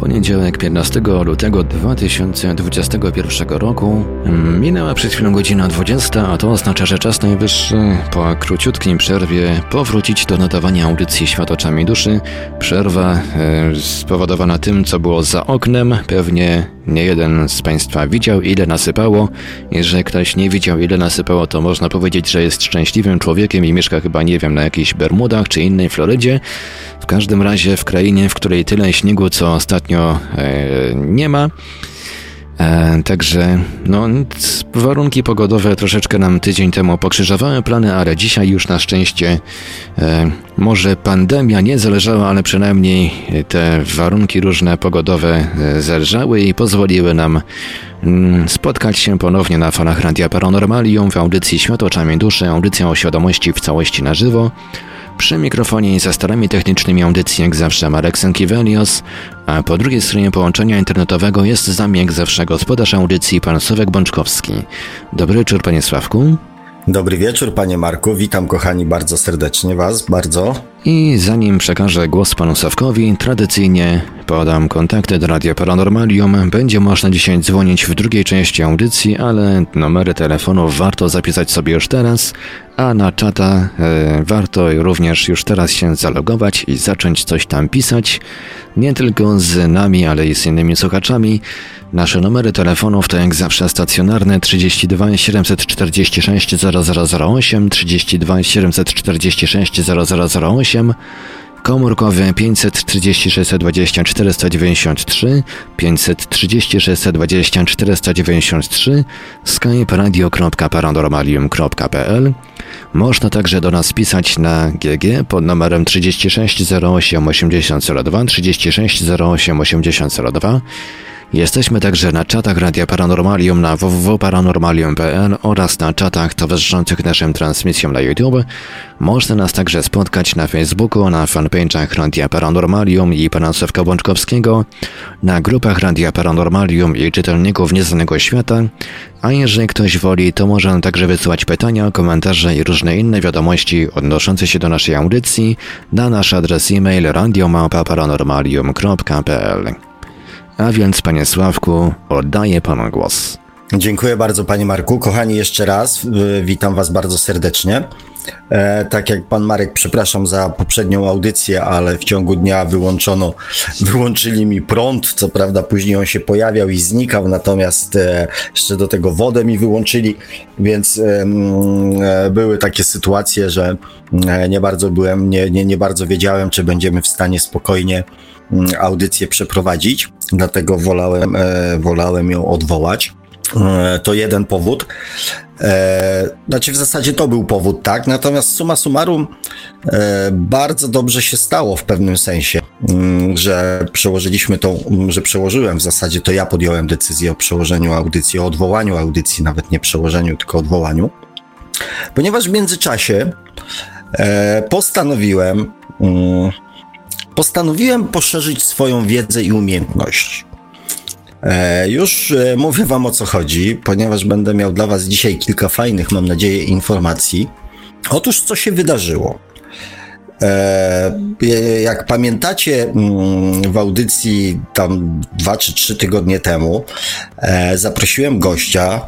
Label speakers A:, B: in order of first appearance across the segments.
A: Poniedziałek 15 lutego 2021 roku. Minęła przed chwilą godzina 20, a to oznacza, że czas najwyższy po króciutkim przerwie powrócić do nadawania audycji Świat oczami duszy. Przerwa e, spowodowana tym, co było za oknem. Pewnie nie jeden z Państwa widział, ile nasypało. Jeżeli ktoś nie widział, ile nasypało, to można powiedzieć, że jest szczęśliwym człowiekiem i mieszka chyba, nie wiem, na jakichś Bermudach czy innej Florydzie. W każdym razie w krainie, w której tyle śniegu, co ostatnio e, nie ma. E, także no, warunki pogodowe troszeczkę nam tydzień temu pokrzyżowały plany, ale dzisiaj już na szczęście e, może pandemia nie zależała, ale przynajmniej te warunki różne pogodowe zelżały i pozwoliły nam mm, spotkać się ponownie na falach Radia Paranormalium w audycji Świat oczami duszy, audycja o świadomości w całości na żywo. Przy mikrofonie i za starami technicznymi audycji jak zawsze Marek Sankiewelios, a po drugiej stronie połączenia internetowego jest z nami jak zawsze gospodarz audycji pan Sławek Bączkowski. Dobry wieczór panie Sławku.
B: Dobry wieczór, panie Marku. Witam, kochani, bardzo serdecznie was, bardzo.
A: I zanim przekażę głos panu Sawkowi, tradycyjnie podam kontakty do Radia Paranormalium. Będzie można dzisiaj dzwonić w drugiej części audycji, ale numery telefonów warto zapisać sobie już teraz, a na czata e, warto również już teraz się zalogować i zacząć coś tam pisać. Nie tylko z nami, ale i z innymi słuchaczami. Nasze numery telefonów to jak zawsze stacjonarne 32 746 0008, 32 746 0008, komórkowy 536 20 493, 536 20 493, skype radio.paranormalium.pl. Można także do nas pisać na GG pod numerem 36 08 8002, 36 08 8002. Jesteśmy także na czatach Radia Paranormalium na www.paranormalium.pl oraz na czatach towarzyszących naszym transmisjom na YouTube. Można nas także spotkać na Facebooku, na fanpage'ach Radia Paranormalium i pana Sławka Bączkowskiego, na grupach Radia Paranormalium i czytelników Nieznanego Świata, a jeżeli ktoś woli, to może także wysyłać pytania, komentarze i różne inne wiadomości odnoszące się do naszej audycji na nasz adres e-mail radiomałpa-paranormalium.pl. A więc, panie Sławku, oddaję panu głos.
B: Dziękuję bardzo, panie Marku. Kochani, jeszcze raz witam was bardzo serdecznie. E, tak jak pan Marek, przepraszam za poprzednią audycję, ale w ciągu dnia wyłączono, wyłączyli mi prąd. Co prawda, później on się pojawiał i znikał, natomiast e, jeszcze do tego wodę mi wyłączyli, więc e, były takie sytuacje, że e, nie bardzo byłem, nie, nie, nie bardzo wiedziałem, czy będziemy w stanie spokojnie Mm, audycję przeprowadzić, dlatego wolałem, e, wolałem ją odwołać. E, to jeden powód. E, znaczy, w zasadzie to był powód, tak? Natomiast suma summarum, bardzo dobrze się stało w pewnym sensie, mm, że przełożyliśmy tą, że przełożyłem w zasadzie, to ja podjąłem decyzję o przełożeniu audycji, o odwołaniu audycji, nawet nie przełożeniu, tylko odwołaniu, ponieważ w międzyczasie postanowiłem mm, postanowiłem poszerzyć swoją wiedzę i umiejętności. E, już e, mówię Wam o co chodzi, ponieważ będę miał dla Was dzisiaj kilka fajnych, mam nadzieję, informacji. Otóż, co się wydarzyło? E, jak pamiętacie, mm, w audycji tam dwa czy trzy tygodnie temu zaprosiłem gościa.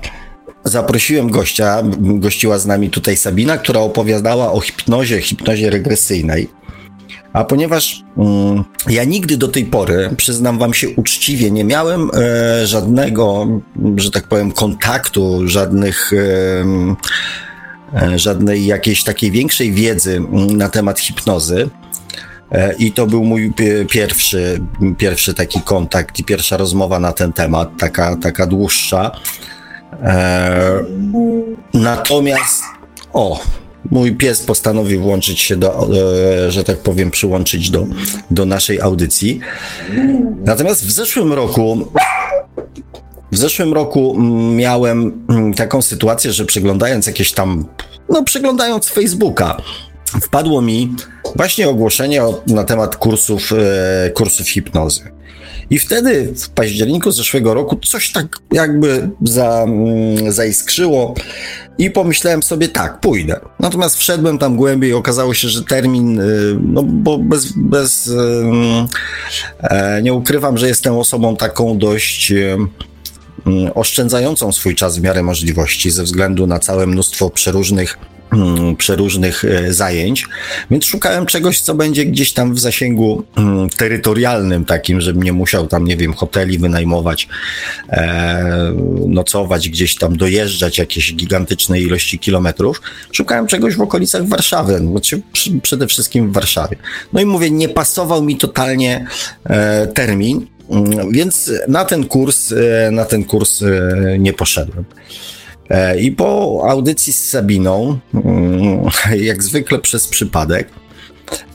B: Zaprosiłem gościa, gościła z nami tutaj Sabina, która opowiadała o hipnozie, hipnozie regresyjnej. A ponieważ mm, ja nigdy do tej pory, przyznam wam się uczciwie, nie miałem e, żadnego, że tak powiem, kontaktu, żadnych. E, żadnej jakiejś takiej większej wiedzy mm, na temat hipnozy. E, I to był mój pierwszy, pierwszy taki kontakt i pierwsza rozmowa na ten temat, taka, taka dłuższa. E, natomiast, o, mój pies postanowił włączyć się do, e, że tak powiem, przyłączyć do, do naszej audycji. Natomiast w zeszłym roku w zeszłym roku miałem mm, taką sytuację, że przeglądając jakieś tam, no przeglądając Facebooka, wpadło mi właśnie ogłoszenie na temat kursów, e, kursów hipnozy. I wtedy w październiku zeszłego roku coś tak jakby za, mm, zaiskrzyło i pomyślałem sobie, tak, pójdę. Natomiast wszedłem tam głębiej i okazało się, że termin, y, no bo bez, bez e, nie ukrywam, że jestem osobą taką dość oszczędzającą swój czas w miarę możliwości ze względu na całe mnóstwo przeróżnych przeróżnych e, zajęć, więc szukałem czegoś, co będzie gdzieś tam w zasięgu mm, terytorialnym takim, żebym nie musiał tam, nie wiem, hoteli wynajmować, e, nocować gdzieś tam, dojeżdżać jakieś gigantyczne ilości kilometrów. Szukałem czegoś w okolicach Warszawy, znaczy przede wszystkim w Warszawie. No i mówię, nie pasował mi totalnie e, termin, mm, więc na ten kurs, na ten kurs nie poszedłem. E, I po audycji z Sabiną, mm, jak zwykle przez przypadek,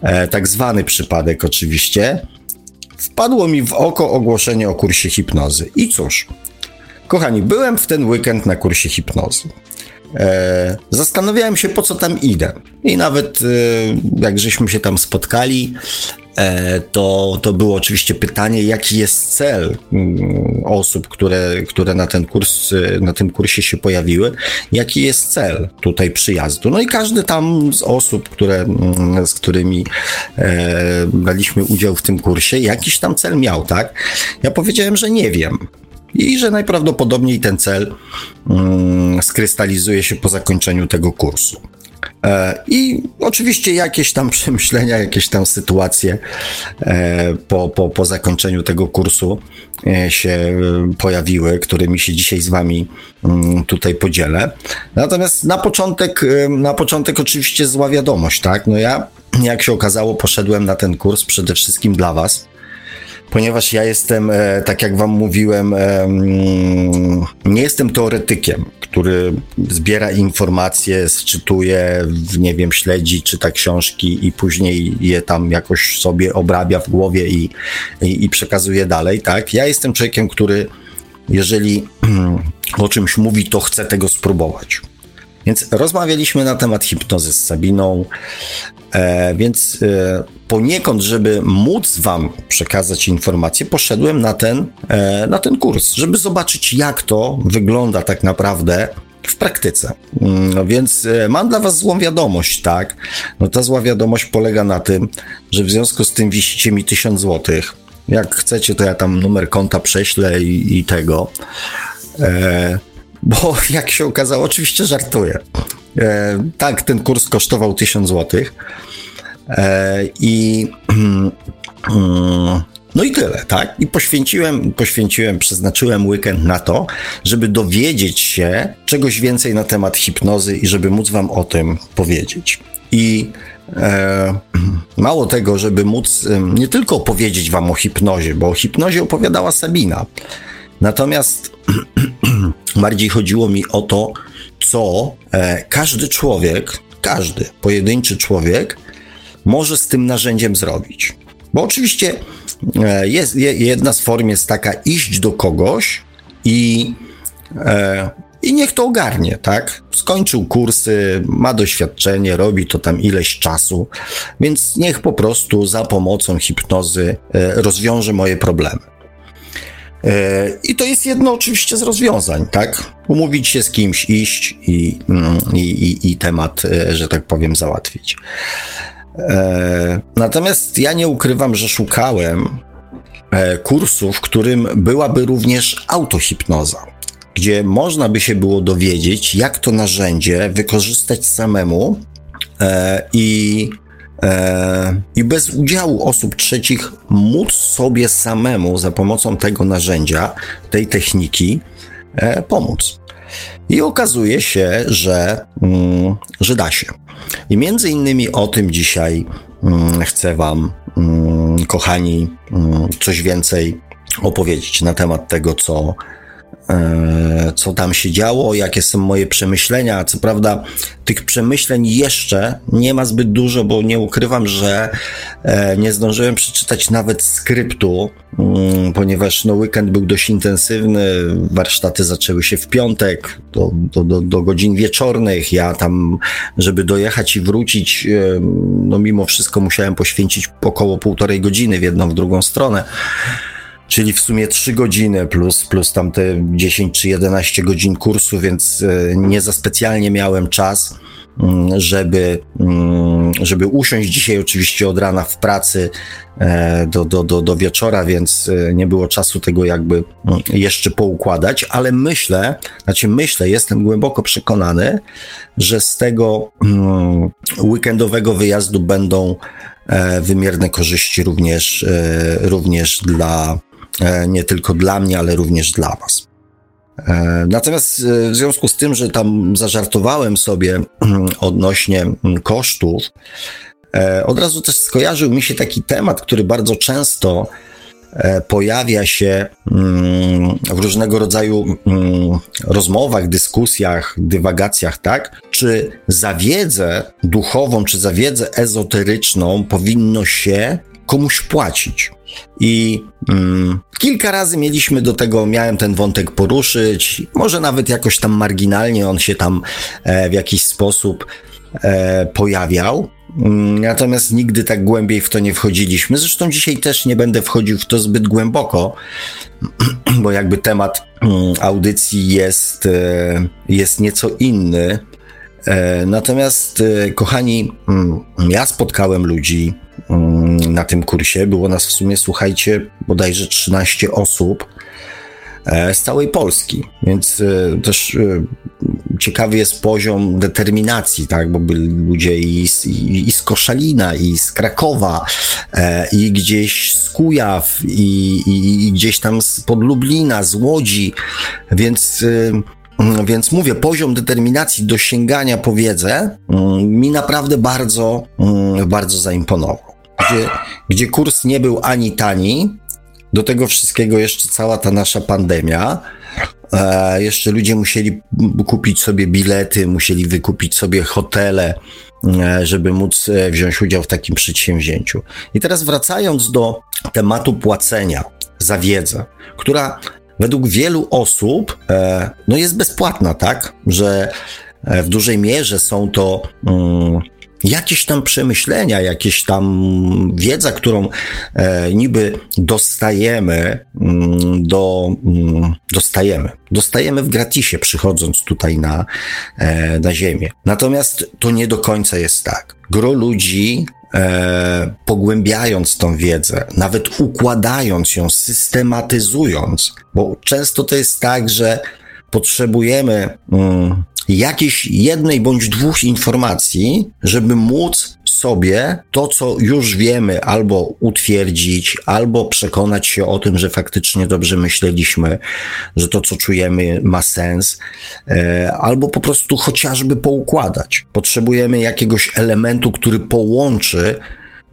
B: e, tak zwany przypadek oczywiście, wpadło mi w oko ogłoszenie o kursie hipnozy. I cóż, kochani, byłem w ten weekend na kursie hipnozy. E, zastanawiałem się, po co tam idę. I nawet jak żeśmy się tam spotkali, E, to, to było oczywiście pytanie, jaki jest cel mm, osób, które, które na ten kurs, na tym kursie się pojawiły, jaki jest cel tutaj przyjazdu. No i każdy tam z osób, które, mm, z którymi e, braliśmy udział w tym kursie, jakiś tam cel miał, tak? Ja powiedziałem, że nie wiem i że najprawdopodobniej ten cel mm, skrystalizuje się po zakończeniu tego kursu. E, I oczywiście jakieś tam przemyślenia, jakieś tam sytuacje e, po, po, po zakończeniu tego kursu e, się pojawiły, którymi się dzisiaj z Wami mm, tutaj podzielę. Natomiast na początek, na początek oczywiście zła wiadomość, tak? No ja, jak się okazało, poszedłem na ten kurs przede wszystkim dla Was ponieważ ja jestem, e, tak jak wam mówiłem, nie jestem teoretykiem, który zbiera informacje, sczytuje, nie wiem, śledzi, czyta książki i później je tam jakoś sobie obrabia w głowie i, i, i przekazuje dalej, tak? Ja jestem człowiekiem, który jeżeli o czymś mówi, to chce tego spróbować. Więc rozmawialiśmy na temat hipnozy z Sabiną, e, więc e, poniekąd, żeby móc Wam przekazać informacje, poszedłem na ten, e, na ten kurs, żeby zobaczyć, jak to wygląda tak naprawdę w praktyce. No więc e, mam dla Was złą wiadomość, tak? No ta zła wiadomość polega na tym, że w związku z tym wisicie mi 1000 złotych. Jak chcecie, to ja tam numer konta prześlę i, i tego. E, bo jak się okazało, oczywiście żartuję. E, tak, ten kurs kosztował 1000 złotych. E, I no i tyle, tak? I poświęciłem, poświęciłem, przeznaczyłem weekend na to, żeby dowiedzieć się czegoś więcej na temat hipnozy i żeby móc wam o tym powiedzieć. I e, mało tego, żeby móc nie tylko opowiedzieć wam o hipnozie, bo o hipnozie opowiadała Sabina. Natomiast bardziej chodziło mi o to, co e, każdy człowiek, każdy pojedynczy człowiek może z tym narzędziem zrobić. Bo oczywiście e, jest, jedna z form jest taka iść do kogoś i, e, i niech to ogarnie, tak? Skończył kursy, ma doświadczenie, robi to tam ileś czasu, więc niech po prostu za pomocą hipnozy rozwiąże moje problemy. I to jest jedno oczywiście z rozwiązań, tak? Umówić się z kimś, iść i, mm, i, i, i temat, że tak powiem, załatwić. E, natomiast ja nie ukrywam, że szukałem e, kursu, w którym byłaby również autohipnoza, gdzie można by się było dowiedzieć, jak to narzędzie wykorzystać samemu e, i i bez udziału osób trzecich móc sobie samemu za pomocą tego narzędzia, tej techniki pomóc. I okazuje się, że, mm, że da się. I między innymi o tym dzisiaj mm, chcę Wam, mm, kochani, coś więcej opowiedzieć na temat tego, co, co tam się działo, jakie są moje przemyślenia. Co prawda, tych przemyśleń jeszcze nie ma zbyt dużo, bo nie ukrywam, że e, nie zdążyłem przeczytać nawet skryptu, mm, ponieważ no, weekend był dość intensywny. Warsztaty zaczęły się w piątek do, do, do, do godzin wieczornych. Ja tam, żeby dojechać i wrócić, e, no mimo wszystko musiałem poświęcić około półtorej godziny w jedną, w drugą stronę. Czyli w sumie 3 godziny plus, plus tam te 10 czy 11 godzin kursu, więc e, nie za specjalnie miałem czas Mm, żeby, mm, żeby usiąść dzisiaj oczywiście od rana w pracy e, do, do, do, do wieczora, więc e, nie było czasu tego jakby mm, jeszcze poukładać, ale myślę, znaczy myślę, jestem głęboko przekonany, że z tego weekendowego wyjazdu będą wymierne korzyści również, również dla, nie tylko dla mnie, ale również dla Was. E, natomiast e, w związku z tym, że tam zażartowałem sobie odnośnie kosztów, e, od razu też skojarzył mi się taki temat, który bardzo często pojawia się w różnego rodzaju rozmowach, dyskusjach, dywagacjach, tak? Czy za wiedzę duchową, czy za wiedzę ezoteryczną powinno się komuś płacić? I mm, kilka razy mieliśmy do tego, miałem ten wątek poruszyć, może nawet jakoś tam marginalnie on się tam e, w jakiś sposób e, pojawiał. Mm, natomiast nigdy tak głębiej w to nie wchodziliśmy. Zresztą dzisiaj też nie będę wchodził w to zbyt głęboko, bo jakby temat mm, audycji jest, e, jest nieco inny. E, natomiast, e, kochani, mm, ja spotkałem ludzi, na tym kursie. Było nas w sumie, słuchajcie, bodajże 13 osób e, z całej Polski, więc e, też e, ciekawy jest poziom determinacji, tak, bo byli ludzie i z, i, z Koszalina, i z Krakowa, i gdzieś z Kujaw, i, i, i gdzieś tam z pod Lublina, z Łodzi, więc mm, więc mówię, poziom determinacji do sięgania po wiedzę mm, mi naprawdę bardzo, bardzo zaimponował gdzie, gdzie kurs nie był ani tani, do tego wszystkiego jeszcze cała ta nasza pandemia. E, jeszcze ludzie musieli kupić sobie bilety, musieli wykupić sobie hotele, e, żeby móc e, wziąć udział w takim przedsięwzięciu. I teraz wracając do tematu płacenia za wiedzę, która według wielu osób e, no jest bezpłatna, tak? Że e, w dużej mierze są to. Mm, jakieś tam przemyślenia, jakieś tam wiedza, którą e, niby dostajemy, mm, do, mm, dostajemy, dostajemy w gratisie przychodząc tutaj na, e, na ziemię. Natomiast to nie do końca jest tak. Gro ludzi E, pogłębiając tą wiedzę, nawet układając ją, systematyzując, bo często to jest tak, że potrzebujemy mm, jakiejś jednej bądź dwóch informacji, żeby móc sobie to, co już wiemy, albo utwierdzić, albo przekonać się o tym, że faktycznie dobrze myśleliśmy, że to, co czujemy, ma sens, e, albo po prostu chociażby poukładać. Potrzebujemy jakiegoś elementu, który połączy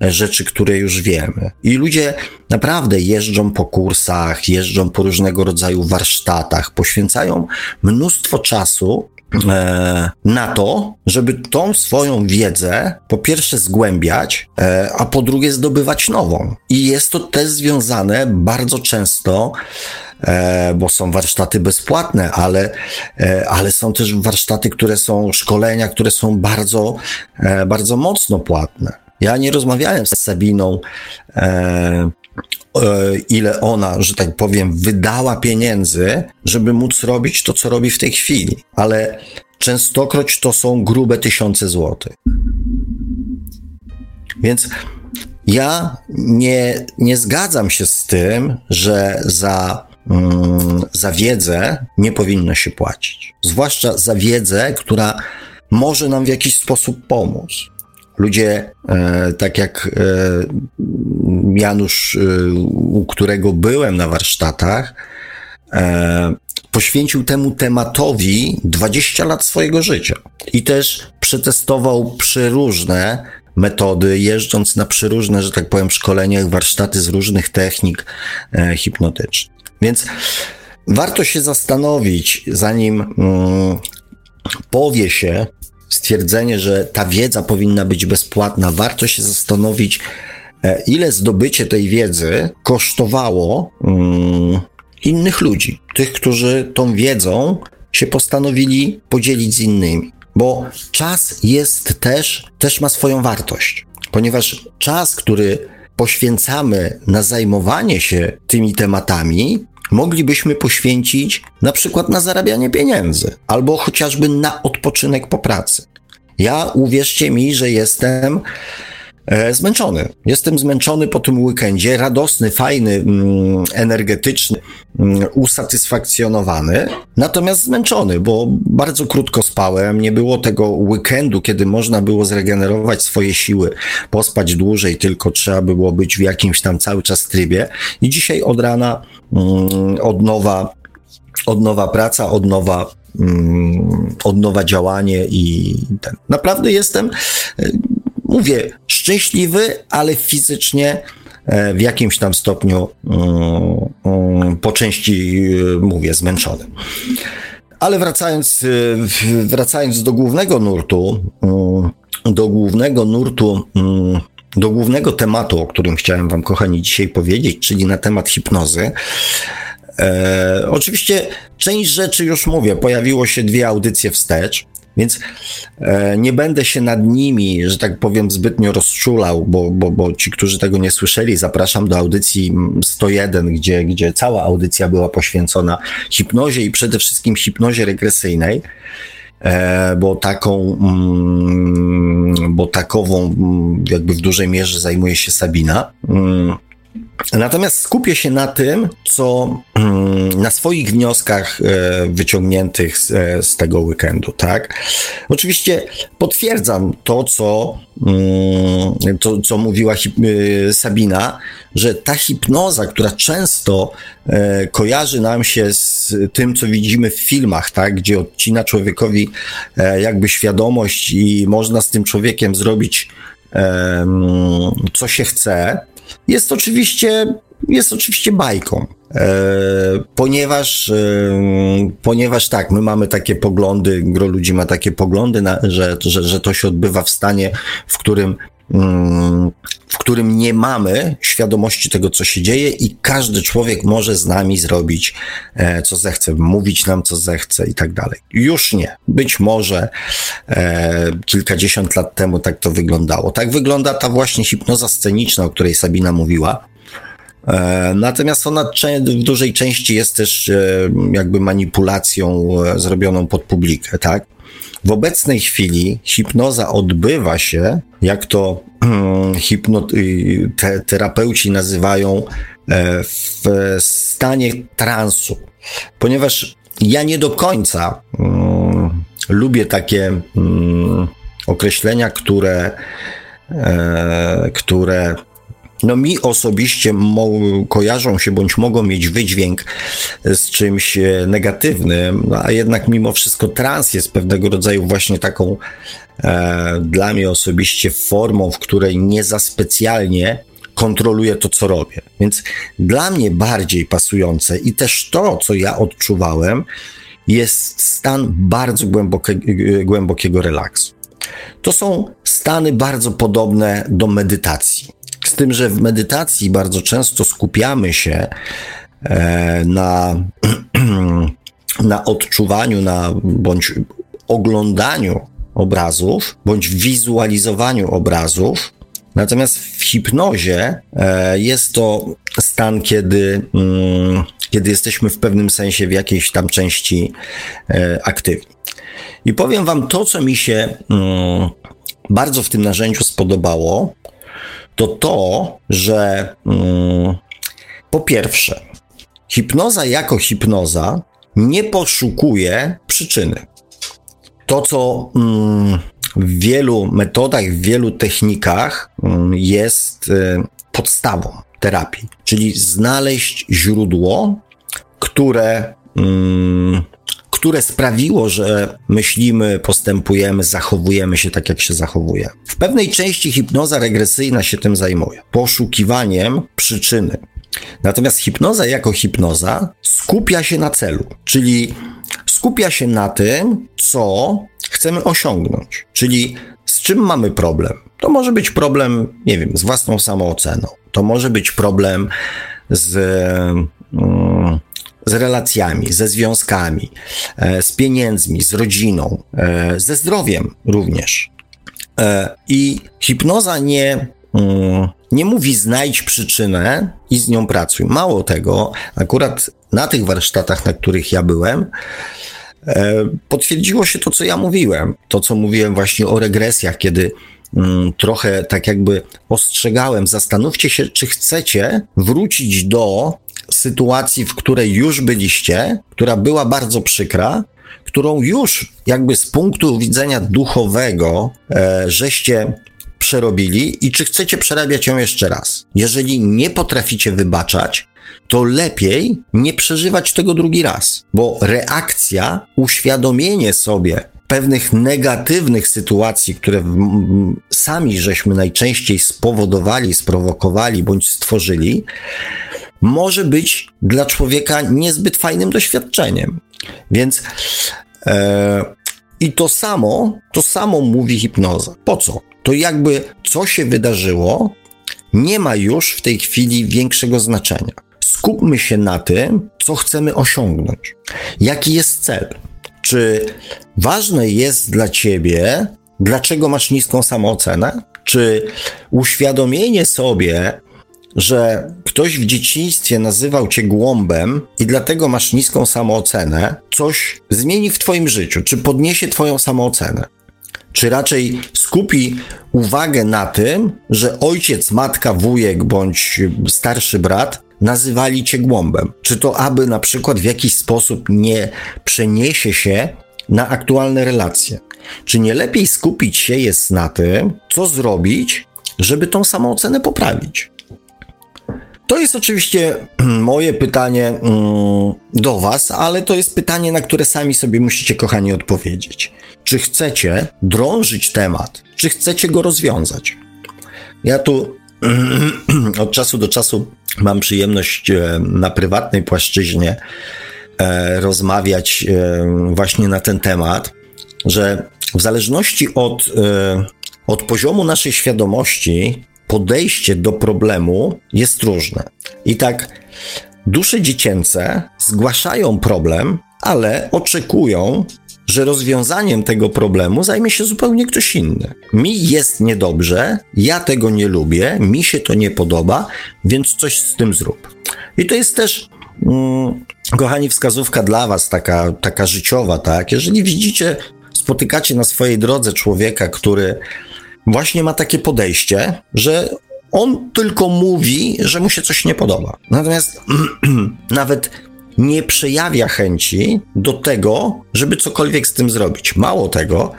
B: rzeczy, które już wiemy. I ludzie naprawdę jeżdżą po kursach, jeżdżą po różnego rodzaju warsztatach, poświęcają mnóstwo czasu na to, żeby tą swoją wiedzę po pierwsze zgłębiać, e, a po drugie zdobywać nową. I jest to też związane bardzo często e, bo są warsztaty bezpłatne, ale, e, ale są też warsztaty, które są szkolenia, które są bardzo, e, bardzo mocno płatne. Ja nie rozmawiałem z Sabiną, e, e, ile ona, że tak powiem, wydała pieniędzy, żeby móc robić to, co robi w tej chwili, ale częstokroć to są grube tysiące złotych. Więc ja nie, nie zgadzam się z tym, że za, mm, za wiedzę nie powinno się płacić. Zwłaszcza za wiedzę, która może nam w jakiś sposób pomóc. Ludzie, e, tak jak e, Janusz, e, u którego byłem na warsztatach, poświęcił temu tematowi 20 lat swojego życia i też przetestował przeróżne metody, jeżdżąc na przeróżne, że tak powiem, szkoleniach, warsztaty z różnych technik hipnotycznych. Więc warto się zastanowić, zanim mm, powie się, stwierdzenie, że ta wiedza powinna być bezpłatna, warto się zastanowić, e, ile zdobycie tej wiedzy kosztowało um, innych ludzi, tych, którzy tą wiedzą się postanowili podzielić z innymi. Bo czas jest też, też ma swoją wartość, ponieważ czas, który poświęcamy na zajmowanie się tymi tematami, moglibyśmy poświęcić na przykład na zarabianie pieniędzy albo chociażby na odpoczynek po pracy. Ja uwierzcie mi, że jestem zmęczony. Jestem zmęczony po tym weekendzie, radosny, fajny, mm, energetyczny, mm, usatysfakcjonowany, natomiast zmęczony, bo bardzo krótko spałem, nie było tego weekendu, kiedy można było zregenerować swoje siły, pospać dłużej, tylko trzeba było być w jakimś tam cały czas trybie. I dzisiaj od rana mm, od nowa od nowa praca, od nowa od nowa działanie i ten. Naprawdę jestem, e, mówię, szczęśliwy, ale fizycznie e, w jakimś tam stopniu mm, mm, po części, e, mówię, zmęczony. Ale wracając, wracając do głównego nurtu, do głównego nurtu, do głównego tematu, o którym chciałem Wam, kochani, dzisiaj powiedzieć, czyli na temat hipnozy. E, oczywiście część rzeczy już mówię, pojawiło się dwie audycje wstecz, więc e, nie będę się nad nimi, że tak powiem, zbytnio rozczulał, bo, bo, bo ci, którzy tego nie słyszeli, zapraszam do audycji 101, gdzie, gdzie cała audycja była poświęcona hipnozie i przede wszystkim hipnozie regresyjnej. E, bo taką, mm, bo takową mm, jakby w dużej mierze zajmuje się Sabina. Mm, Natomiast skupię się na tym, co mm, na swoich wnioskach e, wyciągniętych z, e, z tego weekendu, tak? Oczywiście potwierdzam to, co, mm, to, co mówiła e, Sabina, że ta hipnoza, która często kojarzy nam się z tym, co widzimy w filmach, tak? Gdzie odcina człowiekowi jakby świadomość i można z tym człowiekiem zrobić co się chce, jest oczywiście, jest oczywiście bajką. E, ponieważ, e, ponieważ tak, my mamy takie poglądy, gro ludzi ma takie poglądy, na, że, że, że to się odbywa w stanie, w którym w którym nie mamy świadomości tego, co się dzieje, i każdy człowiek może z nami zrobić, e, co zechce, mówić nam, co zechce i tak dalej. Już nie. Być może e, kilkadziesiąt lat temu tak to wyglądało. Tak wygląda ta właśnie hipnoza sceniczna, o której Sabina mówiła. E, natomiast ona w dużej części jest też jakby manipulacją zrobioną pod publikę, tak? W obecnej chwili hipnoza odbywa się, jak to hmm, y, te, terapeuci nazywają, w stanie transu, ponieważ ja nie do końca um, lubię takie um, określenia, które, e, które no mi osobiście kojarzą się bądź mogą mieć wydźwięk z czymś e, negatywnym, no, a jednak mimo wszystko trans jest pewnego rodzaju właśnie taką e, dla mnie osobiście formą, w której nie za specjalnie kontroluję to, co robię. Więc dla mnie bardziej pasujące i też to, co ja odczuwałem, jest stan bardzo głębokie, głębokiego relaksu. To są stany bardzo podobne do medytacji. Z tym, że w medytacji bardzo często skupiamy się e, na, na odczuwaniu, na bądź oglądaniu obrazów, bądź wizualizowaniu obrazów. Natomiast w hipnozie e, jest to stan, kiedy, mm, kiedy jesteśmy w pewnym sensie w jakiejś tam części e, aktywni. I powiem Wam to, co mi się mm, bardzo w tym narzędziu spodobało, to to, że mm, po pierwsze, hipnoza jako hipnoza nie poszukuje przyczyny. To, co mm, w wielu metodach, w wielu technikach mm, jest y, podstawą terapii, czyli znaleźć źródło, które mm, które sprawiło, że myślimy, postępujemy, zachowujemy się tak, jak się zachowuje. W pewnej części hipnoza regresyjna się tym zajmuje. Poszukiwaniem przyczyny. Natomiast hipnoza jako hipnoza skupia się na celu, czyli skupia się na tym, co chcemy osiągnąć, czyli z czym mamy problem. To może być problem, nie wiem, z własną samooceną. To może być problem z. Mm, z relacjami, ze związkami, e, z pieniędzmi, z rodziną, e, ze zdrowiem również. E, I hipnoza nie mm, nie mówi znajdź przyczynę i z nią pracuj. Mało tego, akurat na tych warsztatach, na których ja byłem, potwierdziło się to, co ja mówiłem. To, co mówiłem właśnie o regresjach, kiedy mm, trochę tak jakby ostrzegałem, zastanówcie się, czy chcecie wrócić do sytuacji, w której już byliście, która była bardzo przykra, którą już jakby z punktu widzenia duchowego e, żeście przerobili i czy chcecie przerabiać ją jeszcze raz. Jeżeli nie potraficie wybaczać, to lepiej nie przeżywać tego drugi raz, bo reakcja, uświadomienie sobie pewnych negatywnych sytuacji, które sami żeśmy najczęściej spowodowali, sprowokowali bądź stworzyli, może być dla człowieka niezbyt fajnym doświadczeniem. Więc e, i to samo, to samo mówi hipnoza. Po co? To jakby co się wydarzyło, nie ma już w tej chwili większego znaczenia. Skupmy się na tym, co chcemy osiągnąć. Jaki jest cel? Czy ważne jest dla ciebie, dlaczego masz niską samoocenę? Czy uświadomienie sobie, że ktoś w dzieciństwie nazywał cię głąbem i dlatego masz niską samoocenę, coś zmieni w twoim życiu, czy podniesie twoją samoocenę. Czy raczej skupi uwagę na tym, że ojciec, matka, wujek bądź starszy brat nazywali cię głąbem? Czy to aby na przykład w jakiś sposób nie przeniesie się na aktualne relacje? Czy nie lepiej skupić się jest na tym, co zrobić, żeby tą samoocenę poprawić? To jest oczywiście moje pytanie mm, do Was, ale to jest pytanie, na które sami sobie musicie, kochani, odpowiedzieć. Czy chcecie drążyć temat, czy chcecie go rozwiązać? Ja tu od czasu do czasu mam przyjemność e, na prywatnej płaszczyźnie e, rozmawiać e, właśnie na ten temat, że w zależności od, od poziomu naszej świadomości, podejście do problemu jest różne. I tak dusze dziecięce zgłaszają problem, ale oczekują, że rozwiązaniem tego problemu zajmie się zupełnie ktoś inny. Mi jest niedobrze, ja tego nie lubię, mi się to nie podoba, więc coś z tym zrób. I to jest też, mm, kochani, wskazówka dla Was, taka, taka życiowa, tak? Jeżeli widzicie, spotykacie na swojej drodze człowieka, który właśnie ma takie podejście, że on tylko mówi, że mu się coś nie podoba. Natomiast nawet nie przejawia chęci do tego, żeby cokolwiek z tym zrobić. Mało tego,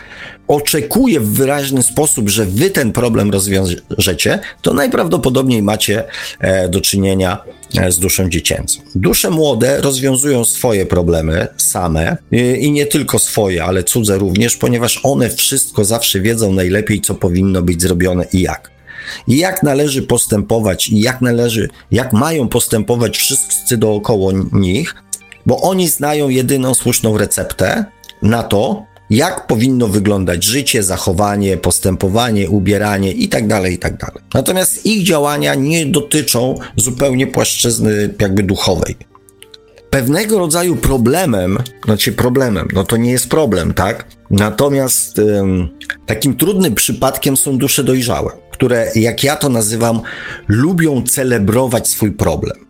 B: oczekuje w wyraźny sposób, że wy ten problem rozwiążecie, to najprawdopodobniej macie e, do czynienia e, z duszą dziecięcą. Dusze młode rozwiązują swoje problemy same i nie tylko swoje, ale cudze również, ponieważ one wszystko zawsze wiedzą najlepiej, co powinno być zrobione i jak. I jak należy postępować, i jak należy, jak mają postępować wszyscy dookoła nich, bo oni znają jedyną słuszną receptę na to, jak powinno wyglądać życie, zachowanie, postępowanie, ubieranie itd., tak itd. Tak Natomiast ich działania nie dotyczą zupełnie płaszczyzny jakby duchowej. Pewnego rodzaju problemem, znaczy problemem, no to nie jest problem, tak? Natomiast ym, takim trudnym przypadkiem są dusze dojrzałe, które, jak ja to nazywam, lubią celebrować swój problem.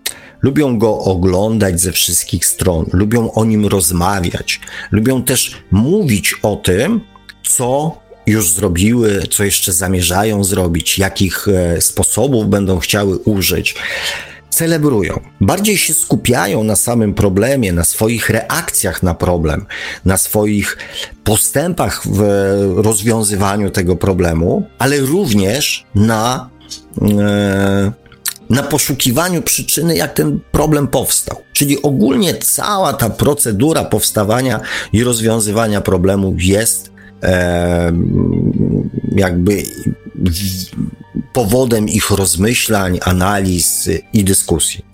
B: Lubią go oglądać ze wszystkich stron, lubią o nim rozmawiać, lubią też mówić o tym, co już zrobiły, co jeszcze zamierzają zrobić, jakich e, sposobów będą chciały użyć. Celebrują. Bardziej się skupiają na samym problemie, na swoich reakcjach na problem, na swoich postępach w rozwiązywaniu tego problemu, ale również na e, na poszukiwaniu przyczyny, jak ten problem powstał. Czyli ogólnie cała ta procedura powstawania i rozwiązywania problemu jest e, jakby powodem ich rozmyślań, analiz i dyskusji.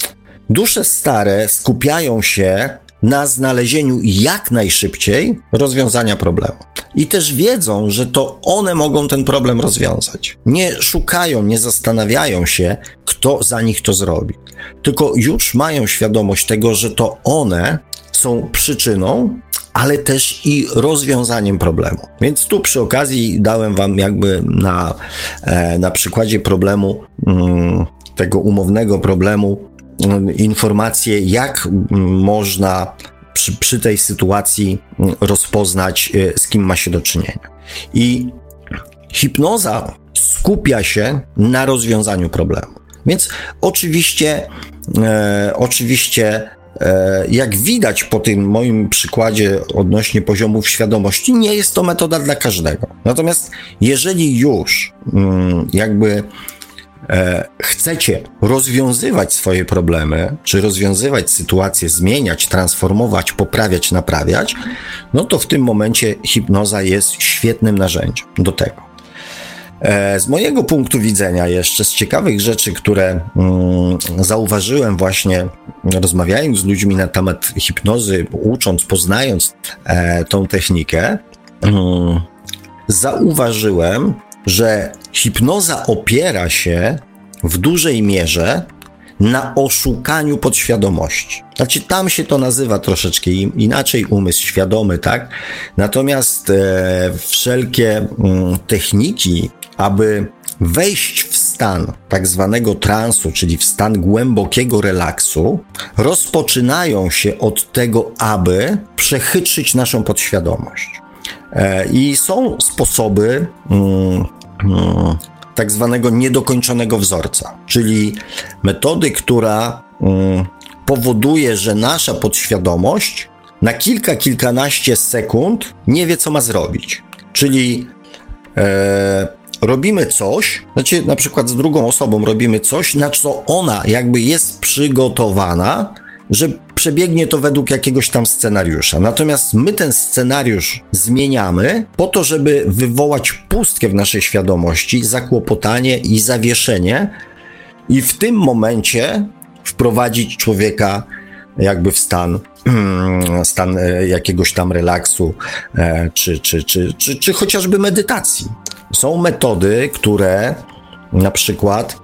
B: Dusze stare skupiają się na znalezieniu jak najszybciej rozwiązania problemu. I też wiedzą, że to one mogą ten problem rozwiązać. Nie szukają, nie zastanawiają się, kto za nich to zrobi, tylko już mają świadomość tego, że to one są przyczyną ale też i rozwiązaniem problemu. Więc tu przy okazji dałem Wam jakby na, e, na przykładzie problemu, mm, tego umownego problemu, informację, jak można przy, przy tej sytuacji rozpoznać, e, z kim ma się do czynienia. I hipnoza skupia się na rozwiązaniu problemu. Więc oczywiście, e, oczywiście E, jak widać po tym moim przykładzie odnośnie poziomów świadomości, nie jest to metoda dla każdego. Natomiast jeżeli już mm, jakby chcecie rozwiązywać swoje problemy, czy rozwiązywać sytuacje, zmieniać, transformować, poprawiać, naprawiać, no to w tym momencie hipnoza jest świetnym narzędziem do tego. E, z mojego punktu widzenia, jeszcze z ciekawych rzeczy, które mm, zauważyłem właśnie rozmawiając z ludźmi na temat hipnozy, ucząc, poznając e, tą technikę, mm, zauważyłem, że hipnoza opiera się w dużej mierze na oszukaniu podświadomości. Znaczy, tam się to nazywa troszeczkę inaczej, umysł świadomy, tak? Natomiast e, wszelkie mm, techniki aby wejść w stan tak zwanego transu, czyli w stan głębokiego relaksu, rozpoczynają się od tego, aby przechytrzyć naszą podświadomość. E, I są sposoby mm, mm, tak zwanego niedokończonego wzorca, czyli metody, która mm, powoduje, że nasza podświadomość na kilka, kilkanaście sekund nie wie, co ma zrobić. Czyli e, robimy coś, znaczy na przykład z drugą osobą robimy coś, na co ona jakby jest przygotowana, że przebiegnie to według jakiegoś tam scenariusza. Natomiast my ten scenariusz zmieniamy po to, żeby wywołać pustkę w naszej świadomości, zakłopotanie i zawieszenie, i w tym momencie wprowadzić człowieka jakby w stan, stan e, jakiegoś tam relaksu, e, czy, czy, czy, czy, czy chociażby medytacji. Są metody, które na przykład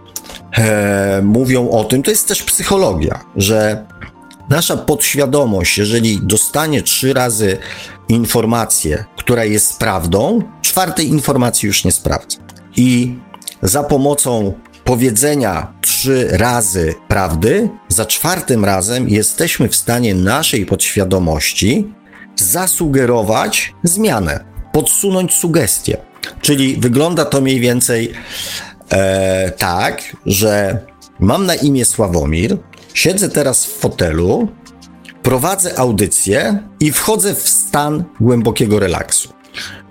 B: e, mówią o tym, to jest też psychologia, że nasza podświadomość, jeżeli dostanie trzy razy informację, która jest prawdą, czwartej informacji już nie sprawdza. I za pomocą powiedzenia trzy razy prawdy, za czwartym razem jesteśmy w stanie naszej podświadomości zasugerować zmianę, podsunąć sugestię. Czyli wygląda to mniej więcej e, tak, że mam na imię Sławomir, siedzę teraz w fotelu, prowadzę audycję i wchodzę w stan głębokiego relaksu.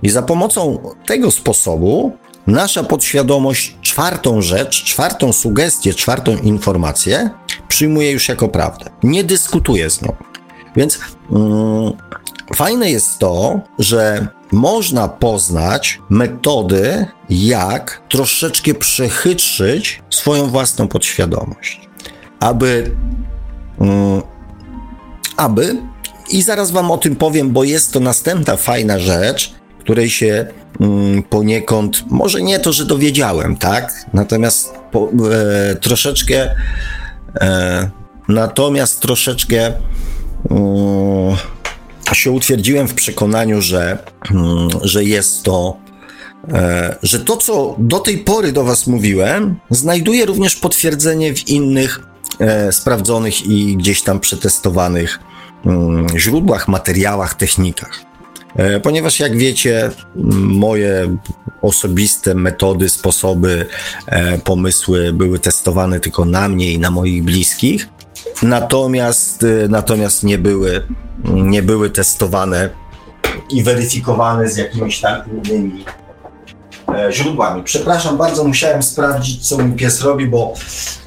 B: I za pomocą tego sposobu nasza podświadomość czwartą rzecz, czwartą sugestię, czwartą informację przyjmuje już jako prawdę. Nie dyskutuje z nią. Więc mm, fajne jest to, że można poznać metody, jak troszeczkę przechytrzyć swoją własną podświadomość. Aby, mm, aby, i zaraz Wam o tym powiem, bo jest to następna fajna rzecz, której się mm, poniekąd, może nie to, że dowiedziałem, tak? Natomiast po, e, troszeczkę, e, natomiast troszeczkę. E, się utwierdziłem w przekonaniu, że, że jest to, e, że to, co do tej pory do Was mówiłem, znajduje również potwierdzenie w innych sprawdzonych i gdzieś tam przetestowanych mm, źródłach, materiałach, technikach. E, ponieważ, jak wiecie, moje osobiste metody, sposoby, pomysły były testowane tylko na mnie i na moich bliskich, natomiast, natomiast nie były nie były testowane i weryfikowane z jakimiś tam innymi e, źródłami. Przepraszam bardzo, musiałem sprawdzić, co mój pies robi, bo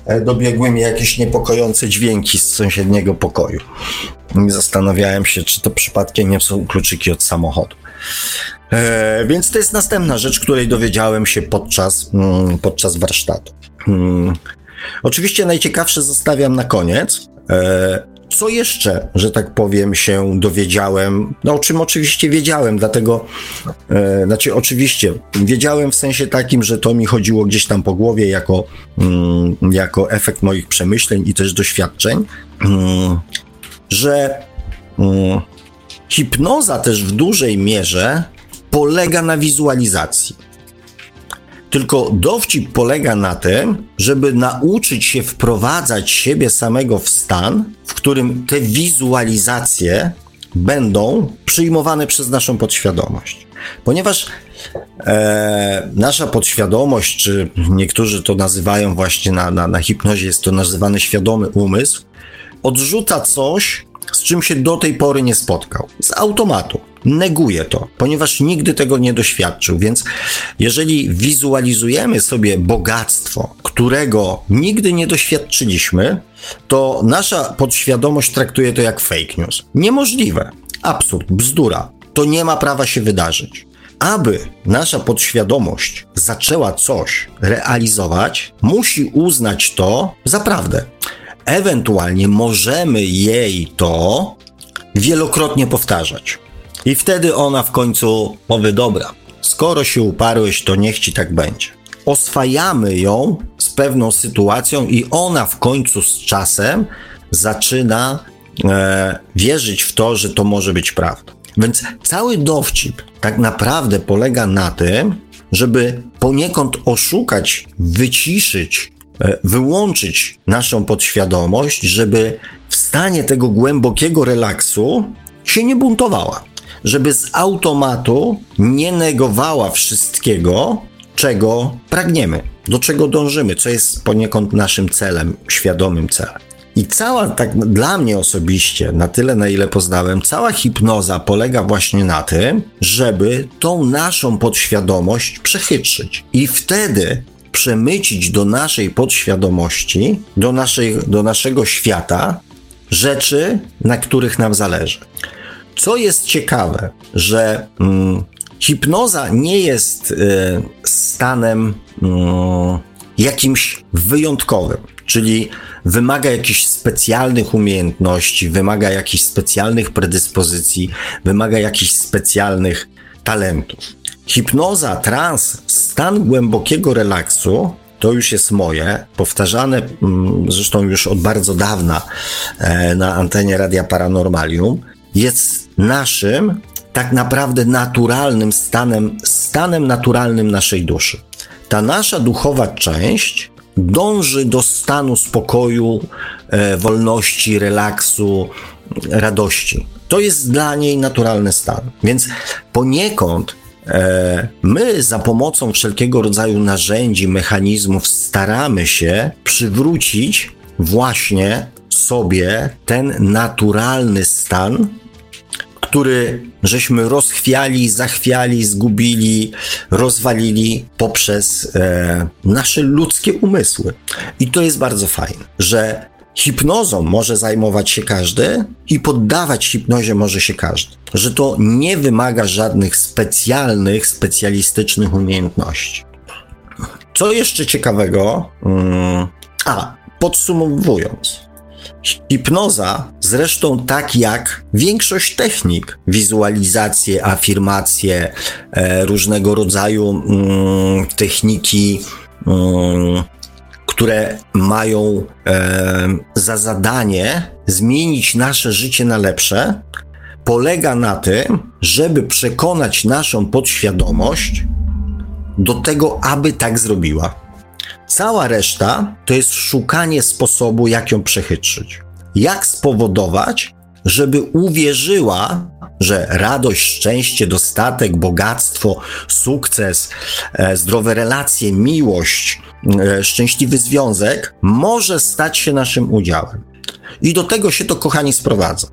B: e, dobiegły mi jakieś niepokojące dźwięki z sąsiedniego pokoju. I zastanawiałem się, czy to przypadkiem nie są kluczyki od samochodu. E, więc to jest następna rzecz, której dowiedziałem się podczas, mm, podczas warsztatu. Hmm. Oczywiście najciekawsze zostawiam na koniec. E, co jeszcze, że tak powiem, się dowiedziałem? No, o czym oczywiście wiedziałem, dlatego, e, znaczy, oczywiście, wiedziałem w sensie takim, że to mi chodziło gdzieś tam po głowie jako, mm, jako efekt moich przemyśleń i też doświadczeń, mm, że mm, hipnoza też w dużej mierze polega na wizualizacji. Tylko dowcip polega na tym, żeby nauczyć się wprowadzać siebie samego w stan, w którym te wizualizacje będą przyjmowane przez naszą podświadomość. Ponieważ e, nasza podświadomość, czy niektórzy to nazywają właśnie na, na, na hipnozie, jest to nazywany świadomy umysł, odrzuca coś, z czym się do tej pory nie spotkał. Z automatu. Neguje to, ponieważ nigdy tego nie doświadczył. Więc jeżeli wizualizujemy sobie bogactwo, którego nigdy nie doświadczyliśmy, to nasza podświadomość traktuje to jak fake news. Niemożliwe. Absurd, bzdura. To nie ma prawa się wydarzyć. Aby nasza podświadomość zaczęła coś realizować, musi uznać to za prawdę. Ewentualnie możemy jej to wielokrotnie powtarzać. I wtedy ona w końcu powie: Dobra, skoro się uparłeś, to niech ci tak będzie. Oswajamy ją z pewną sytuacją, i ona w końcu z czasem zaczyna e, wierzyć w to, że to może być prawda. Więc cały dowcip tak naprawdę polega na tym, żeby poniekąd oszukać, wyciszyć wyłączyć naszą podświadomość, żeby w stanie tego głębokiego relaksu się nie buntowała, żeby z automatu nie negowała wszystkiego, czego pragniemy, do czego dążymy, co jest poniekąd naszym celem, świadomym celem. I cała, tak dla mnie osobiście, na tyle na ile poznałem, cała hipnoza polega właśnie na tym, żeby tą naszą podświadomość przechytrzyć. I wtedy przemycić do naszej podświadomości, do, naszej, do naszego świata rzeczy, na których nam zależy. Co jest ciekawe, że mm, hipnoza nie jest y, stanem y, jakimś wyjątkowym, czyli wymaga jakichś specjalnych umiejętności, wymaga jakichś specjalnych predyspozycji, wymaga jakichś specjalnych talentów. Hipnoza, trans, stan głębokiego relaksu to już jest moje, powtarzane mm, zresztą już od bardzo dawna e, na antenie Radia Paranormalium, jest naszym tak naprawdę naturalnym stanem, stanem naturalnym naszej duszy. Ta nasza duchowa część dąży do stanu spokoju, e, wolności, relaksu, radości. To jest dla niej naturalny stan. Więc poniekąd my za pomocą wszelkiego rodzaju narzędzi, mechanizmów staramy się przywrócić właśnie sobie ten naturalny stan, który żeśmy rozchwiali, zachwiali, zgubili, rozwalili poprzez e, nasze ludzkie umysły. I to jest bardzo fajne, że Hipnozą może zajmować się każdy i poddawać hipnozie może się każdy. Że to nie wymaga żadnych specjalnych, specjalistycznych umiejętności. Co jeszcze ciekawego? Hmm, a, podsumowując. Hipnoza, zresztą tak jak większość technik, wizualizacje, afirmacje, e, różnego rodzaju mm, techniki, mm, które mają e, za zadanie zmienić nasze życie na lepsze, polega na tym, żeby przekonać naszą podświadomość do tego, aby tak zrobiła. Cała reszta to jest szukanie sposobu, jak ją przechytrzyć. Jak spowodować, żeby uwierzyła, że radość, szczęście, dostatek, bogactwo, sukces, e, zdrowe relacje, miłość, E, szczęśliwy związek może stać się naszym udziałem. I do tego się to, kochani, sprowadza.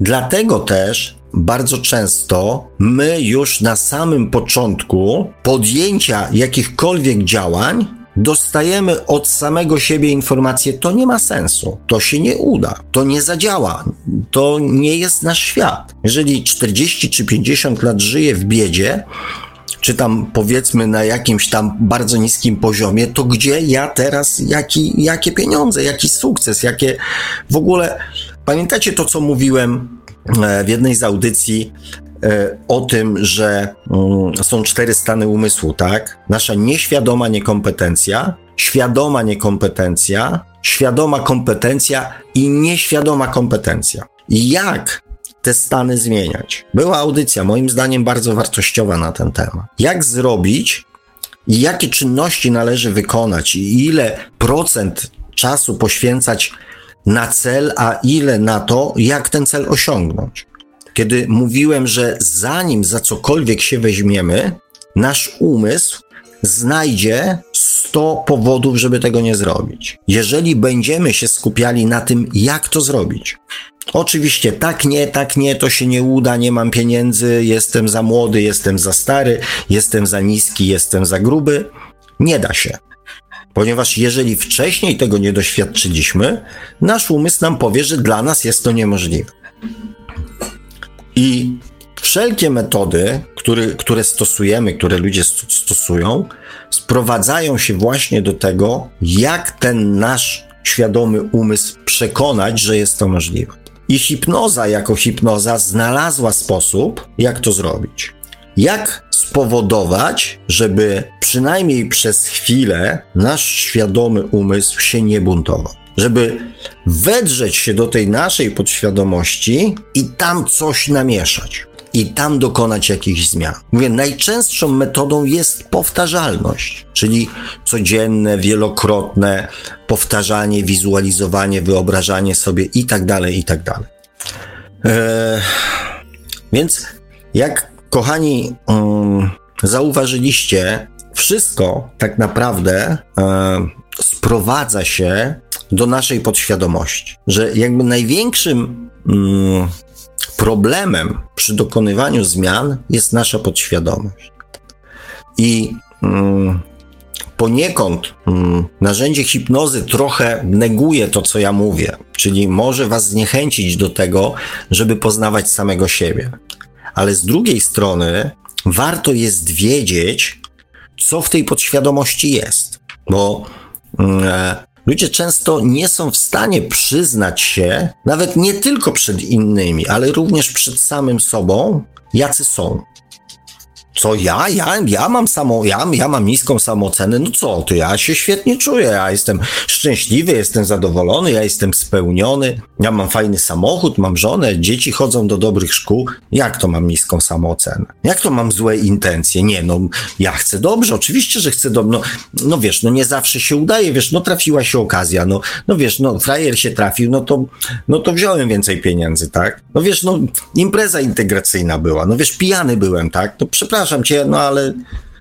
B: Dlatego też bardzo często my już na samym początku podjęcia jakichkolwiek działań dostajemy od samego siebie informację, to nie ma sensu, to się nie uda, to nie zadziała, to nie jest nasz świat. Jeżeli 40 czy 50 lat żyję w biedzie, czy tam powiedzmy na jakimś tam bardzo niskim poziomie, to gdzie ja teraz, jaki, jakie pieniądze, jaki sukces, jakie w ogóle. Pamiętacie to, co mówiłem e, w jednej z audycji o tym, że mm, są cztery stany umysłu, tak? Nasza nieświadoma niekompetencja, świadoma niekompetencja, świadoma kompetencja i nieświadoma kompetencja. Jak te stany zmieniać. Była audycja, moim zdaniem, bardzo wartościowa na ten temat. Jak zrobić i jakie czynności należy wykonać i ile procent czasu poświęcać na cel, a ile na to, jak ten cel osiągnąć. Kiedy mówiłem, że zanim za cokolwiek się weźmiemy, nasz umysł znajdzie 100 powodów, żeby tego nie zrobić. Jeżeli będziemy się skupiali na tym, jak to zrobić. Oczywiście tak nie, tak nie, to się nie uda, nie mam pieniędzy, jestem za młody, jestem za stary, jestem za niski, jestem za gruby. Nie da się. Ponieważ jeżeli wcześniej tego nie doświadczyliśmy, nasz umysł nam powie, że dla nas jest to niemożliwe. I wszelkie metody, które, które stosujemy, które ludzie stosują, sprowadzają się właśnie do tego, jak ten nasz świadomy umysł przekonać, że jest to możliwe. I hipnoza jako hipnoza znalazła sposób, jak to zrobić. Jak spowodować, żeby przynajmniej przez chwilę nasz świadomy umysł się nie buntował? Żeby wedrzeć się do tej naszej podświadomości i tam coś namieszać i tam dokonać jakichś zmian. Mówię, najczęstszą metodą jest powtarzalność, czyli codzienne, wielokrotne powtarzanie, wizualizowanie, wyobrażanie sobie i tak dalej, i tak dalej. Eee, więc jak kochani um, zauważyliście, wszystko tak naprawdę um, sprowadza się do naszej podświadomości, że jakby największym um, problemem przy dokonywaniu zmian jest nasza podświadomość. I mm, poniekąd mm, narzędzie hipnozy trochę neguje to, co ja mówię, czyli może was zniechęcić do tego, żeby poznawać samego siebie. Ale z drugiej strony warto jest wiedzieć, co w tej podświadomości jest, bo mm, e, Ludzie często nie są w stanie przyznać się, nawet nie tylko przed innymi, ale również przed samym sobą, jacy są. Co ja? Ja, ja mam samo, ja, ja mam niską samoocenę, no co ty, ja się świetnie czuję, ja jestem szczęśliwy, jestem zadowolony, ja jestem spełniony, ja mam fajny samochód, mam żonę, dzieci chodzą do dobrych szkół, jak to mam niską samoocenę? Jak to mam złe intencje? Nie, no ja chcę dobrze, oczywiście, że chcę dobrze, no, no wiesz, no nie zawsze się udaje, wiesz, no trafiła się okazja, no, no wiesz, no frajer się trafił, no to, no to wziąłem więcej pieniędzy, tak? No wiesz, no impreza integracyjna była, no wiesz, pijany byłem, tak? No przepraszam, przepraszam cię, no ale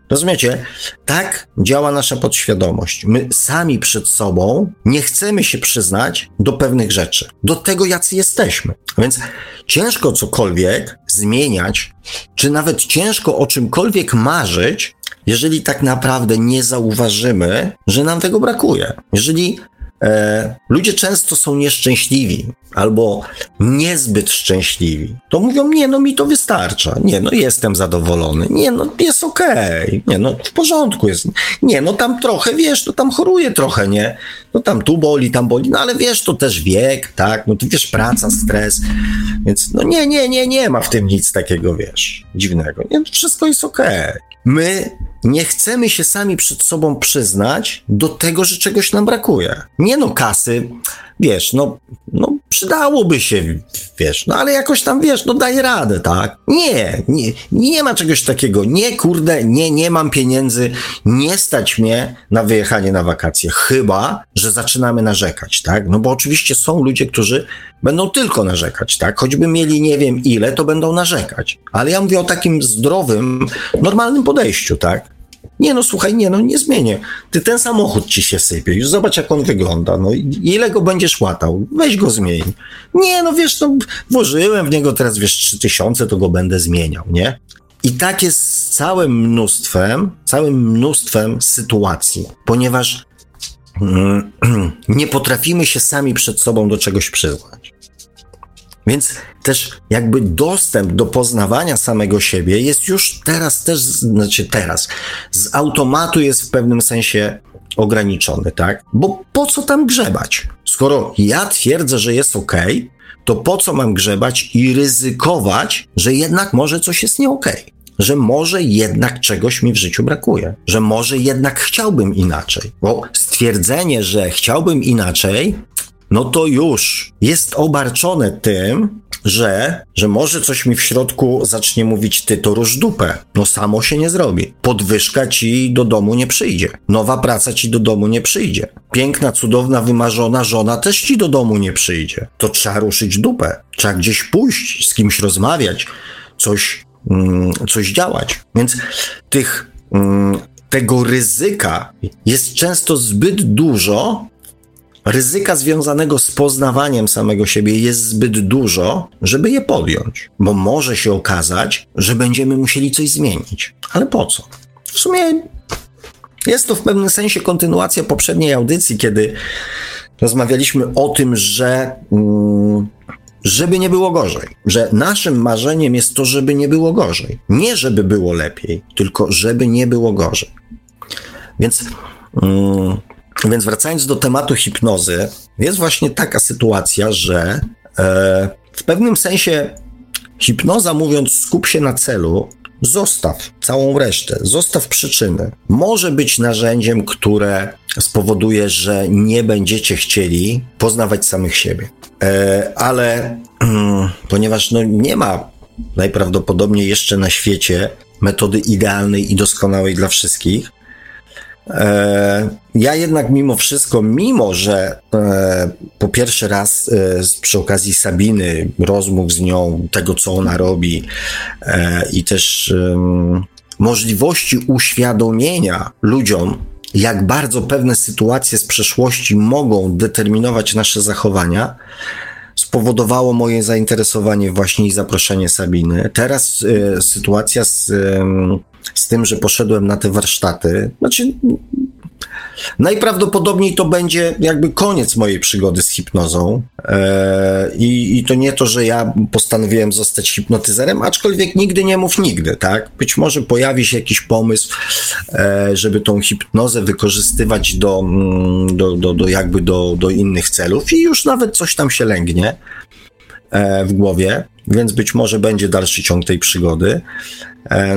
B: rozumiecie? Tak działa nasza podświadomość. My sami przed sobą nie chcemy się przyznać do pewnych rzeczy, do tego, jacy jesteśmy. Więc ciężko cokolwiek zmieniać, czy nawet ciężko o czymkolwiek marzyć, jeżeli tak naprawdę nie zauważymy, że nam tego brakuje. Jeżeli ludzie często są nieszczęśliwi albo niezbyt szczęśliwi. To mówią, nie, no mi to wystarcza. Nie, no jestem zadowolony. Nie, no jest okej. Okay. Nie, no w porządku jest. Nie, no tam trochę, wiesz, no tam choruje trochę, nie? No tam tu boli, tam boli, no ale wiesz, to też wiek, tak? No to wiesz, praca, stres. Więc no nie, nie, nie, nie ma w tym nic takiego, wiesz, dziwnego. Nie, no wszystko jest okej. Okay. My nie chcemy się sami przed sobą przyznać do tego, że czegoś nam brakuje. Nie no, kasy, wiesz, no, no przydałoby się, wiesz, no ale jakoś tam, wiesz, no daj radę, tak? Nie, nie, nie ma czegoś takiego. Nie, kurde, nie, nie mam pieniędzy, nie stać mnie na wyjechanie na wakacje, chyba, że zaczynamy narzekać, tak? No bo oczywiście są ludzie, którzy będą tylko narzekać, tak? Choćby mieli nie wiem ile, to będą narzekać. Ale ja mówię o takim zdrowym, normalnym podejściu, tak? Nie no, słuchaj, nie no, nie zmienię. Ty ten samochód ci się sypie, już zobacz jak on wygląda, no ile go będziesz łatał, weź go zmień. Nie no, wiesz, no włożyłem w niego teraz, wiesz, trzy tysiące, to go będę zmieniał, nie? I tak jest z całym mnóstwem, całym mnóstwem sytuacji, ponieważ mm, nie potrafimy się sami przed sobą do czegoś przyznać. Więc też jakby dostęp do poznawania samego siebie jest już teraz też, znaczy teraz, z automatu jest w pewnym sensie ograniczony, tak? Bo po co tam grzebać? Skoro ja twierdzę, że jest ok, to po co mam grzebać i ryzykować, że jednak może coś jest nie ok? Że może jednak czegoś mi w życiu brakuje, że może jednak chciałbym inaczej. Bo stwierdzenie, że chciałbym inaczej, no to już jest obarczone tym, że, że może coś mi w środku zacznie mówić, ty to rusz dupę. No samo się nie zrobi. Podwyżka ci do domu nie przyjdzie. Nowa praca ci do domu nie przyjdzie. Piękna, cudowna, wymarzona żona też ci do domu nie przyjdzie. To trzeba ruszyć dupę. Trzeba gdzieś pójść, z kimś rozmawiać, coś, mm, coś działać. Więc tych, mm, tego ryzyka jest często zbyt dużo, ryzyka związanego z poznawaniem samego siebie jest zbyt dużo, żeby je podjąć, bo może się okazać, że będziemy musieli coś zmienić. Ale po co? W sumie jest to w pewnym sensie kontynuacja poprzedniej audycji, kiedy rozmawialiśmy o tym, że. Mm, żeby nie było gorzej. Że naszym marzeniem jest to, żeby nie było gorzej. Nie żeby było lepiej, tylko żeby nie było gorzej. Więc. Więc wracając do tematu hipnozy, jest właśnie taka sytuacja, że e, w pewnym sensie hipnoza mówiąc skup się na celu, zostaw całą resztę, zostaw przyczyny. Może być narzędziem, które spowoduje, że nie będziecie chcieli poznawać samych siebie. E, ale mm, ponieważ no, nie ma najprawdopodobniej jeszcze na świecie metody idealnej i doskonałej dla wszystkich, ja jednak mimo wszystko, mimo że e, po pierwszy raz e, przy okazji Sabiny, rozmów z nią, tego co ona robi i też możliwości uświadomienia ludziom, jak bardzo pewne sytuacje z przeszłości mogą determinować nasze zachowania, spowodowało moje zainteresowanie właśnie i zaproszenie Sabiny. Teraz y, sytuacja z, y, z tym, że poszedłem na te warsztaty, znaczy Najprawdopodobniej to będzie jakby koniec mojej przygody z hipnozą. E, I, I to nie to, że ja postanowiłem zostać hipnotyzerem, aczkolwiek nigdy nie mów nigdy, tak? Być może pojawi się jakiś pomysł, e, żeby tą hipnozę wykorzystywać do, mm, do, do, do jakby do, do innych celów i już nawet coś tam się lęgnie w głowie, więc być może będzie dalszy ciąg tej przygody.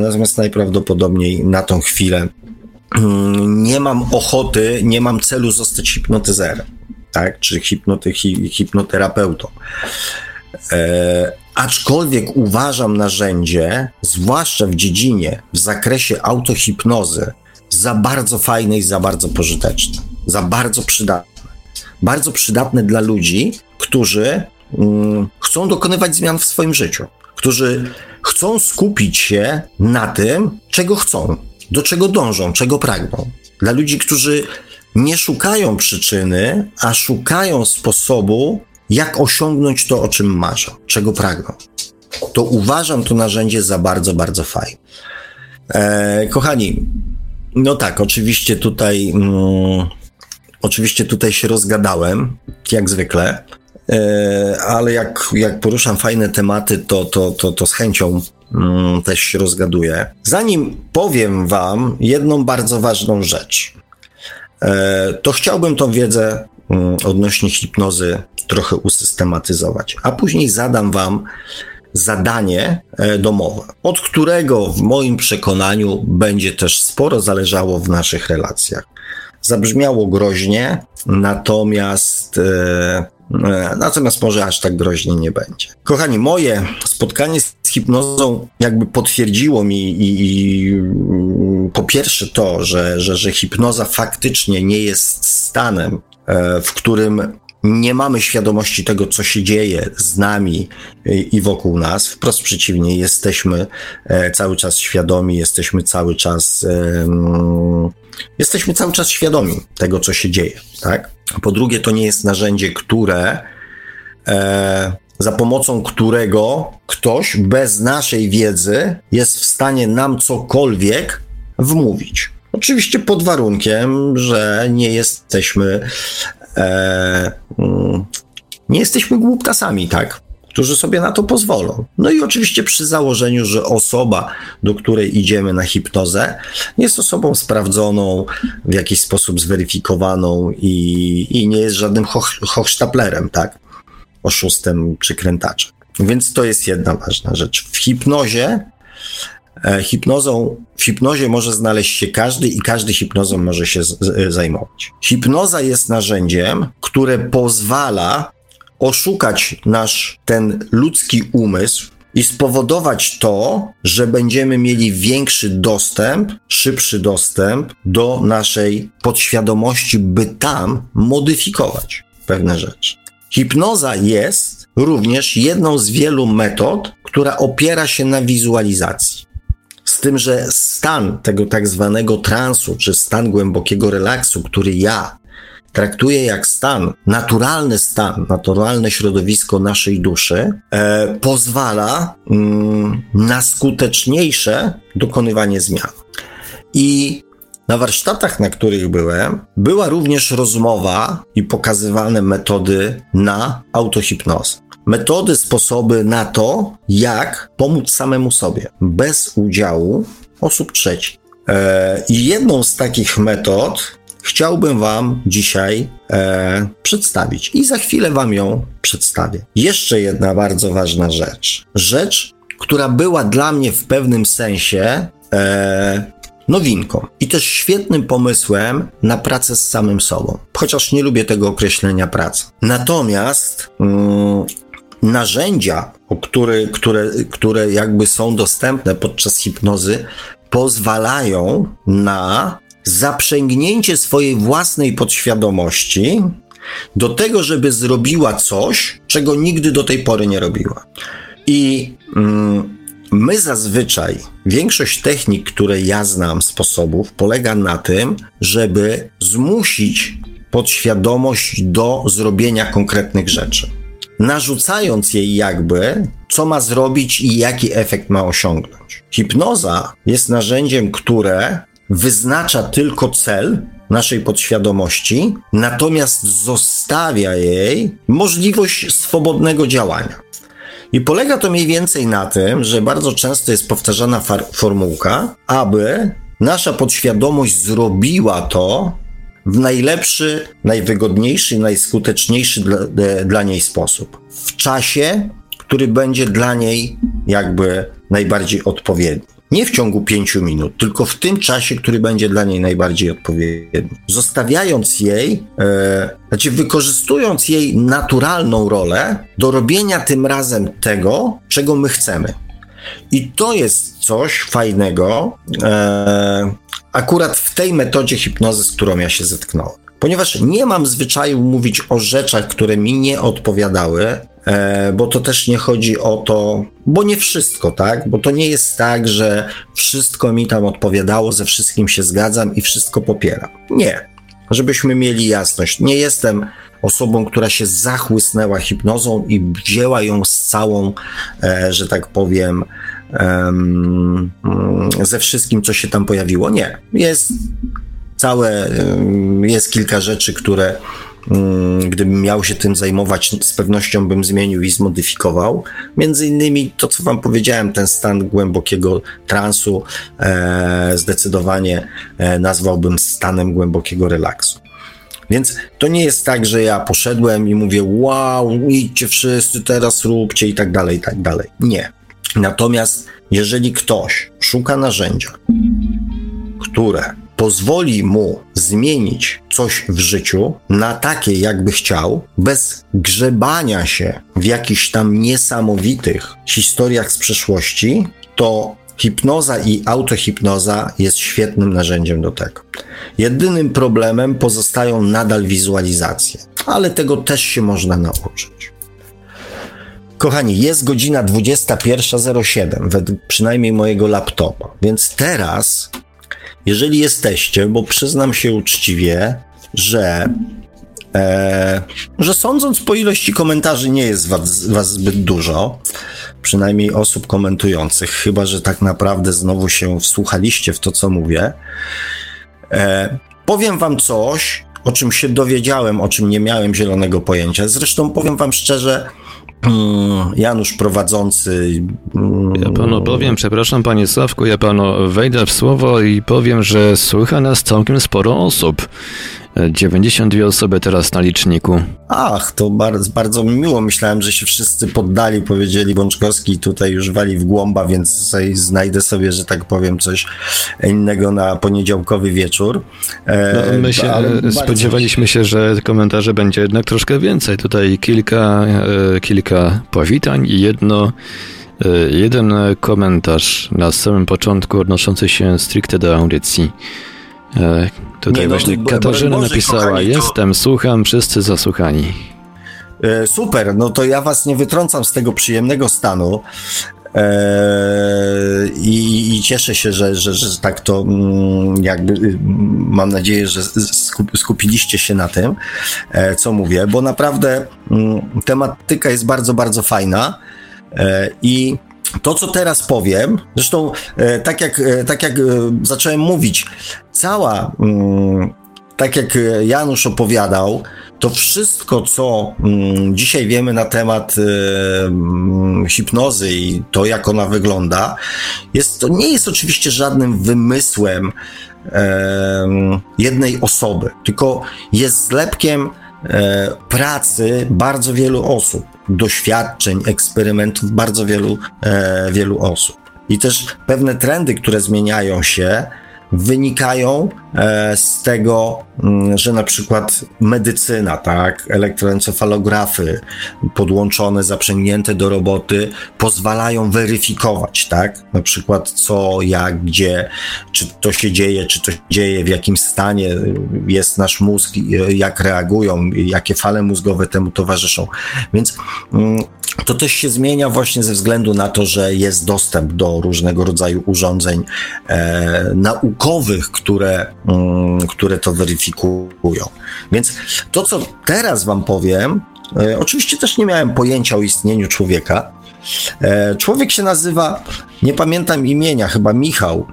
B: Natomiast najprawdopodobniej na tą chwilę Mm, nie mam ochoty, nie mam celu zostać hipnotyzerem, tak, czy hipnoty, hi, hipnoterapeutą. E, aczkolwiek uważam narzędzie, zwłaszcza w dziedzinie, w zakresie autohipnozy, za bardzo fajne i za bardzo pożyteczne, za bardzo przydatne. Bardzo przydatne dla ludzi, którzy chcą dokonywać zmian w swoim życiu, którzy chcą skupić się na tym, czego chcą, do czego dążą, czego pragną. Dla ludzi, którzy nie szukają przyczyny, a szukają sposobu, jak osiągnąć to, o czym marzą, czego pragną. To uważam to narzędzie za bardzo, bardzo fajne. E, kochani, no tak, oczywiście tutaj, mm, oczywiście tutaj się rozgadałem, jak zwykle, ale jak, jak poruszam fajne tematy, to, to, to, to z chęcią mm, też się rozgaduję. Zanim powiem Wam jedną bardzo ważną rzecz, e, to chciałbym tą wiedzę mm, odnośnie hipnozy trochę usystematyzować, a później zadam Wam zadanie e, domowe, od którego w moim przekonaniu będzie też sporo zależało w naszych relacjach. Zabrzmiało groźnie, natomiast e, E, natomiast może aż tak groźnie nie będzie. Kochani, moje spotkanie z hipnozą jakby potwierdziło mi i, i po pierwsze to, że, że, że hipnoza faktycznie nie jest stanem, e, w którym nie mamy świadomości tego, co się dzieje z nami i wokół nas. Wprost przeciwnie, jesteśmy e, cały czas świadomi, jesteśmy cały czas, jesteśmy cały czas świadomi tego, co się dzieje, tak? Po drugie, to nie jest narzędzie, które e, za pomocą którego ktoś bez naszej wiedzy jest w stanie nam cokolwiek wmówić. Oczywiście pod warunkiem, że nie jesteśmy e, mm, nie jesteśmy głuptasami, tak? Którzy sobie na to pozwolą. No i oczywiście przy założeniu, że osoba, do której idziemy na hipnozę, jest osobą sprawdzoną, w jakiś sposób zweryfikowaną i, i nie jest żadnym hoch, hochsztaplerem, tak? Oszustem czy krętaczem. Więc to jest jedna ważna rzecz. W hipnozie E, hipnozą, w hipnozie może znaleźć się każdy i każdy hipnozą może się z, z, zajmować. Hipnoza jest narzędziem, które pozwala oszukać nasz ten ludzki umysł i spowodować to, że będziemy mieli większy dostęp, szybszy dostęp do naszej podświadomości, by tam modyfikować pewne rzeczy. Hipnoza jest również jedną z wielu metod, która opiera się na wizualizacji. Z tym, że stan tego tak zwanego transu, czy stan głębokiego relaksu, który ja traktuję jak stan, naturalny stan, naturalne środowisko naszej duszy, e, pozwala mm, na skuteczniejsze dokonywanie zmian. I na warsztatach, na których byłem, była również rozmowa i pokazywane metody na autohipnozę. Metody, sposoby na to, jak pomóc samemu sobie, bez udziału osób trzecich. E, I jedną z takich metod chciałbym Wam dzisiaj e, przedstawić i za chwilę Wam ją przedstawię. Jeszcze jedna bardzo ważna rzecz. Rzecz, która była dla mnie w pewnym sensie e, nowinką i też świetnym pomysłem na pracę z samym sobą, chociaż nie lubię tego określenia praca. Natomiast mm, narzędzia, które, które, które jakby są dostępne podczas hipnozy, pozwalają na zaprzęgnięcie swojej własnej podświadomości do tego, żeby zrobiła coś, czego nigdy do tej pory nie robiła. I mm, my zazwyczaj, większość technik, które ja znam, sposobów, polega na tym, żeby zmusić podświadomość do zrobienia konkretnych rzeczy. Narzucając jej jakby, co ma zrobić i jaki efekt ma osiągnąć. Hipnoza jest narzędziem, które wyznacza tylko cel naszej podświadomości, natomiast zostawia jej możliwość swobodnego działania. I polega to mniej więcej na tym, że bardzo często jest powtarzana formułka, aby nasza podświadomość zrobiła to w najlepszy, najwygodniejszy, najskuteczniejszy dla, dla niej sposób. W czasie, który będzie dla niej jakby najbardziej odpowiedni. Nie w ciągu pięciu minut, tylko w tym czasie, który będzie dla niej najbardziej odpowiedni. Zostawiając jej, e, znaczy wykorzystując jej naturalną rolę do robienia tym razem tego, czego my chcemy. I to jest coś fajnego, e, akurat w tej metodzie hipnozy, z którą ja się zetknąłem. Ponieważ nie mam zwyczaju mówić o rzeczach, które mi nie odpowiadały, bo to też nie chodzi o to, bo nie wszystko, tak? Bo to nie jest tak, że wszystko mi tam odpowiadało, ze wszystkim się zgadzam i wszystko popieram. Nie. Żebyśmy mieli jasność, nie jestem osobą, która się zachłysnęła hipnozą i wzięła ją z całą, e, że tak powiem, ze wszystkim, co się tam pojawiło. Nie. Jest całe, jest kilka rzeczy, które Mm, gdybym miał się tym zajmować, z pewnością bym zmienił i zmodyfikował. Między innymi to, co Wam powiedziałem, ten stan głębokiego transu, e, zdecydowanie e, nazwałbym stanem głębokiego relaksu. Więc to nie jest tak, że ja poszedłem i mówię, wow, idźcie wszyscy, teraz róbcie i tak dalej, i tak dalej. Nie. Natomiast jeżeli ktoś szuka narzędzia, które pozwoli mu zmienić coś w życiu na takie, jakby chciał, bez grzebania się w jakichś tam niesamowitych historiach z przeszłości, to hipnoza i autohipnoza jest świetnym narzędziem do tego. Jedynym problemem pozostają nadal wizualizacje, ale tego też się można nauczyć. Kochani, jest godzina 21.07, według przynajmniej mojego laptopa, więc teraz jeżeli jesteście, bo przyznam się uczciwie, że e, że sądząc po ilości komentarzy nie jest was, was zbyt dużo, przynajmniej osób komentujących, chyba że tak naprawdę znowu się wsłuchaliście w to, co mówię. E, powiem wam coś, o czym się dowiedziałem, o czym nie miałem zielonego pojęcia. Zresztą powiem wam szczerze, Janusz prowadzący.
A: Mm, ja panu powiem, przepraszam panie Sławku, ja panu wejdę w słowo i powiem, że słucha nas całkiem sporo osób. 92 osoby teraz na liczniku.
B: Ach, to bardzo, bardzo mi miło. Myślałem, że się wszyscy poddali, powiedzieli Bączkowski tutaj już wali w głąba, więc znajdę sobie, że tak powiem, coś innego na poniedziałkowy wieczór.
A: E, no, my się spodziewaliśmy się, że komentarzy będzie jednak troszkę więcej. Tutaj kilka, e, kilka powitań i jedno e, jeden komentarz na samym początku odnoszący się stricte do audycji. Tutaj nie, no, właśnie Katarzyna Boże, napisała, kochani, jestem, to... słucham, wszyscy zasłuchani.
B: E, super, no to ja was nie wytrącam z tego przyjemnego stanu. Eee, i, i, cieszę się, że, że, że tak to mm, jakby y, mam nadzieję, że skupiliście się na tym, e, co mówię, bo naprawdę mm, tematyka jest bardzo, bardzo fajna e, i to, co teraz powiem, zresztą e, tak jak, e, tak jak e, zacząłem mówić, cała, mm, tak jak Janusz opowiadał, to wszystko, co mm, dzisiaj wiemy na temat mm, hipnozy i to, jak ona wygląda, jest, to nie jest oczywiście żadnym wymysłem jednej osoby, tylko jest zlepkiem pracy bardzo wielu osób doświadczeń, eksperymentów bardzo wielu, e, wielu osób. I też pewne trendy, które zmieniają się, wynikają e, z tego, mm, że na przykład medycyna, tak, elektroencefalografy podłączone, zaprzęgnięte do roboty pozwalają weryfikować, tak, na przykład co, jak, gdzie, czy to się dzieje, czy to się dzieje, w jakim stanie jest nasz mózg, jak reagują, jakie fale mózgowe temu towarzyszą. Więc mm, to też się zmienia właśnie ze względu na to, że jest dostęp do różnego rodzaju urządzeń e, naukowych, które, mm, które to weryfikują. Więc to, co teraz Wam powiem, e, oczywiście też nie miałem pojęcia o istnieniu człowieka. E, człowiek się nazywa, nie pamiętam imienia, chyba Michał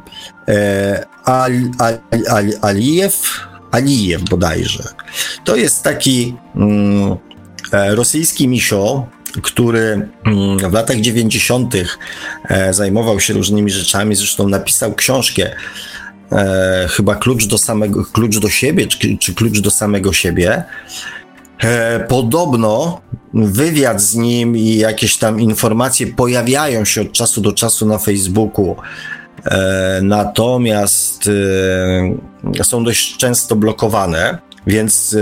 B: e, Al, Al, Al, Alijew, Alijew bodajże. To jest taki mm, e, rosyjski misio, który mm, w latach 90. E, zajmował się różnymi rzeczami, zresztą napisał książkę. E, chyba klucz do samego, klucz do siebie, czy, czy klucz do samego siebie. E, podobno wywiad z nim i jakieś tam informacje pojawiają się od czasu do czasu na Facebooku. Natomiast są dość często blokowane, więc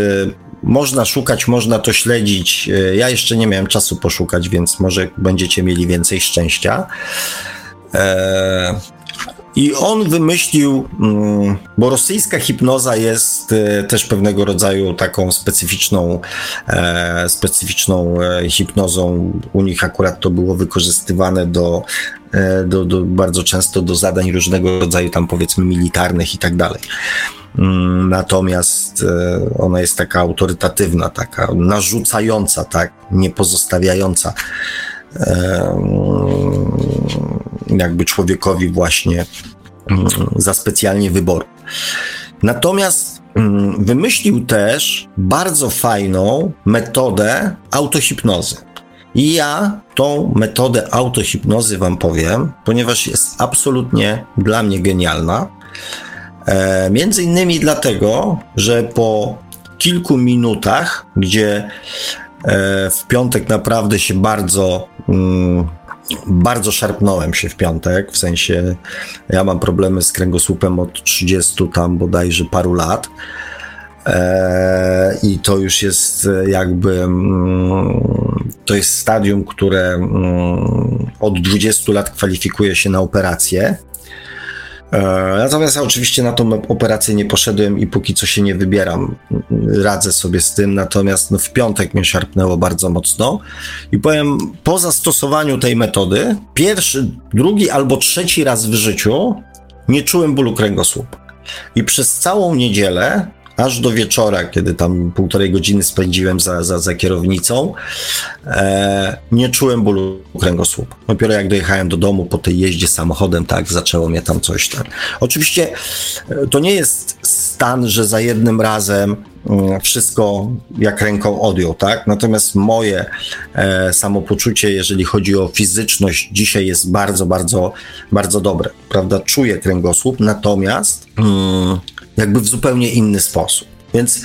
B: można szukać, można to śledzić. E, ja jeszcze nie miałem czasu poszukać, więc może będziecie mieli więcej szczęścia. E, I on wymyślił, mm, bo rosyjska hipnoza jest e, też pewnego rodzaju taką specyficzną, specyficzną hipnozą. U nich akurat to było wykorzystywane do, do, do bardzo często do zadań różnego rodzaju, tam powiedzmy militarnych i tak dalej. Mm, natomiast e, ona jest taka autorytatywna, taka narzucająca, tak, nie pozostawiająca e, mm, jakby człowiekowi właśnie mm, za specjalnie wyboru. Natomiast wymyślił też bardzo fajną metodę autohipnozy. I ja tą metodę autohipnozy Wam powiem, ponieważ jest absolutnie dla mnie genialna. E, między innymi dlatego, że po kilku minutach, gdzie e, w piątek naprawdę się bardzo, mm, bardzo szarpnąłem się w piątek, w sensie ja mam problemy z kręgosłupem od 30 tam bodajże paru lat. E, I to już jest jakby mm, to jest stadium, które mm, od 20 lat kwalifikuje się na operację. E, natomiast ja oczywiście na tą operację nie poszedłem i póki co się nie wybieram. Radzę sobie z tym, natomiast no, w piątek mnie szarpnęło bardzo mocno i powiem, po zastosowaniu tej metody, pierwszy, drugi albo trzeci raz w życiu nie czułem bólu kręgosłupa. I przez całą niedzielę aż do wieczora, kiedy tam półtorej godziny spędziłem za, za, za kierownicą, e, nie czułem bólu kręgosłupa. Dopiero jak dojechałem do domu po tej jeździe samochodem, tak, zaczęło mnie tam coś tam. Oczywiście e, to nie jest stan, że za jednym razem wszystko jak ręką odjął, tak? Natomiast moje e, samopoczucie, jeżeli chodzi o fizyczność, dzisiaj jest bardzo, bardzo, bardzo dobre, prawda? Czuję kręgosłup, natomiast mm, jakby w zupełnie inny sposób. Więc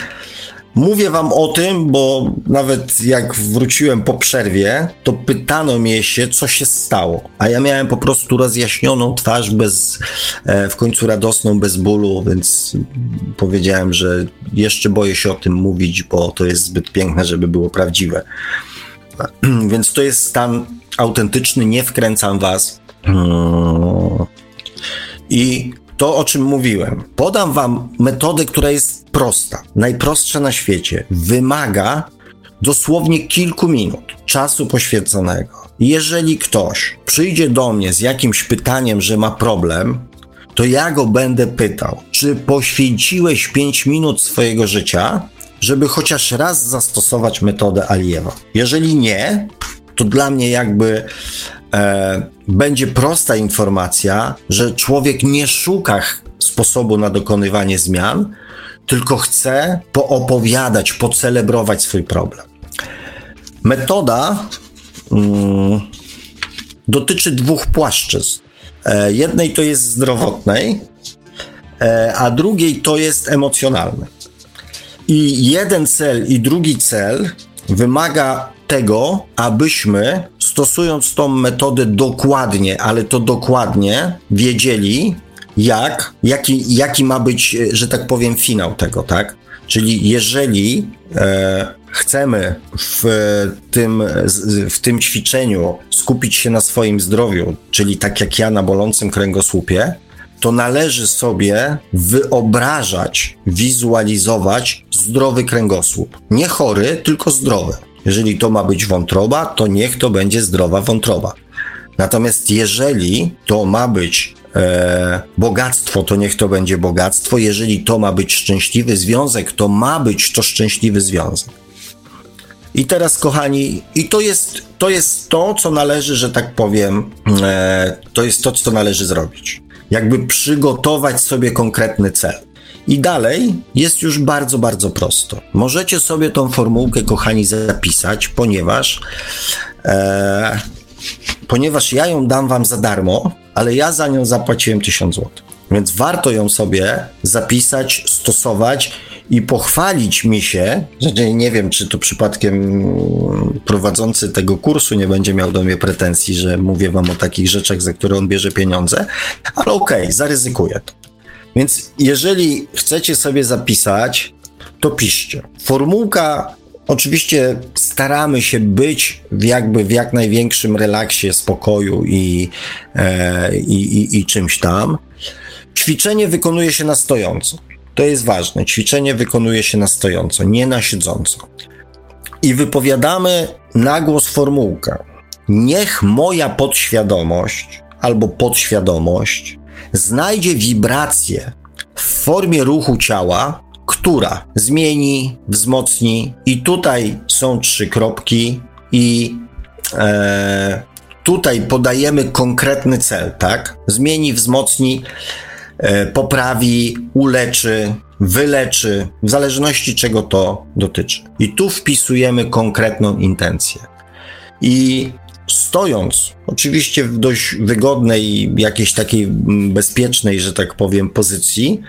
B: Mówię wam o tym, bo nawet jak wróciłem po przerwie, to pytano mnie się, co się stało. A ja miałem po prostu rozjaśnioną twarz bez, e, w końcu radosną, bez bólu, więc powiedziałem, że jeszcze boję się o tym mówić, bo to jest zbyt piękne, żeby było prawdziwe. Więc to jest stan autentyczny, nie wkręcam was. I to, o czym mówiłem. Podam wam metodę, która jest prosta, najprostsza na świecie. Wymaga dosłownie kilku minut czasu poświęconego. Jeżeli ktoś przyjdzie do mnie z jakimś pytaniem, że ma problem, to ja go będę pytał, czy poświęciłeś 5 minut swojego życia, żeby chociaż raz zastosować metodę Aliewa. Jeżeli nie, to dla mnie jakby e, będzie prosta informacja, że człowiek nie szuka sposobu na dokonywanie zmian, tylko chce poopowiadać, pocelebrować swój problem. Metoda mm, dotyczy dwóch płaszczyzn. E, jednej to jest zdrowotnej, e, a drugiej to jest emocjonalnej. I jeden cel i drugi cel wymaga tego, abyśmy stosując tą metodę dokładnie, ale to dokładnie wiedzieli, jak, jaki, jaki ma być, że tak powiem, finał tego, tak? Czyli jeżeli e, chcemy w tym, w tym ćwiczeniu skupić się na swoim zdrowiu, czyli tak jak ja na bolącym kręgosłupie, to należy sobie wyobrażać, wizualizować zdrowy kręgosłup. Nie chory, tylko zdrowy. Jeżeli to ma być wątroba, to niech to będzie zdrowa wątroba. Natomiast jeżeli to ma być e, bogactwo, to niech to będzie bogactwo. Jeżeli to ma być szczęśliwy związek, to ma być to szczęśliwy związek. I teraz, kochani, i to jest to, jest to co należy, że tak powiem, e, to jest to, co należy zrobić. Jakby przygotować sobie konkretny cel. I dalej jest już bardzo, bardzo prosto. Możecie sobie tą formułkę, kochani, zapisać, ponieważ, e, ponieważ ja ją dam wam za darmo, ale ja za nią zapłaciłem 1000 zł. Więc warto ją sobie zapisać, stosować i pochwalić mi się, że nie wiem, czy to przypadkiem prowadzący tego kursu nie będzie miał do mnie pretensji, że mówię wam o takich rzeczach, za które on bierze pieniądze, ale okej, okay, zaryzykuję to. Więc jeżeli chcecie sobie zapisać, to piszcie. Formułka Oczywiście staramy się być w jakby w jak największym relaksie, spokoju i, e, i, i, i, czymś tam. Ćwiczenie wykonuje się na stojąco. To jest ważne. Ćwiczenie wykonuje się na stojąco, nie na siedząco. I wypowiadamy na głos formułkę. Niech moja podświadomość albo podświadomość znajdzie wibrację w formie ruchu ciała, która zmieni, wzmocni, i tutaj są trzy kropki, i e, tutaj podajemy konkretny cel, tak? Zmieni, wzmocni, e, poprawi, uleczy, wyleczy, w zależności czego to dotyczy. I tu wpisujemy konkretną intencję. I stojąc, oczywiście w dość wygodnej, jakiejś takiej mm, bezpiecznej, że tak powiem, pozycji,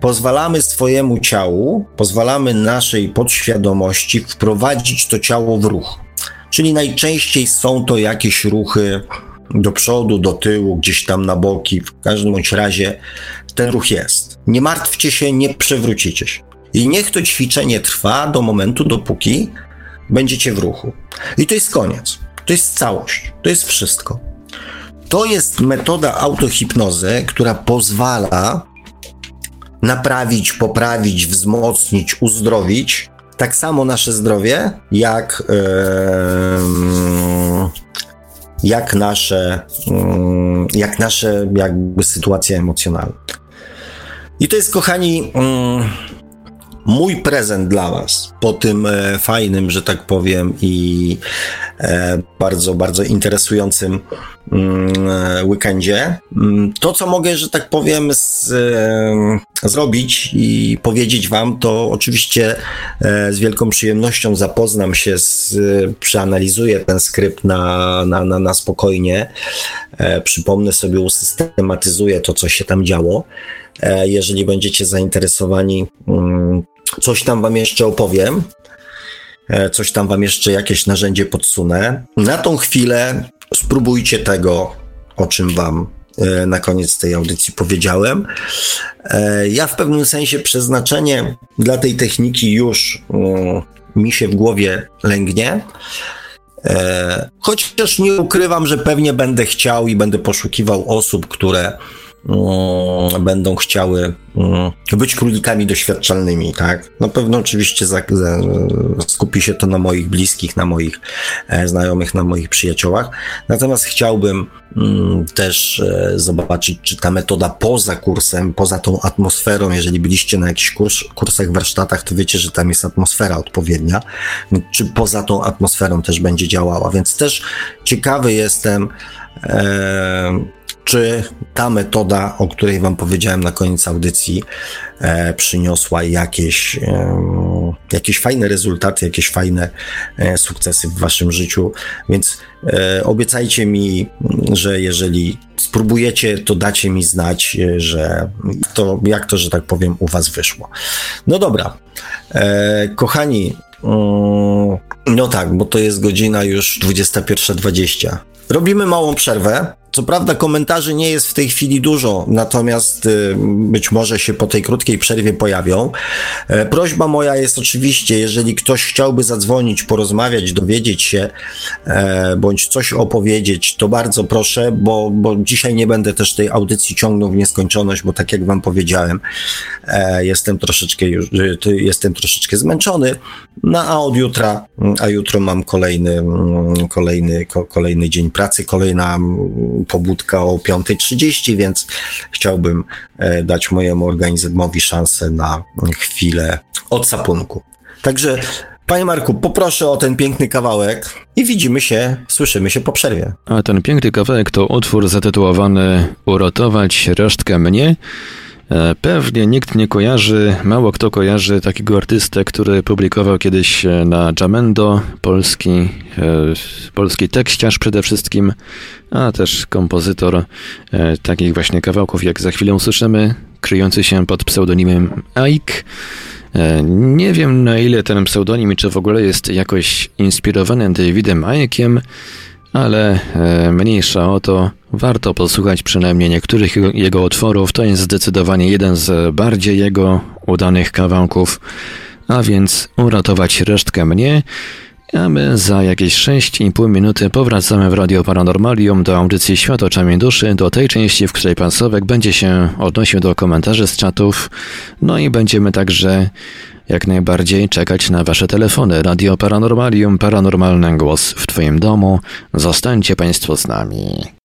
B: pozwalamy swojemu ciału, pozwalamy naszej podświadomości wprowadzić to ciało w ruch. Czyli najczęściej są to jakieś ruchy do przodu, do tyłu, gdzieś tam na boki. W każdym bądź razie ten ruch jest. Nie martwcie się, nie przewrócicie się. I niech to ćwiczenie trwa do momentu, dopóki będziecie w ruchu. I to jest koniec. To jest całość, to jest wszystko. To jest metoda autohipnozy, która pozwala naprawić, poprawić, wzmocnić, uzdrowić tak samo nasze zdrowie, jak, yy, jak nasze, yy, jak nasze jakby sytuacje emocjonalne. I to jest, kochani, yy, mój prezent dla Was po tym e, fajnym, że tak powiem, i e, bardzo, bardzo interesującym mm, e, weekendzie. Mm, to, co mogę, że tak powiem, z, zrobić i powiedzieć Wam, to oczywiście z wielką przyjemnością zapoznam się, z, przeanalizuję ten skrypt na, na, na, na spokojnie, przypomnę sobie, usystematyzuję to, co się tam działo. Jeżeli będziecie zainteresowani, mm, coś tam wam jeszcze opowiem. E, coś tam wam jeszcze jakieś narzędzie podsunę. Na tą chwilę spróbujcie tego, o czym wam e, na koniec tej audycji powiedziałem. E, ja w pewnym sensie przeznaczenie dla tej techniki już mm, mi się w głowie lęgnie. Chociaż nie ukrywam, że pewnie będę chciał i będę poszukiwał osób, które będą chciały mm, być królikami doświadczalnymi, tak? No pewno oczywiście skupi się to na moich bliskich, na moich e, znajomych, na moich przyjaciołach. Natomiast chciałbym mm, też e, zobaczyć, czy ta metoda poza kursem, poza tą atmosferą, jeżeli byliście na jakichś kurs, kursach, warsztatach, to wiecie, że tam jest atmosfera odpowiednia, czy poza tą atmosferą też będzie działała. Więc też ciekawy jestem, czy ta metoda, o której Wam powiedziałem na koniec audycji, e, przyniosła jakieś, jakieś fajne rezultaty, jakieś fajne e, sukcesy w Waszym życiu. Więc e, obiecajcie mi, że jeżeli spróbujecie, to dacie mi znać, że to, jak to, że tak powiem, u Was wyszło. No dobra, kochani. No tak, bo to jest godzina już 21.20. Robimy małą przerwę. Co prawda komentarzy nie jest w tej chwili dużo, natomiast y, być może się po tej krótkiej przerwie pojawią. E, prośba moja jest oczywiście, jeżeli ktoś chciałby zadzwonić, porozmawiać, dowiedzieć się e, bądź coś opowiedzieć, to bardzo proszę, bo, bo dzisiaj nie będę też tej audycji ciągnął w nieskończoność, bo tak jak wam powiedziałem, e, jestem troszeczkę już, jestem troszeczkę zmęczony, no a od jutra, a jutro mam kolejny, kolejny, kolejny dzień pracy, kolejna pobudka o 5.30, więc chciałbym e, dać mojemu organizmowi szansę na chwilę odsapunku. Także Panie Marku, poproszę o ten piękny kawałek i widzimy się, słyszymy się po przerwie.
A: A ten piękny kawałek to utwór zatytułowany Uratować resztkę mnie. E, pewnie nikt nie kojarzy, mało kto kojarzy takiego artystę, który publikował kiedyś e, na Jamendo, polski, e, polski tekściarz przede wszystkim, a też kompozytor takich właśnie kawałków, jak za chwilę usłyszymy, kryjący się pod pseudonimem Ike. Nie wiem na ile ten pseudonim, czy w ogóle jest jakoś inspirowany Davidem Ike'iem, ale e, mniejsza o to, warto posłuchać przynajmniej niektórych jego utworów. To jest zdecydowanie jeden z bardziej jego udanych kawałków, a więc uratować resztkę mnie. A my za jakieś 6,5 minuty powracamy w Radio Paranormalium do audycji Świat oczami duszy, do tej części, w której pan Słowek będzie się odnosił do komentarzy z czatów, no i będziemy także jak najbardziej czekać na Wasze telefony. Radio Paranormalium, paranormalny głos w Twoim domu. Zostańcie Państwo z nami.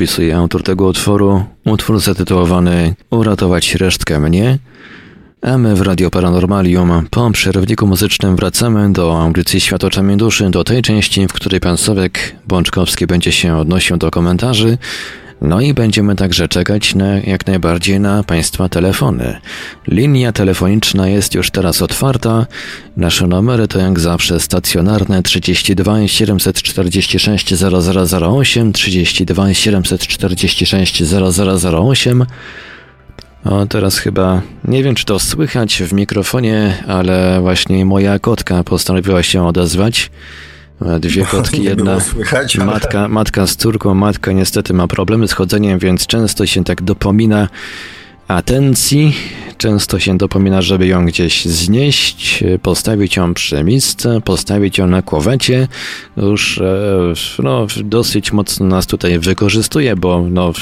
A: Podpisuje autor tego utworu. Utwór zatytułowany Uratować resztkę mnie. A my w Radio Paranormalium po przerwniku muzycznym wracamy do audycji Świat oczami duszy, do tej części, w której pan Sławek Bączkowski będzie się odnosił do komentarzy, no i będziemy także czekać na, jak najbardziej na Państwa telefony. Linia telefoniczna jest już teraz otwarta. Nasze numery to jak zawsze stacjonarne 32 746 0008, 32 746 0008. O, teraz chyba nie wiem, czy to słychać w mikrofonie, ale właśnie moja kotka postanowiła się odezwać. Dwie kotki, jedna słychać, ale... matka, matka z córką. Matka niestety ma problemy z chodzeniem, więc często się tak dopomina atencji. Często się dopomina, żeby ją gdzieś znieść, postawić ją przy misce, postawić ją na kłowecie. Już e, no, dosyć mocno nas tutaj wykorzystuje, bo no,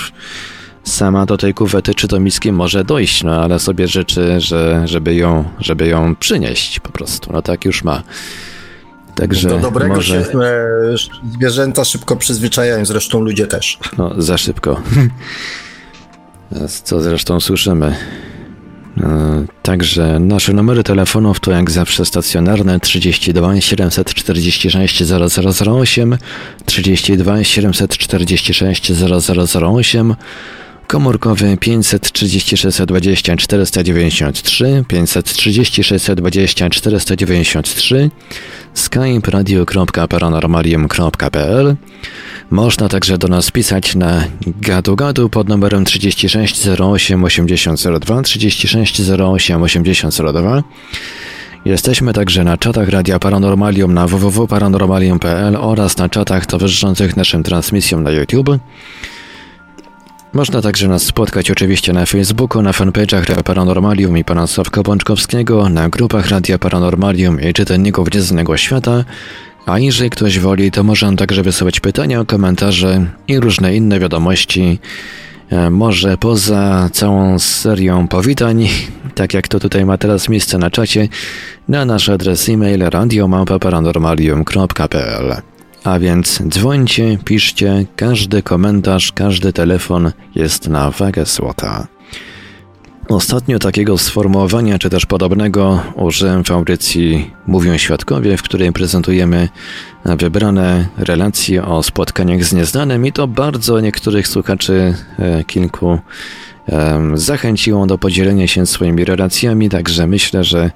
A: sama do tej kuwety czy do miski może dojść, no ale sobie życzy, że, żeby, ją, żeby ją przynieść po prostu. No tak już ma.
B: Także do dobrego może... się e, zwierzęta szybko przyzwyczajają, zresztą ludzie też.
A: No, za szybko. Co zresztą słyszymy. E, także nasze numery telefonów to jak zawsze stacjonarne 32 746 0008, 32 746 0008, komórkowy 536 20 493, 536 20 493, skype radio.paranormalium.pl można także do nas pisać na gadu gadu pod numerem 36 08 8002 36 08 8002 Jesteśmy także na czatach Radia Paranormalium na www.paranormalium.pl oraz na czatach towarzyszących naszym transmisjom na YouTube. Można także nas spotkać oczywiście na Facebooku, na fanpage'ach Paranormalium i pana Sławka Bączkowskiego, na grupach Radia Paranormalium i czytelników Dziedznego Świata, a jeżeli ktoś woli, to może on także wysyłać pytania, komentarze i różne inne wiadomości. E, może poza całą serią powitań, tak jak to tutaj ma teraz miejsce na czacie, na nasz adres e-mail radiomałpa.paranormalium.pl A więc dzwońcie, piszcie, każdy komentarz, każdy telefon jest na wagę złota. Ostatnio takiego sformułowania, czy też podobnego, użyłem w audycji Mówią Świadkowie, w której prezentujemy wybrane relacje o spotkaniach z nieznanym i to bardzo niektórych słuchaczy, e, kilku, zachęciło do podzielenia się swoimi relacjami, także myślę, że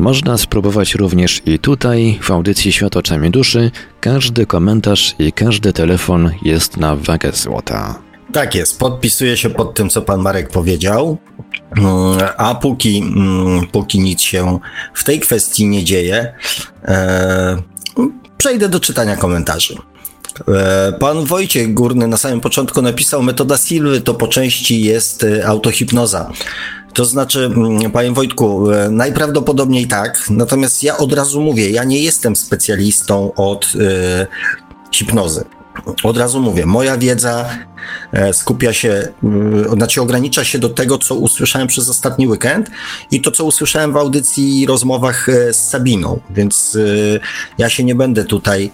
A: można spróbować również i tutaj, w audycji Świat oczami duszy, każdy komentarz i każdy telefon jest na wagę złota.
B: Tak jest, podpisuję się pod tym, co pan Marek powiedział. Mm, a póki, mm, póki nic się w tej kwestii nie dzieje, e, przejdę do czytania komentarzy. E, pan Wojciech Górny na samym początku napisał, metoda Silwy to po części jest e, autohipnoza. To znaczy, mm, panie Wojtku, najprawdopodobniej tak, natomiast ja od razu mówię, ja nie jestem specjalistą od y, hipnozy. Od razu mówię, moja wiedza e, skupia się, e, znaczy ogranicza się do tego, co usłyszałem przez ostatni weekend i to, co usłyszałem w audycji i rozmowach e, z Sabiną, więc ja się nie będę tutaj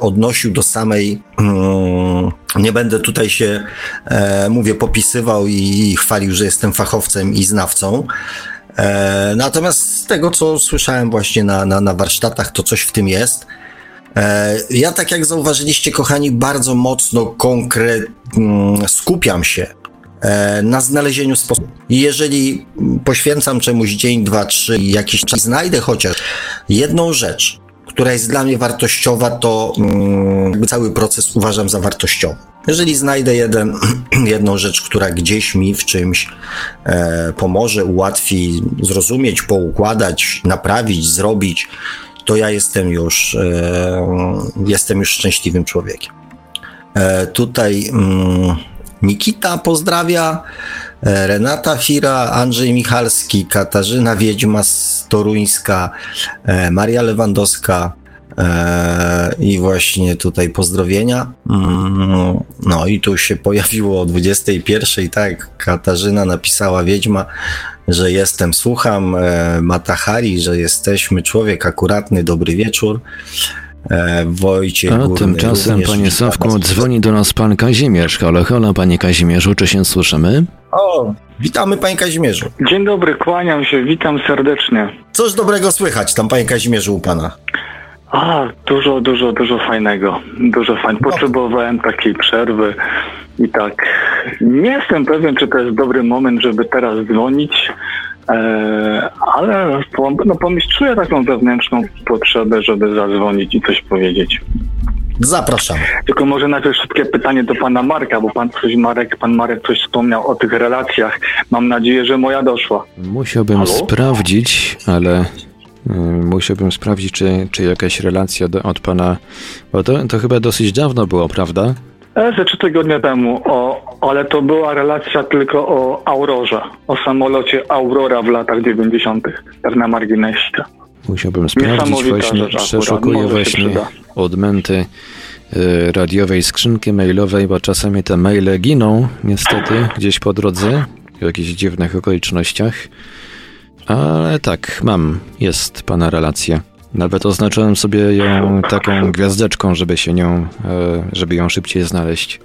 B: odnosił do samej, mm, nie będę tutaj się, mówię, popisywał i chwalił, że jestem fachowcem i znawcą. Natomiast z tego, co słyszałem właśnie na, na, na warsztatach, to coś w tym jest. E, ja, tak jak zauważyliście, kochani, bardzo mocno konkret mm, skupiam się e, na znalezieniu sposobu. Jeżeli poświęcam czemuś dzień, dwa, trzy jakiś czas znajdę chociaż jedną rzecz, która jest dla mnie wartościowa, to mm, cały proces uważam za wartościowy. Jeżeli znajdę jeden, jedną rzecz, która gdzieś mi w czymś e, pomoże, ułatwi zrozumieć, poukładać, naprawić, zrobić, to ja jestem już, e, jestem już szczęśliwym człowiekiem. E, tutaj mm, Nikita pozdrawia, Renata Fira, Andrzej Michalski, Katarzyna Wiedźma Toruńska, Maria Lewandowska, i właśnie tutaj pozdrowienia. Mm, no i tu się pojawiło o 21, tak, Katarzyna napisała Wiedźma, że jestem, słucham e, Matahari, że jesteśmy, człowiek akuratny, dobry wieczór. E, Wojciech
A: A Górny, tymczasem, panie Sawku, dzwoni do nas pan Kazimierz. Halo, halo, panie Kazimierzu, czy się słyszymy?
B: O, witamy panie Kazimierzu.
C: Dzień dobry, kłaniam się, witam serdecznie.
B: Cóż dobrego słychać tam, panie Kazimierzu, u pana?
C: A, dużo, dużo, dużo fajnego. Dużo fajnego. No. Potrzebowałem takiej przerwy i tak. Nie jestem pewien, czy to jest dobry moment, żeby teraz dzwonić, ale no, czuję taką wewnętrzną potrzebę, żeby zadzwonić i coś powiedzieć.
B: Zapraszamy.
C: Tylko może najpierw szybkie pytanie do pana Marka, bo pan coś Marek, pan Marek coś wspomniał o tych relacjach. Mam nadzieję, że moja doszła.
A: Musiałbym
C: Halo?
A: sprawdzić, ale y, musiałbym sprawdzić, czy, czy jakaś relacja do, od pana. Bo to, to chyba dosyć dawno było, prawda?
C: E, Ze trzy tygodnie temu, o, ale to była relacja tylko o Aurorze, o samolocie Aurora w latach 90. tak na marginesie.
A: Musiałbym sprawdzić właśnie, przeszukuję właśnie odmęty y, radiowej skrzynki mailowej, bo czasami te maile giną niestety gdzieś po drodze w jakichś dziwnych okolicznościach. Ale tak, mam, jest pana relacja. Nawet oznaczyłem sobie ją taką gwiazdeczką, żeby się nią, e, żeby ją szybciej znaleźć.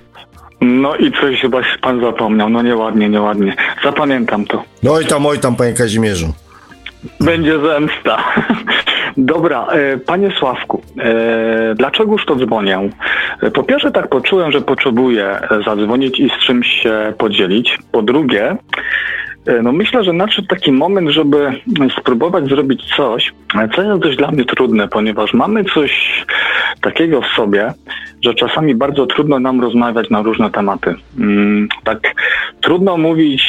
C: No i coś chyba pan zapomniał, no nieładnie, nieładnie. Zapamiętam to.
B: No oj tam, oj tam, panie Kazimierzu.
C: Będzie zemsta. Dobra, e, panie Sławku, e, dlaczegoż to dzwonię? Po pierwsze tak poczułem, że potrzebuję zadzwonić i z czymś się podzielić. Po drugie, no myślę, że nadszedł taki moment, żeby spróbować zrobić coś, e, co jest dość dla mnie trudne, ponieważ mamy coś takiego w sobie, że czasami bardzo trudno nam rozmawiać na różne tematy. Mm, tak trudno mówić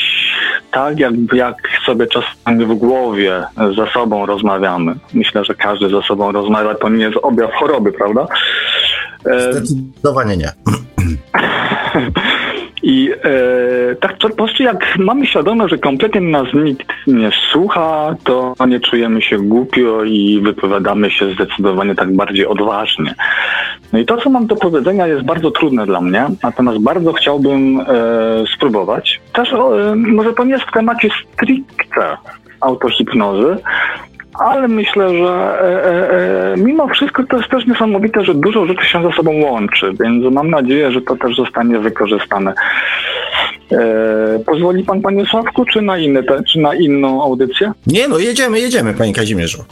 C: tak, jak, jak sobie czasami w głowie ze sobą rozmawiamy. Myślę, że każdy ze sobą rozmawia, to nie jest objaw choroby, prawda? E,
B: Zdecydowanie nie.
C: I e, tak po prostu jak mamy świadomość, że kompletnie nas nikt nie słucha, to nie czujemy się głupio i wypowiadamy się zdecydowanie tak bardziej odważnie. No i to, co mam do powiedzenia, jest bardzo trudne dla mnie, natomiast bardzo chciałbym e, spróbować. Też e, może to nie jest w temacie stricte autohipnozy, ale myślę, że e, e, e, mimo wszystko to jest też niesamowite, że dużo rzeczy się ze sobą łączy, więc mam nadzieję, że to też zostanie wykorzystane. E, pozwoli pan, panie Sławku, czy na, inny te, czy na inną audycję?
B: Nie no, jedziemy, jedziemy, panie Kazimierzu.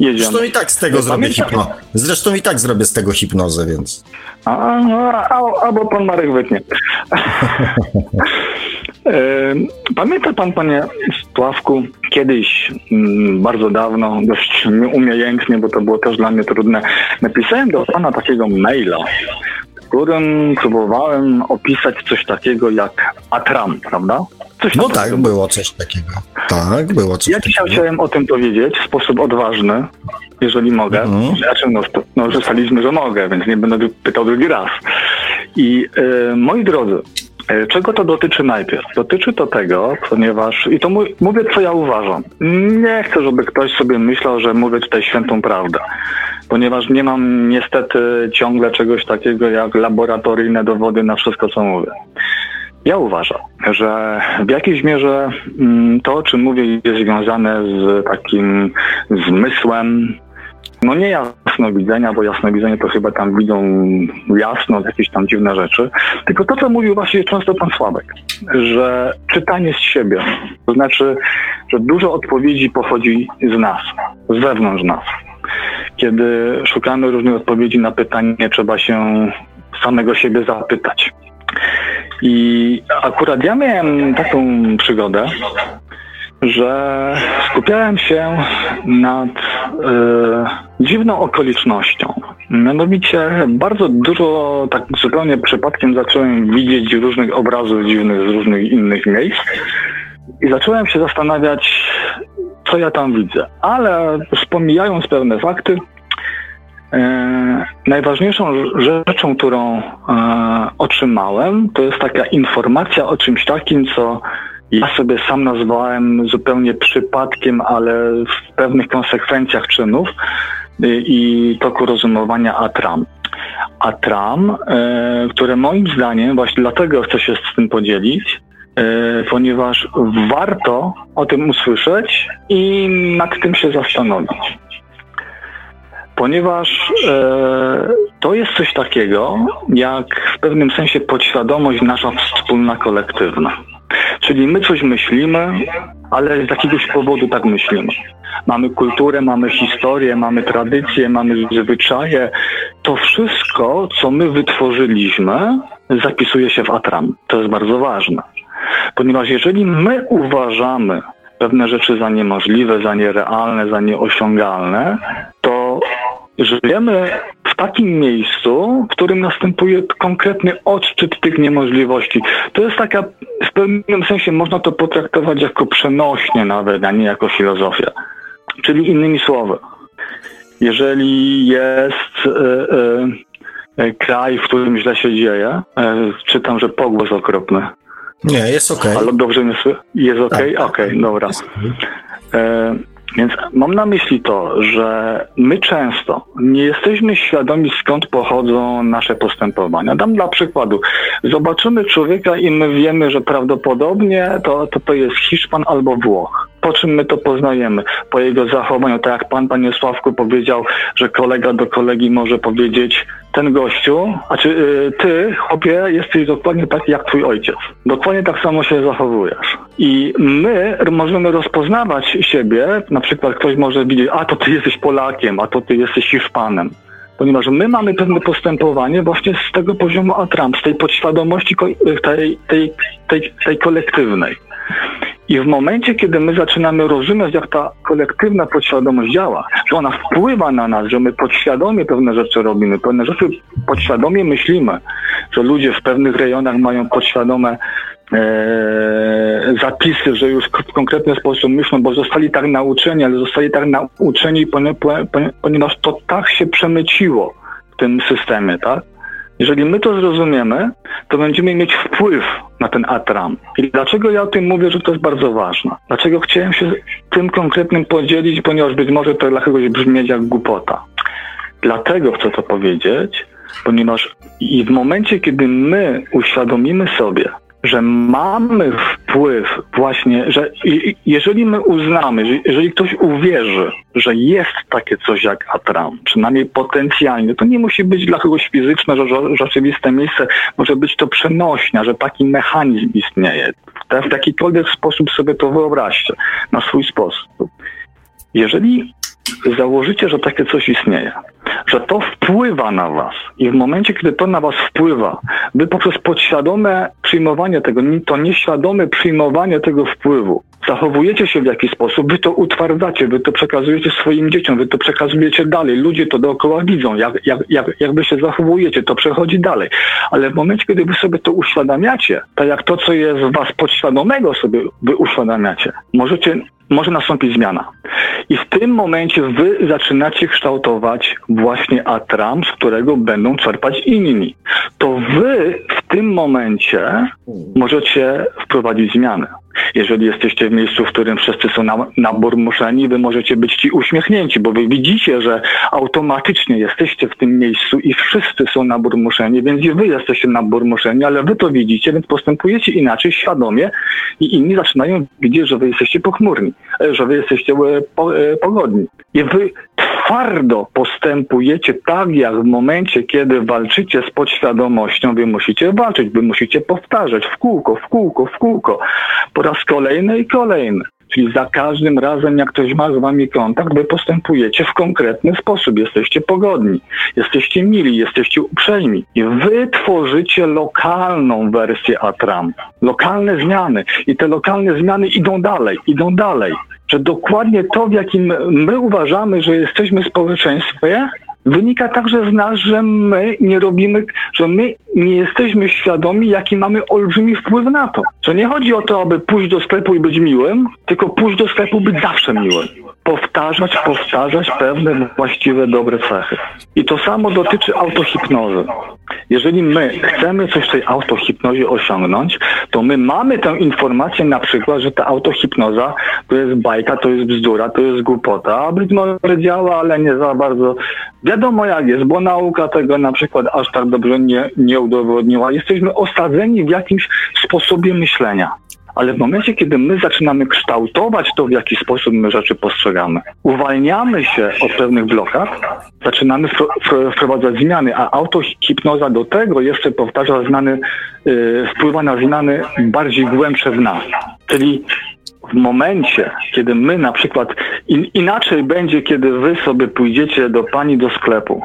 C: Jedziemy.
B: Zresztą i tak z tego zrobię hipnozę. Zresztą i tak zrobię z tego hipnozę, więc...
C: A, a, a, albo pan Marek wytnie. E, Pamięta pan, panie Sławku, kiedyś, mm, bardzo dawno, dość umiejętnie, bo to było też dla mnie trudne, napisałem do pana takiego maila, w którym próbowałem opisać coś takiego jak Atram, prawda? Coś
B: No tak, było coś takiego. Tak, było coś
C: Ja
B: takiego.
C: chciałem o tym powiedzieć w sposób odważny, jeżeli mogę.
B: Mhm.
C: Znaczy, no, no, że mogę, więc nie będę pytał drugi raz. I e, moi drodzy, e, czego to dotyczy najpierw? Dotyczy to tego, ponieważ, i to mówię, co ja uważam. Nie chcę, żeby ktoś sobie myślał, że mówię tutaj świętą prawdę. Ponieważ nie mam niestety ciągle czegoś takiego jak laboratoryjne dowody na wszystko, co mówię. Ja uważam, że w jakiejś mierze mm, to, o czym mówię, jest związane z takim zmysłem, no nie jasnowidzenia, bo jasnowidzenie to chyba tam widzą jasno jakieś tam dziwne rzeczy, tylko to, co mówił właśnie często pan Sławek, że czytanie z siebie, to znaczy, że dużo odpowiedzi pochodzi z nas, z wewnątrz nas. Kiedy szukamy różnych odpowiedzi na pytanie, trzeba się samego siebie zapytać. I akurat ja miałem taką przygodę, że skupiałem się nad e, dziwną okolicznością. Mianowicie bardzo dużo, tak zupełnie przypadkiem zacząłem widzieć różnych obrazów dziwnych z różnych innych miejsc i zacząłem się zastanawiać, co ja tam widzę. Ale wspomijając pewne fakty, E, najważniejszą rzeczą, którą e, otrzymałem, to jest taka informacja o czymś takim, co ja sobie sam nazwałem zupełnie przypadkiem, ale w pewnych konsekwencjach czynów y, i toku rozumowania ATRAM. ATRAM, e, które moim zdaniem, właśnie dlatego chcę się z tym podzielić, e, ponieważ warto o tym usłyszeć i nad tym się zastanowić ponieważ e, to jest coś takiego, jak w pewnym sensie podświadomość nasza wspólna, kolektywna. Czyli my coś myślimy, ale z jakiegoś powodu tak myślimy. Mamy kulturę, mamy historię, mamy tradycje, mamy zwyczaje. To wszystko, co my wytworzyliśmy, zapisuje się w Atram. To jest bardzo ważne. Ponieważ jeżeli my uważamy pewne rzeczy za niemożliwe, za nierealne, za nieosiągalne, to żyjemy w takim miejscu, w którym następuje konkretny odczyt tych niemożliwości. To jest taka, w pewnym sensie można to potraktować jako przenośnie nawet, a nie jako filozofię. Czyli innymi słowy, jeżeli jest e, e, kraj, w którym źle się dzieje, e, czytam, że pogłos okropny.
B: Nie, jest okej.
C: Ale dobrze nie słyszę? Jest okej?
B: Tak,
C: okej,
B: tak.
C: dobra. E, więc mam na myśli to, że my często nie jesteśmy świadomi skąd pochodzą nasze postępowania. Dam dla przykładu. Zobaczymy człowieka i my wiemy, że prawdopodobnie to, to, to jest Hiszpan albo Włoch. Po czym my to poznajemy? Po jego zachowaniu. Tak jak pan, panie Sławku, powiedział, że kolega do kolegi może powiedzieć ten gościu, a czy y, ty, chłopie, jesteś dokładnie taki jak twój ojciec. Dokładnie tak samo się zachowujesz. I my możemy rozpoznawać siebie, na przykład ktoś może widzieć, a to ty jesteś Polakiem, a to ty jesteś Hiszpanem. Ponieważ my mamy pewne postępowanie właśnie z tego poziomu Atram, z tej podświadomości tej, tej, tej, tej kolektywnej. I w momencie, kiedy my zaczynamy rozumieć, jak ta kolektywna podświadomość działa, że ona wpływa na nas, że my podświadomie pewne rzeczy robimy, pewne rzeczy podświadomie myślimy, że ludzie w pewnych rejonach mają podświadome e, zapisy, że już w konkretny sposób myślą, bo zostali tak nauczeni, ale zostali tak nauczeni, ponieważ to tak się przemyciło w tym systemie, tak? Jeżeli my to zrozumiemy, to będziemy mieć wpływ na ten atram. I dlaczego ja o tym mówię, że to jest bardzo ważne? Dlaczego chciałem się tym konkretnym podzielić, ponieważ być może to dla kogoś brzmieć jak głupota. Dlatego chcę to powiedzieć, ponieważ i w momencie, kiedy my uświadomimy sobie, że mamy wpływ właśnie, że jeżeli my uznamy, że jeżeli ktoś uwierzy, że jest takie coś jak Atram, przynajmniej potencjalnie, to nie musi być dla kogoś fizyczne, że, że rzeczywiste miejsce, może być to przenośnia, że taki mechanizm istnieje. W jakikolwiek sposób sobie to wyobraźcie, na swój sposób. Jeżeli założycie, że takie coś istnieje, że to wpływa na was i w momencie, kiedy to na was wpływa, wy poprzez podświadome przyjmowanie tego, to nieświadome przyjmowanie tego wpływu, zachowujecie się w jakiś sposób, wy to utwardzacie, wy to przekazujecie swoim dzieciom, wy to przekazujecie dalej, ludzie to dookoła widzą, jak, jak, jak, jak wy się zachowujecie, to przechodzi dalej. Ale w momencie, kiedy wy sobie to uświadamiacie, tak jak to, co jest w was podświadomego sobie wy uświadamiacie, możecie może nastąpić zmiana. I w tym momencie wy zaczynacie kształtować właśnie atram, z którego będą czerpać inni. To wy w tym momencie możecie wprowadzić zmianę. Jeżeli jesteście w miejscu, w którym wszyscy są na, naburmuszeni, wy możecie być ci uśmiechnięci, bo wy widzicie, że automatycznie jesteście w tym miejscu i wszyscy są naburmuszeni, więc i wy jesteście naburmuszeni, ale wy to widzicie, więc postępujecie inaczej, świadomie i inni zaczynają widzieć, że wy jesteście pochmurni, e, że wy jesteście e, e, pogodni. I wy twardo postępujecie tak, jak w momencie, kiedy walczycie z podświadomością, wy musicie walczyć, wy musicie powtarzać w kółko, w kółko, w kółko, po raz kolejny i kolejny. Czyli za każdym razem, jak ktoś ma z wami kontakt, wy postępujecie w konkretny sposób. Jesteście pogodni, jesteście mili, jesteście uprzejmi. I wy tworzycie lokalną wersję Atram. Lokalne zmiany. I te lokalne zmiany idą dalej, idą dalej że dokładnie to, w jakim my uważamy, że jesteśmy społeczeństwem, wynika także z nas, że my nie robimy, że my nie jesteśmy świadomi, jaki mamy olbrzymi wpływ na to. Że nie chodzi o to, aby pójść do sklepu i być miłym, tylko pójść do sklepu być zawsze miłym. Powtarzać, powtarzać pewne właściwe, dobre cechy. I to samo dotyczy autohipnozy. Jeżeli my chcemy coś w tej autohipnozie osiągnąć, to my mamy tę informację na przykład, że ta autohipnoza to jest bajka, to jest bzdura, to jest głupota, a być może działa, ale nie za bardzo. Wiadomo jak jest, bo nauka tego na przykład aż tak dobrze nie, nie udowodniła. Jesteśmy osadzeni w jakimś sposobie myślenia. Ale w momencie, kiedy my zaczynamy kształtować to, w jaki sposób my rzeczy postrzegamy, uwalniamy się od pewnych blokad, zaczynamy wprowadzać zmiany, a autohipnoza do tego jeszcze powtarza zmiany, yy, wpływa na zmiany bardziej głębsze w nas. Czyli w momencie, kiedy my na przykład in, inaczej będzie, kiedy wy sobie pójdziecie do pani do sklepu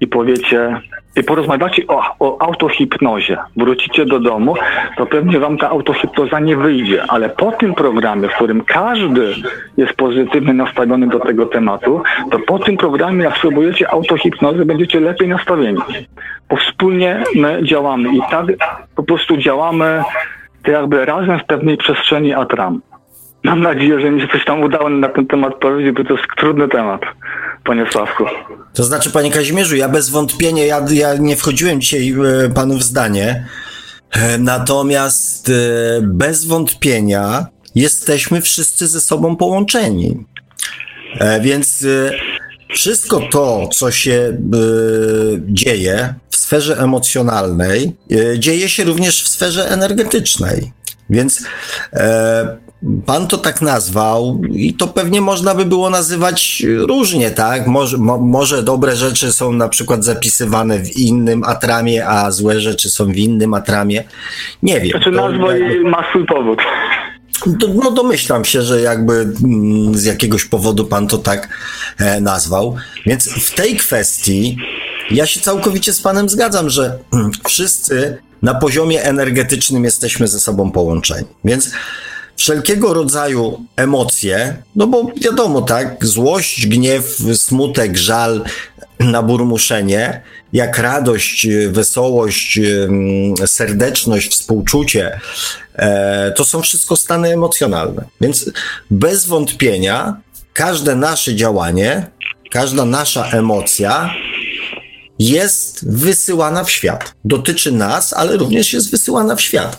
C: i powiecie, i porozmawiacie o, o autohipnozie, wrócicie do domu, to pewnie wam ta autohipnoza nie wyjdzie, ale po tym programie, w którym każdy jest pozytywnie nastawiony do tego tematu, to po tym programie, jak spróbujecie autohipnozy, będziecie lepiej nastawieni. Bo wspólnie my działamy i tak po prostu działamy jakby razem w pewnej przestrzeni Atram. Mam nadzieję, że mi się coś tam udało na ten temat powiedzieć, bo to jest trudny temat, panie Sławku.
B: To znaczy, panie Kazimierzu, ja bez wątpienia, ja, ja nie wchodziłem dzisiaj e, panu w zdanie, e, natomiast e, bez wątpienia jesteśmy wszyscy ze sobą połączeni. Więc wszystko to, co się dzieje w sferze emocjonalnej, dzieje się również w sferze energetycznej. Więc pan to tak nazwał i to pewnie można by było nazywać różnie, tak? Może, mo, może dobre rzeczy są na przykład zapisywane w innym atramie, a złe rzeczy są w innym atramie. Nie wiem.
C: Znaczy
B: To
C: nazwa jej ma swój powód.
B: do, no domyślam się, że jakby mm, z jakiegoś powodu pan to tak e, nazwał. Więc w tej kwestii ja się całkowicie z panem zgadzam, że mm, wszyscy na poziomie energetycznym jesteśmy ze sobą połączeni. Więc wszelkiego rodzaju emocje, no bo wiadomo, tak, złość, gniew, smutek, żal, naburmuszenie, jak radość, wesołość, serdeczność, współczucie, e, to są wszystko stany emocjonalne. Więc bez wątpienia każde nasze działanie, każda nasza emocja jest wysyłana w świat. Dotyczy nas, ale również jest wysyłana w świat.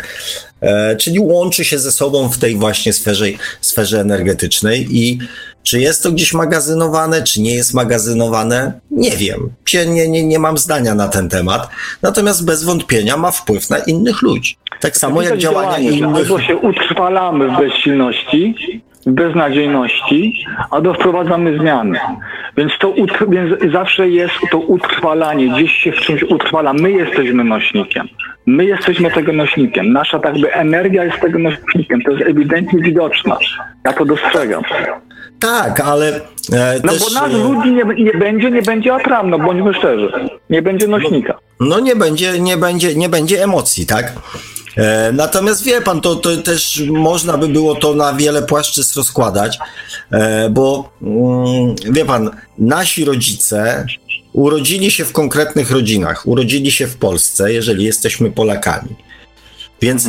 B: E, czyli łączy się ze sobą w tej właśnie sferze, sferze energetycznej i czy jest to gdzieś magazynowane, czy nie jest magazynowane, nie wiem. Nie, nie, nie mam zdania na ten temat. Natomiast bez wątpienia ma wpływ na innych ludzi. Tak samo jak działania
C: działanie,
B: innych.
C: Albo się utrwalamy w bezsilności, beznadziejności, albo wprowadzamy zmiany. Więc to więc zawsze jest to utrwalanie, gdzieś się w czymś utrwala. My jesteśmy nośnikiem. My jesteśmy tego nośnikiem. Nasza tak by energia jest tego nośnikiem. To jest ewidentnie widoczne. Ja to dostrzegam.
B: Tak, ale e,
C: No
B: też,
C: bo nas
B: e,
C: ludzi nie, nie będzie, nie będzie atram, no bądźmy szczerzy. Nie będzie nośnika.
B: no nie będzie, nie będzie, nie będzie emocji, tak? E, natomiast wie pan, to, to też można by było to na wiele płaszczyzn rozkładać, e, bo mm, wie pan, nasi rodzice urodzili się w konkretnych rodzinach, urodzili się w Polsce, jeżeli jesteśmy Polakami. Więc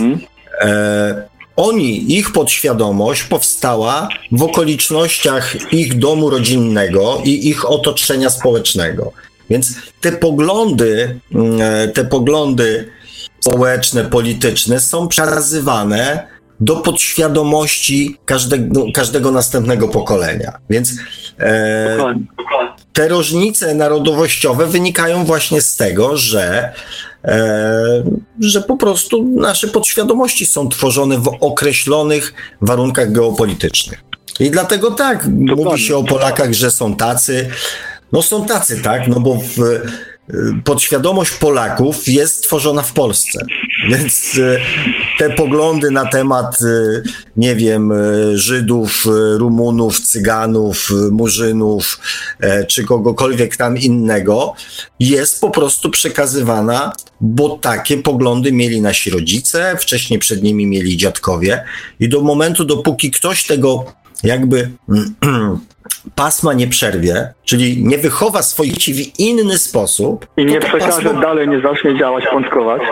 B: e, oni, ich podświadomość powstała w okolicznościach ich domu rodzinnego i ich otoczenia społecznego. Więc te poglądy, mm, e, te poglądy społeczne, polityczne są przekazywane do podświadomości każdego, każdego następnego pokolenia. Więc e,
C: Dokładnie.
B: te różnice narodowościowe wynikają właśnie z tego, że, e, że po prostu nasze podświadomości są tworzone w określonych warunkach geopolitycznych. I dlatego tak, mówi się o Polakach, że są tacy. No są tacy, tak, no bo w, podświadomość Polaków jest tworzona w Polsce. Więc y, te poglądy na temat, y, nie wiem, y, Żydów, y, Rumunów, Cyganów, y, Murzynów, e, czy kogokolwiek tam innego, jest po prostu przekazywana, bo takie poglądy mieli nasi rodzice, wcześniej przed nimi mieli dziadkowie i do momentu, dopóki ktoś tego jakby pasma nie przerwie, czyli nie wychowa swoich dzieci w inny sposób,
C: I nie przekaże dalej, nie zacznie działać, pączkować.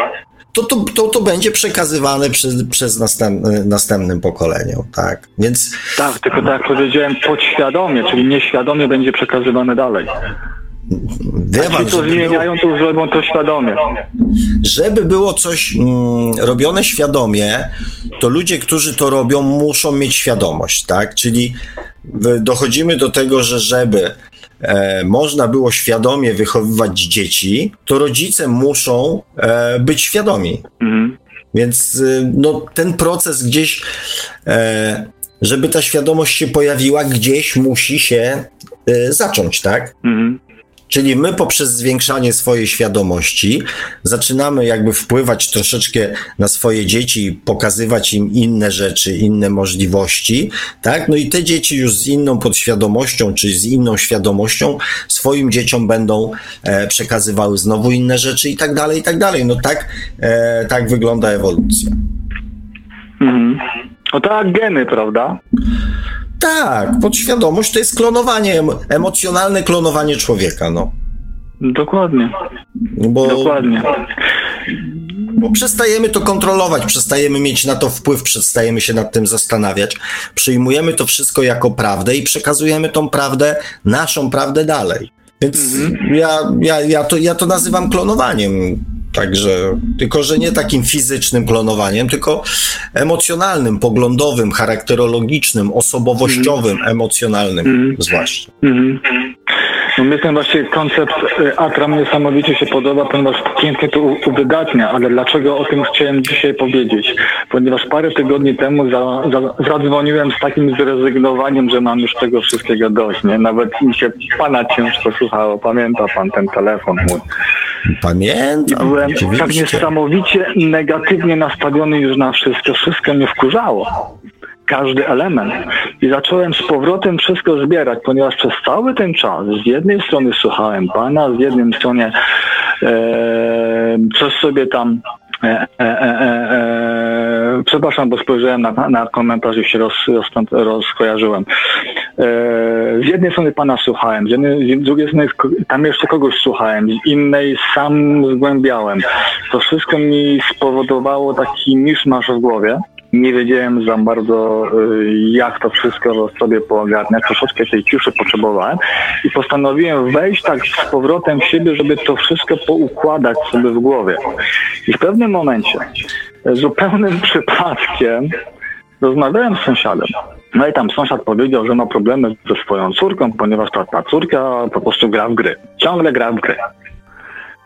B: to, to, to, to będzie przekazywane przez, przez następ, następnym pokoleniom, tak? Więc
C: Tak, tylko tak jak powiedziałem, podświadomie, czyli nieświadomie będzie przekazywane dalej.
B: Wie pan,
C: co
B: było,
C: zmieniają, to zrobią to świadomie.
B: żeby było coś mm, robione świadomie, to ludzie, którzy to robią, muszą mieć świadomość, tak? Czyli dochodzimy do tego, że żeby e, można było świadomie wychowywać dzieci, to rodzice muszą e, być świadomi.
C: Mhm.
B: Więc y, no, ten proces gdzieś, e, żeby ta świadomość się pojawiła, gdzieś musi się y, zacząć, tak?
C: Mhm.
B: Czyli my poprzez zwiększanie swojej świadomości zaczynamy jakby wpływać troszeczkę na swoje dzieci, pokazywać im inne rzeczy, inne możliwości, tak? No i te dzieci już z inną podświadomością, czy z inną świadomością swoim dzieciom będą e, przekazywały znowu inne rzeczy i tak dalej, i tak dalej. No tak, e, tak wygląda ewolucja.
C: Mhm. No tak geny, prawda?
B: Tak, podświadomość to jest klonowanie, emocjonalne klonowanie człowieka, no.
C: Dokładnie.
B: Bo,
C: Dokładnie.
B: bo przestajemy to kontrolować, przestajemy mieć na to wpływ, przestajemy się nad tym zastanawiać, przyjmujemy to wszystko jako prawdę i przekazujemy tą prawdę, naszą prawdę dalej. Więc ja, ja, ja, to, ja to nazywam klonowaniem. Także, tylko że nie takim fizycznym klonowaniem, tylko emocjonalnym, poglądowym, charakterologicznym, osobowościowym, emocjonalnym zwłaszcza.
C: Mhm. Mnie ten właśnie koncept y, Atram niesamowicie się podoba, ponieważ pięknie to uwydatnia, ale dlaczego o tym chciałem dzisiaj powiedzieć? Ponieważ parę tygodni temu za, za, zadzwoniłem z takim zrezygnowaniem, że mam już tego wszystkiego dość, nie? Nawet mi się pana ciężko słuchało, pamięta pan ten telefon mój. I
B: Pamiętam,
C: byłem tak
B: oczywiście.
C: niesamowicie negatywnie nastawiony już na wszystko. Wszystko mnie wkurzało. Każdy element. I zacząłem z powrotem wszystko zbierać, ponieważ przez cały ten czas z jednej strony słuchałem pana, z jednej strony e, coś sobie tam E, e, e, e, e, przepraszam, bo spojrzałem na, na komentarz i się roz, roz, rozkojarzyłem. E, z jednej strony pana słuchałem, z, jednej, z drugiej strony tam jeszcze kogoś słuchałem, z innej sam zgłębiałem. To wszystko mi spowodowało taki miszmasz w głowie. Nie wiedziałem za bardzo, y, jak to wszystko sobie poogarniać. Troszeczkę tej ciszy potrzebowałem i postanowiłem wejść tak z powrotem w siebie, żeby to wszystko poukładać sobie w głowie. I w pewnym momencie, zupełnym przypadkiem, rozmawiałem z sąsiadem. No i tam sąsiad powiedział, że ma problemy ze swoją córką, ponieważ ta, ta córka po prostu gra w gry. Ciągle gra w gry.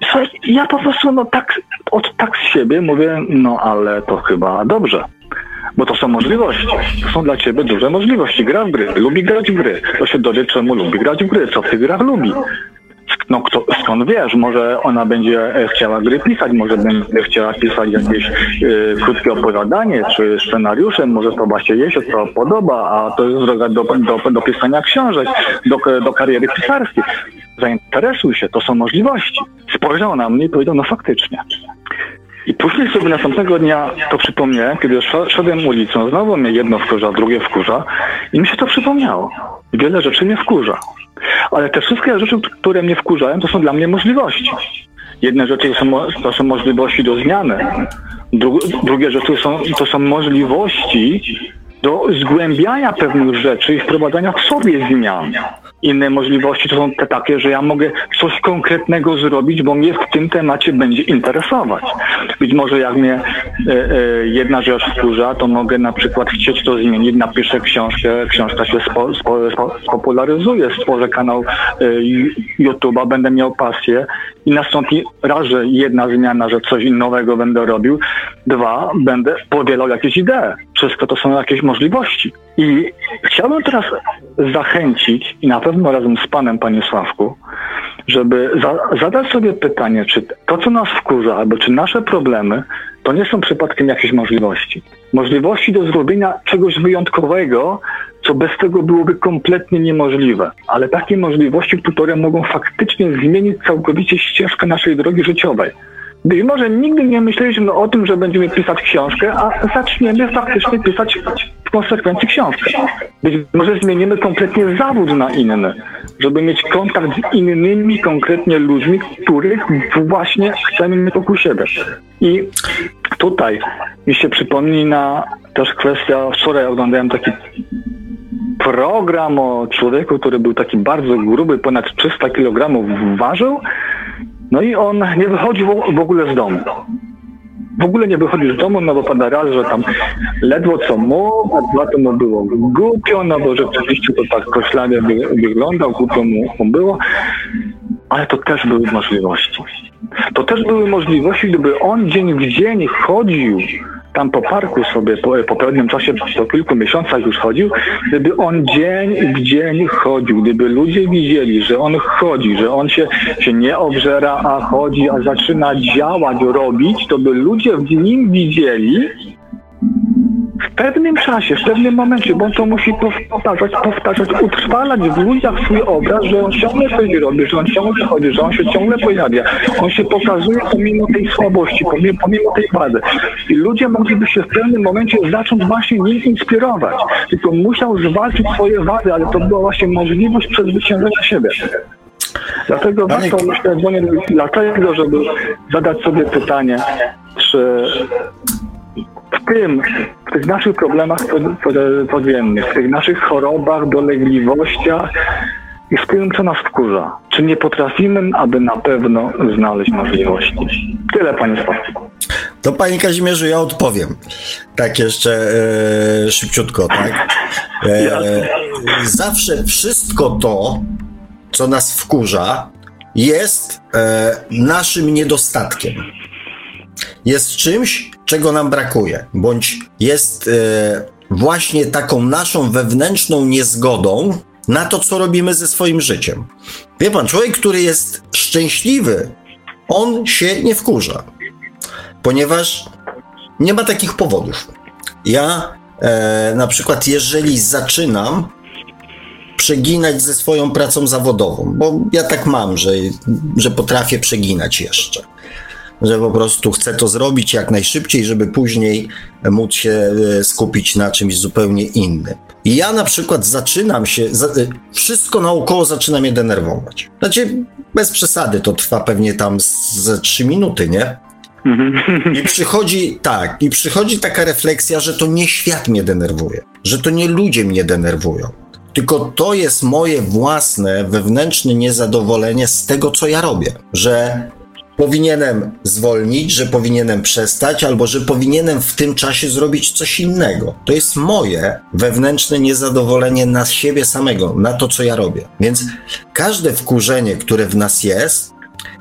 C: Słuchaj, ja po prostu no tak, od, tak z siebie mówię, no ale to chyba dobrze. Bo to są możliwości. To są dla ciebie duże możliwości. Gra w gry, lubi grać w gry. To się dowie, czemu lubi grać w gry, co w tych grach lubi. No kto, skąd wiesz, może ona będzie e, chciała gry pisać, może będzie chciała pisać jakieś e, krótkie opowiadanie, czy scenariusze, może to właśnie jej się to podoba, a to jest droga do, do, do pisania książek, do, do kariery pisarskiej. Zainteresuj się, to są możliwości. Spojrzał na mnie i powiedział, no faktycznie. I później sobie następnego dnia to przypomniałem, kiedy sz- szedłem ulicą, znowu mnie jedno wkurza, drugie wkurza i mi się to przypomniało. Wiele rzeczy mnie wkurza. Ale te wszystkie rzeczy, które mnie wkurzają, to są dla mnie możliwości. Jedne rzeczy to są, to są możliwości do zmiany. Dru- drugie rzeczy są, to są możliwości do zgłębiania pewnych rzeczy i wprowadzania w sobie zmian. Inne możliwości to są te takie, że ja mogę coś konkretnego zrobić, bo mnie w tym temacie będzie interesować. Być może jak mnie e, e, jedna rzecz wkurza, to mogę na przykład chcieć to zmienić, napiszę książkę, książka się spo, spo, spo, spopularyzuje, stworzę kanał e, YouTube'a, będę miał pasję i nastąpi raz, że jedna zmiana, że coś nowego będę robił, dwa, będę powielał jakieś idee. Wszystko to są jakieś możliwości. I chciałbym teraz zachęcić, i na pewno razem z Panem, Panie Sławku, żeby za, zadać sobie pytanie, czy to, co nas wkurza, albo czy nasze problemy, to nie są przypadkiem jakieś możliwości. Możliwości do zrobienia czegoś wyjątkowego, co bez tego byłoby kompletnie niemożliwe. Ale takie możliwości, które mogą faktycznie zmienić całkowicie ścieżkę naszej drogi życiowej. Być może nigdy nie myśleliśmy o tym, że będziemy pisać książkę, a zaczniemy faktycznie pisać w konsekwencji książkę. Być może zmienimy kompletnie zawód na inny, żeby mieć kontakt z innymi konkretnie ludźmi, których właśnie chcemy mieć wokół siebie. I tutaj mi się przypomina też kwestia, wczoraj oglądałem taki program o człowieku, który był taki bardzo gruby, ponad 300 kg ważył, no i on nie wychodził w ogóle z domu. W ogóle nie wychodził z domu, no bo pada raz, że tam ledwo co mógł, a dwa to mu było głupio, no bo rzeczywiście to tak koślawie wy, wyglądał, głupio mu, mu było. Ale to też były możliwości. To też były możliwości, gdyby on dzień w dzień chodził tam po parku sobie po, po pewnym czasie, po kilku miesiącach już chodził, gdyby on dzień w dzień chodził, gdyby ludzie widzieli, że on chodzi, że on się, się nie obżera, a chodzi, a zaczyna działać, robić, to by ludzie w nim widzieli, w pewnym czasie, w pewnym momencie, bo on to musi powtarzać, powtarzać, utrwalać w ludziach swój obraz, że on ciągle coś robi, że on ciągle chodzi, że on się ciągle pojawia. On się pokazuje pomimo tej słabości, pomimo, pomimo tej wady. I ludzie mogliby się w pewnym momencie zacząć właśnie nim inspirować. Tylko musiał zwalczyć swoje wady, ale to była właśnie możliwość przezwyciężenia siebie. Dlatego Panie... warto, myślę, dlatego, żeby zadać sobie pytanie, czy w tym, w tych naszych problemach codziennych, w tych naszych chorobach, dolegliwościach i w tym, co nas wkurza. Czy nie potrafimy, aby na pewno znaleźć możliwości? Tyle, panie Stasiu.
B: To panie Kazimierzu, ja odpowiem. Tak jeszcze e, szybciutko, tak? E, zawsze wszystko to, co nas wkurza, jest e, naszym niedostatkiem. Jest czymś, czego nam brakuje, bądź jest e, właśnie taką naszą wewnętrzną niezgodą na to, co robimy ze swoim życiem. Wie pan, człowiek, który jest szczęśliwy, on się nie wkurza, ponieważ nie ma takich powodów. Ja e, na przykład, jeżeli zaczynam przeginać ze swoją pracą zawodową, bo ja tak mam, że, że potrafię przeginać jeszcze że po prostu chcę to zrobić jak najszybciej, żeby później móc się e, skupić na czymś zupełnie innym. I ja na przykład zaczynam się, e, wszystko naokoło zaczyna mnie denerwować. Znaczy, bez przesady, to trwa pewnie tam ze trzy minuty, nie? I przychodzi, tak, i przychodzi taka refleksja, że to nie świat mnie denerwuje, że to nie ludzie mnie denerwują, tylko to jest moje własne, wewnętrzne niezadowolenie z tego, co ja robię, że powinienem zwolnić, że powinienem przestać, albo że powinienem w tym czasie zrobić coś innego. To jest moje wewnętrzne niezadowolenie na siebie samego, na to, co ja robię. Więc każde wkurzenie, które w nas jest,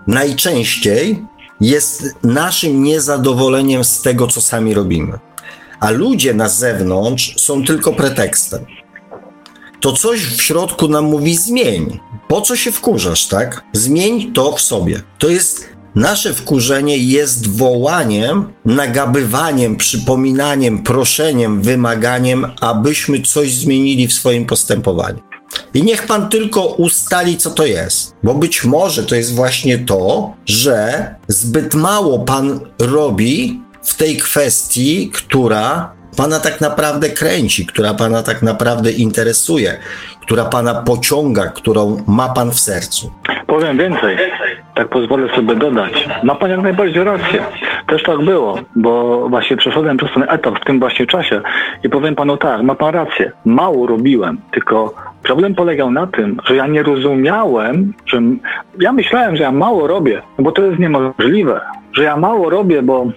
B: najczęściej jest naszym niezadowoleniem z tego, co sami robimy. A ludzie na zewnątrz są tylko pretekstem. To coś w środku nam mówi zmień. Po co się wkurzasz, tak? Zmień to w sobie. To jest Nasze wkurzenie jest wołaniem, nagabywaniem, przypominaniem, proszeniem, wymaganiem, abyśmy coś zmienili w swoim postępowaniu. I niech pan tylko ustali, co to jest, bo być może to jest właśnie to, że zbyt mało pan robi w tej kwestii, która pana tak naprawdę kręci, która pana tak naprawdę interesuje, która pana pociąga, którą ma pan w sercu.
C: Powiem więcej, tak pozwolę sobie dodać. Ma pan jak najbardziej rację. Też tak było, bo właśnie przeszedłem przez ten etap w tym właśnie czasie i powiem panu tak, ma pan rację. Mało robiłem, tylko problem polegał na tym, że ja nie rozumiałem, że ja myślałem, że ja mało robię, bo to jest niemożliwe, że ja mało robię, bo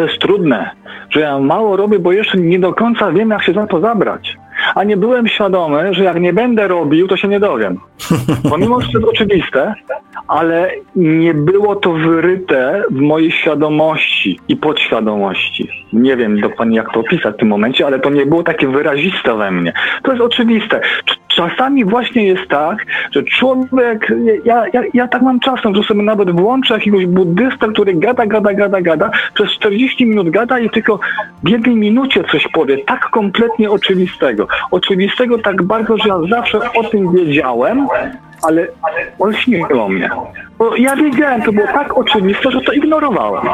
C: to jest trudne, że ja mało robię, bo jeszcze nie do końca wiem, jak się za to zabrać. A nie byłem świadomy, że jak nie będę robił, to się nie dowiem. Pomimo, że to oczywiste, ale nie było to wyryte w mojej świadomości i podświadomości. Nie wiem dokładnie, jak to opisać w tym momencie, ale to nie było takie wyraziste we mnie. To jest oczywiste. Czasami właśnie jest tak, że człowiek, ja, ja, ja tak mam czasem, że sobie nawet włączę jakiegoś buddystę, który gada, gada, gada, gada, przez 40 minut gada i tylko w jednej minucie coś powie, tak kompletnie oczywistego. Oczywistego tak bardzo, że ja zawsze o tym wiedziałem, ale olśniło mnie. Bo ja wiedziałem, to było tak oczywiste, że to ignorowałem.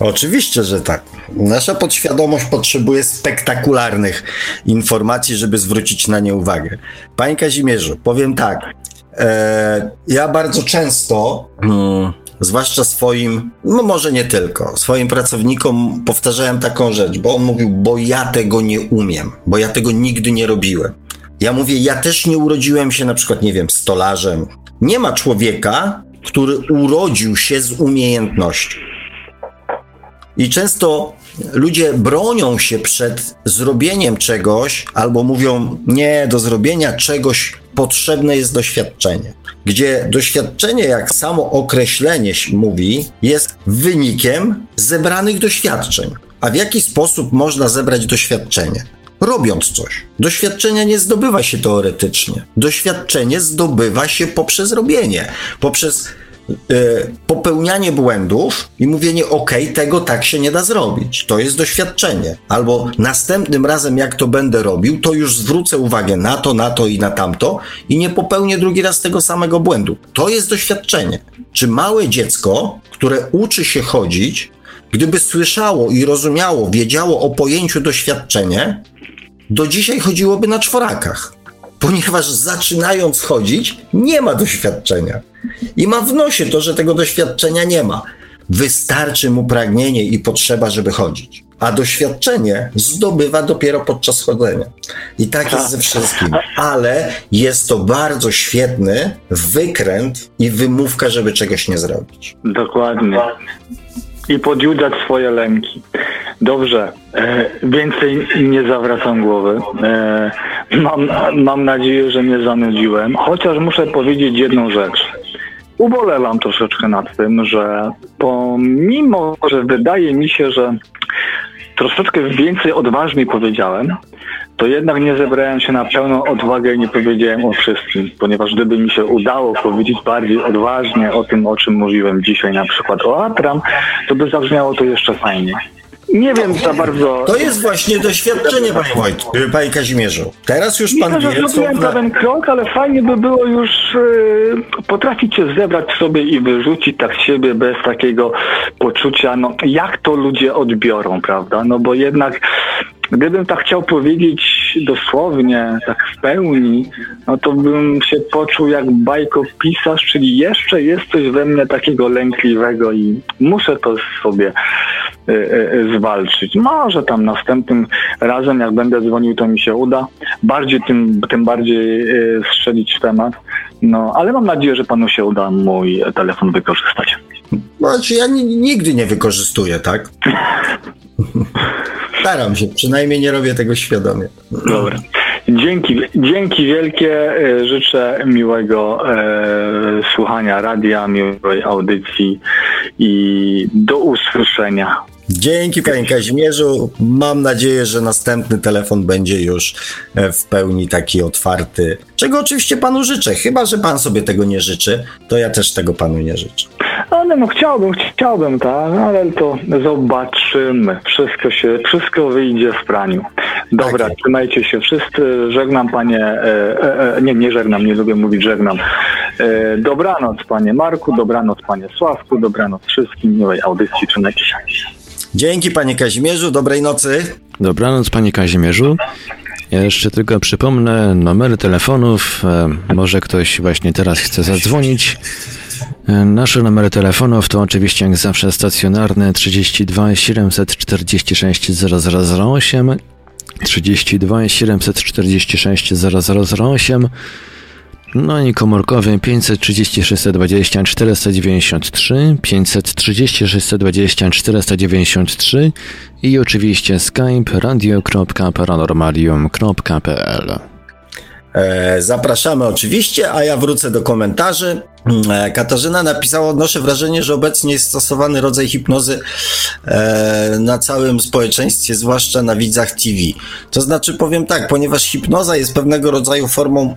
B: Oczywiście, że tak. Nasza podświadomość potrzebuje spektakularnych informacji, żeby zwrócić na nie uwagę. Panie Kazimierzu, powiem tak. E, ja bardzo często, hmm, zwłaszcza swoim, no może nie tylko, swoim pracownikom powtarzałem taką rzecz, bo on mówił, bo ja tego nie umiem, bo ja tego nigdy nie robiłem. Ja mówię, ja też nie urodziłem się na przykład, nie wiem, stolarzem. Nie ma człowieka, który urodził się z umiejętnością. I często ludzie bronią się przed zrobieniem czegoś albo mówią, nie, do zrobienia czegoś potrzebne jest doświadczenie. Gdzie doświadczenie, jak samo określenie mówi, jest wynikiem zebranych doświadczeń. A w jaki sposób można zebrać doświadczenie? robiąc coś. Doświadczenia nie zdobywa się teoretycznie. Doświadczenie zdobywa się poprzez robienie, poprzez popełnianie błędów i mówienie: OK, tego tak się nie da zrobić. To jest doświadczenie. Albo następnym razem, jak to będę robił, to już zwrócę uwagę na to, na to i na tamto i nie popełnię drugi raz tego samego błędu. To jest doświadczenie. Czy małe dziecko, które uczy się chodzić, gdyby słyszało i rozumiało, wiedziało o pojęciu doświadczenie, do dzisiaj chodziłoby na czworakach, ponieważ zaczynając chodzić, nie ma doświadczenia. I ma w nosie to, że tego doświadczenia nie ma. Wystarczy mu pragnienie i potrzeba, żeby chodzić. A doświadczenie zdobywa dopiero podczas chodzenia. I tak jest ze wszystkim. Ale jest to bardzo świetny wykręt i wymówka, żeby czegoś nie zrobić.
C: Dokładnie. I podjudzać swoje lęki. Dobrze, e, więcej nie zawracam głowy. E, mam, mam nadzieję, że nie zanudziłem, chociaż muszę powiedzieć jedną rzecz. Ubolewam troszeczkę nad tym, że pomimo, że wydaje mi się, że troszeczkę więcej odważniej powiedziałem, to jednak nie zebrałem się na pełną odwagę i nie powiedziałem o wszystkim, ponieważ gdyby mi się udało powiedzieć bardziej odważnie o tym, o czym mówiłem dzisiaj, na przykład o Atram, to by zabrzmiało to jeszcze fajniej. Nie wiem za bardzo.
B: To jest właśnie doświadczenie, panie Wojt, panie Kazimierzu. Teraz już pan
C: że
B: wie, co...
C: zrobiłem pewien krok, ale fajnie by było już yy, potrafić się zebrać sobie i wyrzucić tak z siebie bez takiego poczucia, no jak to ludzie odbiorą, prawda? No bo jednak Gdybym tak chciał powiedzieć dosłownie, tak w pełni, no to bym się poczuł jak bajkopisarz, czyli jeszcze jest coś we mnie takiego lękliwego i muszę to sobie y, y, zwalczyć. Może tam następnym razem, jak będę dzwonił, to mi się uda. Bardziej tym, tym bardziej y, strzelić w temat. No, ale mam nadzieję, że panu się uda mój telefon wykorzystać.
B: Znaczy ja nigdy nie wykorzystuję, tak? Staram się, przynajmniej nie robię tego świadomie.
C: Dobra. Dzięki, dzięki wielkie. E, życzę miłego e, słuchania radia, miłej audycji i do usłyszenia.
B: Dzięki panie Kazimierzu. Mam nadzieję, że następny telefon będzie już e, w pełni taki otwarty. Czego oczywiście panu życzę. Chyba, że pan sobie tego nie życzy, to ja też tego panu nie życzę.
C: Ale no chciałbym, chciałbym, tak, ale to zobaczymy. Wszystko się, wszystko wyjdzie w praniu. Dobra, tak trzymajcie się wszyscy. Żegnam panie, e, e, e, nie, nie żegnam, nie lubię mówić żegnam. E, dobranoc panie Marku, dobranoc panie Sławku, dobranoc wszystkim. Miłej audycji, trzymajcie się.
B: Dzięki panie Kazimierzu, dobrej nocy.
A: Dobranoc panie Kazimierzu. Ja jeszcze tylko przypomnę numery telefonów. E, może ktoś właśnie teraz chce zadzwonić. E, nasze numery telefonów to oczywiście jak zawsze stacjonarne 32 746 0008 32 746 0008 no i komórkowy 536 20 493, 536 20 493 i oczywiście skype radio.paranormalium.pl.
B: E, zapraszamy oczywiście, a ja wrócę do komentarzy. E, Katarzyna napisała, odnoszę wrażenie, że obecnie jest stosowany rodzaj hipnozy e, na całym społeczeństwie, zwłaszcza na widzach TV. To znaczy, powiem tak, ponieważ hipnoza jest pewnego rodzaju formą.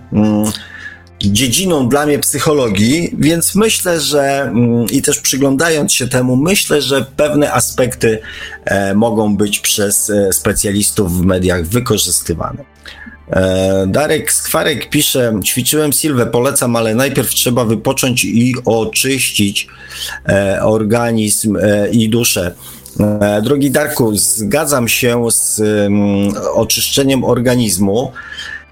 B: Dziedziną dla mnie psychologii, więc myślę, że mm, i też przyglądając się temu, myślę, że pewne aspekty e, mogą być przez e, specjalistów w mediach wykorzystywane. E, Darek Skwarek pisze, ćwiczyłem Silwę, polecam, ale najpierw trzeba wypocząć i oczyścić organizm i duszę. Drogi Darku, zgadzam się z mm, oczyszczeniem organizmu,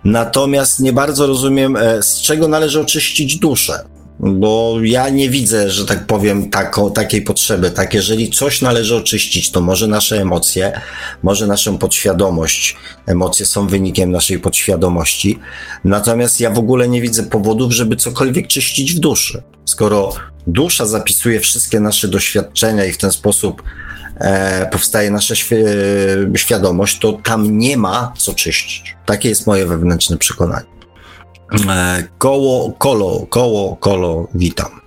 B: Natomiast nie bardzo rozumiem, e, z czego należy oczyścić duszę. Bo ja nie widzę, że tak powiem, tako, takiej potrzeby. Tak, jeżeli coś należy oczyścić, to może nasze emocje, może naszą podświadomość. Emocje są wynikiem naszej podświadomości. Natomiast ja w ogóle nie widzę powodów, żeby cokolwiek czyścić w duszy. Skoro dusza zapisuje wszystkie nasze doświadczenia i w ten sposób powstaje nasza świ świadomość, to tam nie ma co czyścić. Takie jest moje wewnętrzne przekonanie. E, koło, kolo, koło, kolo, witam.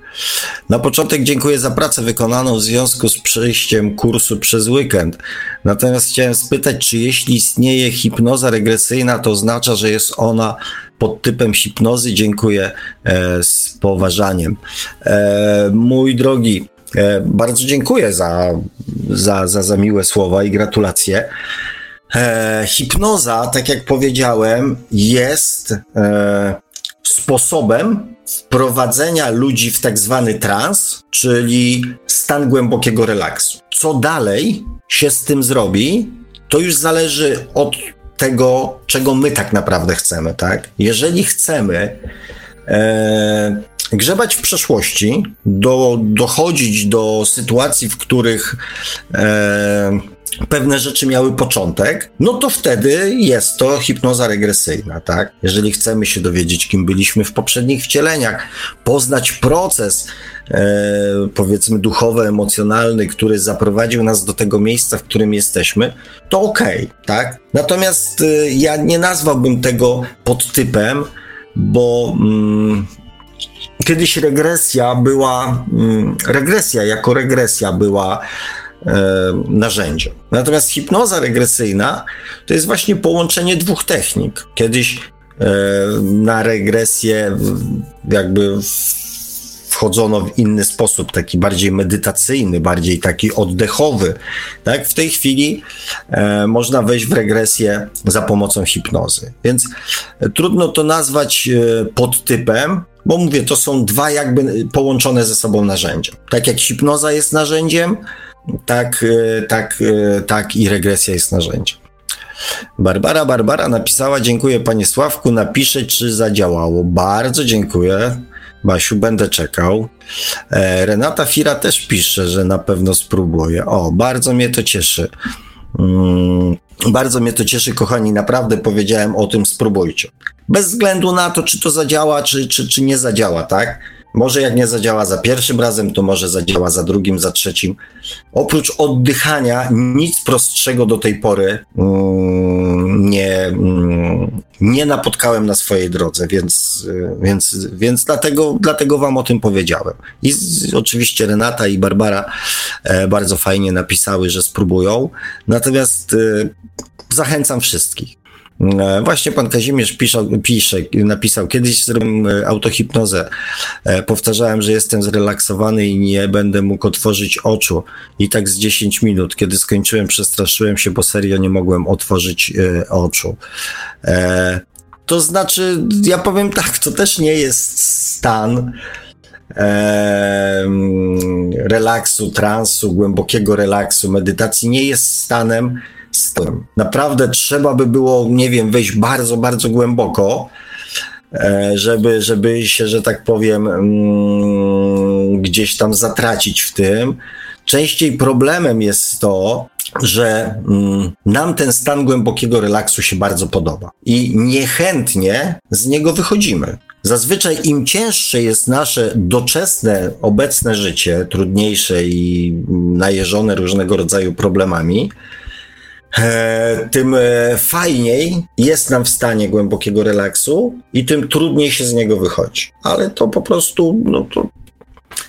B: Na początek dziękuję za pracę wykonaną w związku z przejściem kursu przez weekend. Natomiast chciałem spytać, czy jeśli istnieje hipnoza regresyjna, to oznacza, że jest ona pod typem hipnozy? Dziękuję e, z poważaniem. E, mój drogi, e, bardzo dziękuję za, za, za, za miłe słowa i gratulacje. E, hipnoza, tak jak powiedziałem, jest e, sposobem wprowadzenia ludzi w tak zwany trans, czyli stan głębokiego relaksu. Co dalej się z tym zrobi, to już zależy od tego, czego my tak naprawdę chcemy, tak? Jeżeli chcemy e, grzebać w przeszłości, do, dochodzić do sytuacji, w których e, pewne rzeczy miały początek, no to wtedy jest to hipnoza regresyjna, tak? Jeżeli chcemy się dowiedzieć, kim byliśmy w poprzednich wcieleniach, poznać proces, e, powiedzmy, duchowy, emocjonalny, który zaprowadził nas do tego miejsca, w którym jesteśmy, to okej, okay, tak? Natomiast e, ja nie nazwałbym tego podtypem, bo. Mm, kiedyś regresja była, mm, regresja jako regresja była e, narzędziem. Natomiast hipnoza regresyjna to jest właśnie połączenie dwóch technik. Kiedyś e, na regresję jakby wchodzono w inny sposób, taki bardziej medytacyjny, bardziej taki oddechowy. Tak? W tej chwili e, można wejść w regresję za pomocą hipnozy. Więc trudno to nazwać e, podtypem, bo mówię, to są dwa jakby połączone ze sobą narzędzia. Tak jak hipnoza jest narzędziem, tak, e, tak, e, tak i regresja jest narzędziem. Barbara Barbara napisała: Dziękuję panie Sławku, napiszę, czy zadziałało. Bardzo dziękuję. Basiu, będę czekał. E, Renata Fira też pisze, że na pewno spróbuję. O, bardzo mnie to cieszy. Mm, bardzo mnie to cieszy, kochani, naprawdę powiedziałem o tym, spróbujcie. Bez względu na to, czy to zadziała, czy, czy, czy nie zadziała, tak? Może jak nie zadziała za pierwszym razem, to może zadziała za drugim, za trzecim. Oprócz oddychania, nic prostszego do tej pory mm, nie, mm, nie napotkałem na swojej drodze, więc, więc, więc dlatego, dlatego Wam o tym powiedziałem. I z, oczywiście Renata i Barbara e, bardzo fajnie napisały, że spróbują. Natomiast e, zachęcam wszystkich. E, właśnie pan Kazimierz pisze, napisał, kiedyś zrobiłem e, autohipnozę. E, powtarzałem, że jestem zrelaksowany i nie będę mógł otworzyć oczu. I tak z 10 minut, kiedy skończyłem, przestraszyłem się, bo serio nie mogłem otworzyć oczu. To znaczy, ja powiem tak, to też nie jest stan relaksu, transu, głębokiego relaksu, medytacji, nie jest stanem, Naprawdę trzeba by było, nie wiem, wejść bardzo, bardzo głęboko, e, żeby, żeby się, że tak powiem, mm, gdzieś tam zatracić w tym. Częściej problemem jest to, że mm, nam ten stan głębokiego relaksu się bardzo podoba i niechętnie z niego wychodzimy. Zazwyczaj im cięższe jest nasze doczesne, obecne życie, trudniejsze i najeżone różnego rodzaju problemami, tym e, fajniej jest nam w stanie głębokiego relaksu i tym trudniej się z niego wychodzi. Ale to po prostu, no to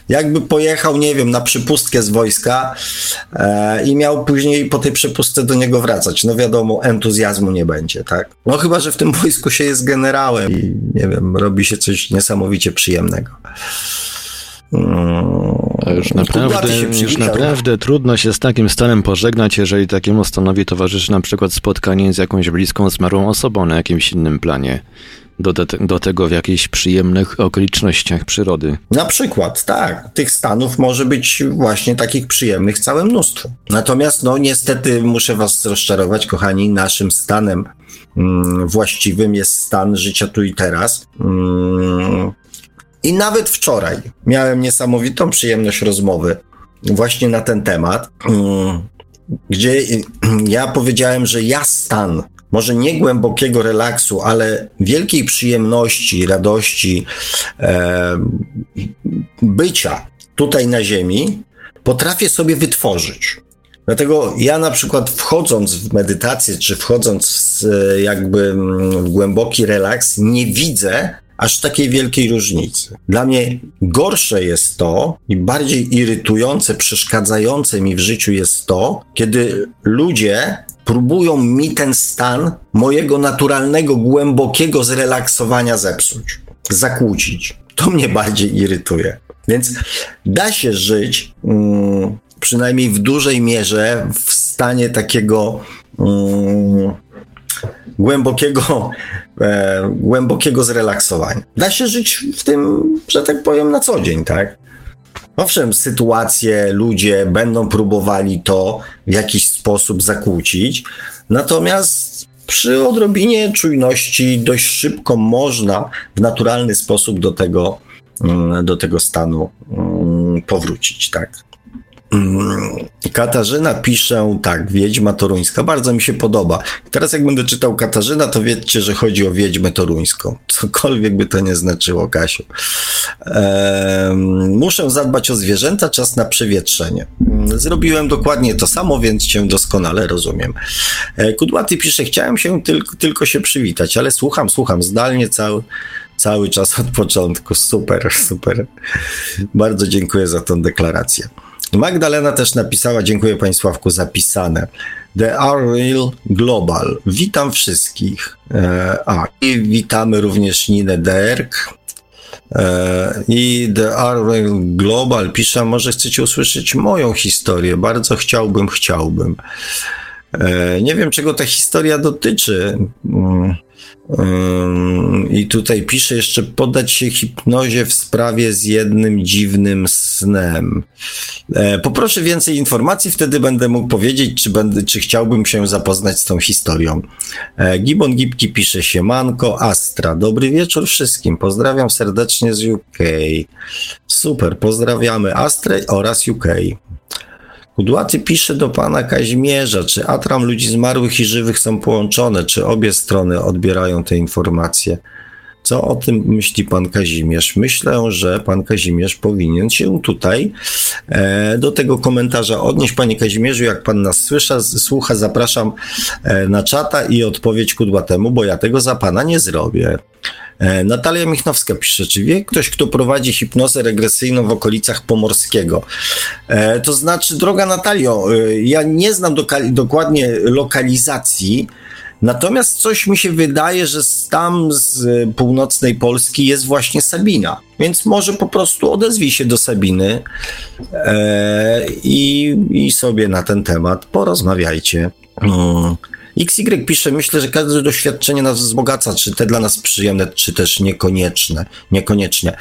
B: jakby pojechał, nie wiem, na przypustkę z wojska e, i miał później po tej przypustce do niego wracać. No wiadomo, entuzjazmu nie będzie, tak? No chyba, że w tym wojsku się jest generałem i nie wiem, robi się coś niesamowicie przyjemnego.
A: A już naprawdę, już naprawdę trudno się z takim stanem pożegnać, jeżeli takiemu stanowi towarzyszy na przykład spotkanie z jakąś bliską zmarłą osobą na jakimś innym planie. Do, te, do tego w jakichś przyjemnych okolicznościach przyrody.
B: Na przykład, tak. Tych stanów może być właśnie takich przyjemnych całe mnóstwo. Natomiast, no niestety muszę was rozczarować, kochani, naszym stanem mm, właściwym jest stan życia tu i teraz. Mm, i nawet wczoraj miałem niesamowitą przyjemność rozmowy właśnie na ten temat, mm, gdzie ja powiedziałem, że ja stan, może nie głębokiego relaksu, ale wielkiej przyjemności, radości, e, bycia tutaj na Ziemi, potrafię sobie wytworzyć. Dlatego ja na przykład wchodząc w medytację, czy wchodząc w, jakby mm, w głęboki relaks, nie widzę aż takiej wielkiej różnicy. Dla mnie gorsze jest to i bardziej irytujące, przeszkadzające mi w życiu jest to, kiedy ludzie próbują mi ten stan mojego naturalnego, głębokiego zrelaksowania zepsuć, zakłócić. To mnie bardziej irytuje. Więc da się żyć, mm, przynajmniej w dużej mierze, w stanie takiego mm, głębokiego, e, głębokiego zrelaksowania. Da się żyć w tym, że tak powiem, na co dzień, tak? Owszem, sytuacje, ludzie będą próbowali to w jakiś sposób zakłócić, natomiast przy odrobinie czujności dość szybko można w naturalny sposób do tego, mm, do tego stanu mm, powrócić, tak? Mm, Katarzyna pisze tak, Wiedźma Toruńska. Bardzo mi się podoba. Teraz jak będę czytał Katarzyna, to wiedzcie, że chodzi o Wiedźmę Toruńską. Cokolwiek by to nie znaczyło, Kasiu. Eee, muszę zadbać o zwierzęta, czas na przewietrzenie. Zrobiłem dokładnie to samo, więc cię doskonale rozumiem. Eee, Kudłaty pisze, chciałem się tylko, tylko się przywitać, ale słucham, słucham zdalnie cały, cały czas od początku. Super, super. Bardzo dziękuję za tą deklarację. Magdalena też napisała, dziękuję Państławku, zapisane. The Real Global. Witam wszystkich. E, a, i witamy również Ninę Derk. E, I The Real Global pisze, może chcecie usłyszeć moją historię. Bardzo chciałbym, chciałbym. E, nie wiem, czego ta historia dotyczy. Mm. I tutaj pisze jeszcze poddać się hipnozie w sprawie z jednym dziwnym snem. E, poproszę więcej informacji, wtedy będę mógł powiedzieć, czy, będę, czy chciałbym się zapoznać z tą historią. E, Gibon Gipki pisze się Manko Astra. Dobry wieczór wszystkim. Pozdrawiam serdecznie z UK. Super, pozdrawiamy Astrę oraz UK. Kudłaty pisze do pana Kazimierza, czy atram ludzi zmarłych i żywych są połączone, czy obie strony odbierają te informacje. Co o tym myśli pan Kazimierz? Myślę, że pan Kazimierz powinien się tutaj e, do tego komentarza odnieść. Panie Kazimierzu, jak pan nas słysza, słucha, zapraszam e, na czata i odpowiedź kudłatemu, bo ja tego za pana nie zrobię. E, Natalia Michnowska pisze, czy wie ktoś, kto prowadzi hipnozę regresyjną w okolicach Pomorskiego? E, to znaczy, droga Natalio, e, ja nie znam dokładnie lokalizacji, natomiast coś mi się wydaje, że tam z północnej Polski jest właśnie Sabina, więc może po prostu odezwij się do Sabiny i, i sobie na ten temat porozmawiajcie. Hmm. XY pisze, myślę, że każde doświadczenie nas wzbogaca, czy te dla nas przyjemne, czy też niekonieczne, niekoniecznie.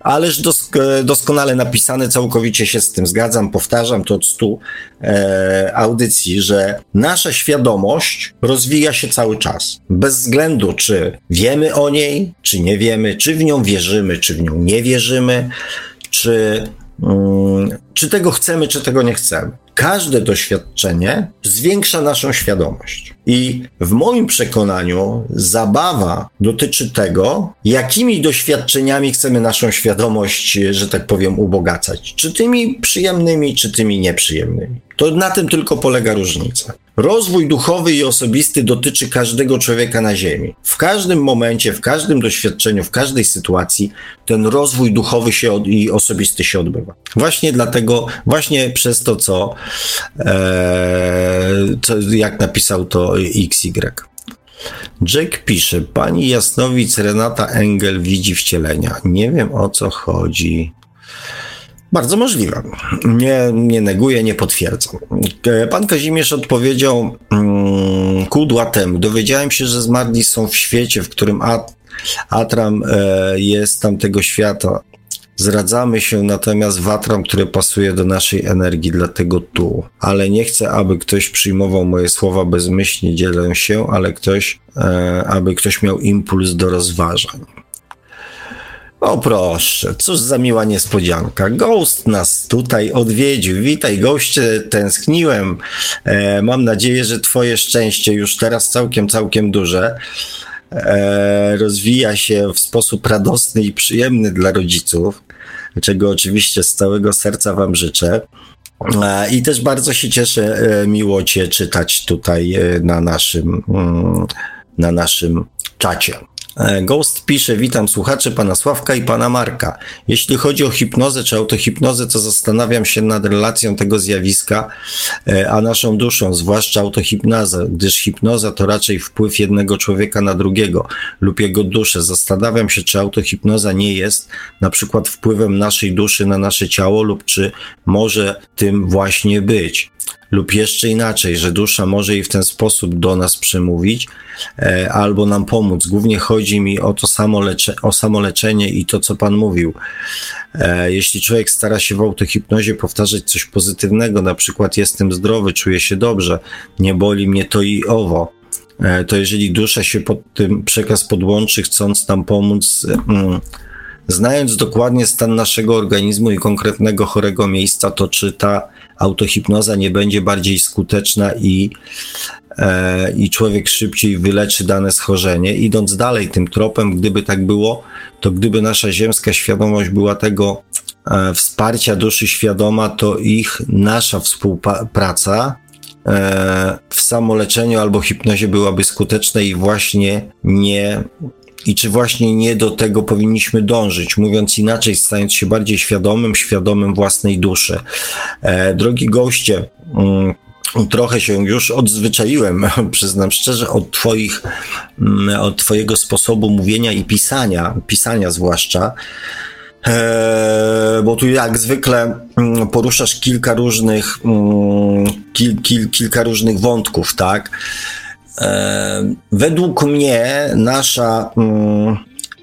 B: Ależ dosk doskonale napisane, całkowicie się z tym zgadzam, powtarzam to od stu e, audycji, że nasza świadomość rozwija się cały czas. Bez względu, czy wiemy o niej, czy nie wiemy, czy w nią wierzymy, czy w nią nie wierzymy, czy czy tego chcemy, czy tego nie chcemy. Każde doświadczenie zwiększa naszą świadomość. I w moim przekonaniu zabawa dotyczy tego, jakimi doświadczeniami chcemy naszą świadomość, że tak powiem, ubogacać. Czy tymi przyjemnymi, czy tymi nieprzyjemnymi. To na tym tylko polega różnica. Rozwój duchowy i osobisty dotyczy każdego człowieka na Ziemi. W każdym momencie, w każdym doświadczeniu, w każdej sytuacji ten rozwój duchowy się od, i osobisty się odbywa. Właśnie dlatego, właśnie przez to, co, e, co jak napisał to XY. Jack pisze, pani Jasnowic Renata Engel widzi wcielenia. Nie wiem o co chodzi. Bardzo możliwe. Nie, nie neguję, nie potwierdzam. E, pan Kazimierz odpowiedział mm, kudłatem. Dowiedziałem się, że zmarli są w świecie, w którym At Atram e, jest tamtego świata. Zradzamy się natomiast watram, które pasuje do naszej energii, dlatego tu. Ale nie chcę, aby ktoś przyjmował moje słowa bezmyślnie, dzielę się, ale ktoś, e, aby ktoś miał impuls do rozważań. O proszę, cóż za miła niespodzianka. Ghost nas tutaj odwiedził. Witaj, goście, tęskniłem. E, mam nadzieję, że twoje szczęście już teraz całkiem, całkiem duże. E, rozwija się w sposób radosny i przyjemny dla rodziców, czego oczywiście z całego serca wam życzę. E, I też bardzo się cieszę, e, miło Cię czytać tutaj e, na naszym, mm, na naszym czacie. E, Ghost pisze, witam słuchaczy pana Sławka i pana Marka. Jeśli chodzi o hipnozę czy autohipnozę, to zastanawiam się nad relacją tego zjawiska, e, a naszą duszą, zwłaszcza autohipnozę, gdyż hipnoza to raczej wpływ jednego człowieka na drugiego lub jego duszę. Zastanawiam się, czy autohipnoza nie jest na przykład wpływem naszej duszy na nasze ciało lub czy może tym właśnie być lub jeszcze inaczej, że dusza może i w ten sposób do nas przemówić e, albo nam pomóc. Głównie chodzi mi o to samo lecze, o samoleczenie i to, co Pan mówił. E, jeśli człowiek stara się w autohipnozie powtarzać coś pozytywnego, na przykład jestem zdrowy, czuję się dobrze, nie boli mnie to i owo, e, to jeżeli dusza się pod tym przekaz podłączy, chcąc nam pomóc, mm, znając dokładnie stan naszego organizmu i konkretnego chorego miejsca, to czy ta autohipnoza nie będzie bardziej skuteczna i, e, i człowiek szybciej wyleczy dane schorzenie. Idąc dalej tym tropem, gdyby tak było, to gdyby nasza ziemska świadomość była tego e, wsparcia duszy świadoma, to ich nasza współpraca e, w samoleczeniu albo hipnozie byłaby skuteczna i właśnie nie i czy właśnie nie do tego powinniśmy dążyć, mówiąc inaczej, stając się bardziej świadomym, świadomym własnej duszy. E, drogi goście, mm, trochę się już odzwyczaiłem, przyznam szczerze, od twoich, mm, od twojego sposobu mówienia i pisania, pisania zwłaszcza, e, bo tu jak zwykle mm, poruszasz kilka różnych, kil, kil, kilka różnych wątków, tak? E, według mnie nasza, mm,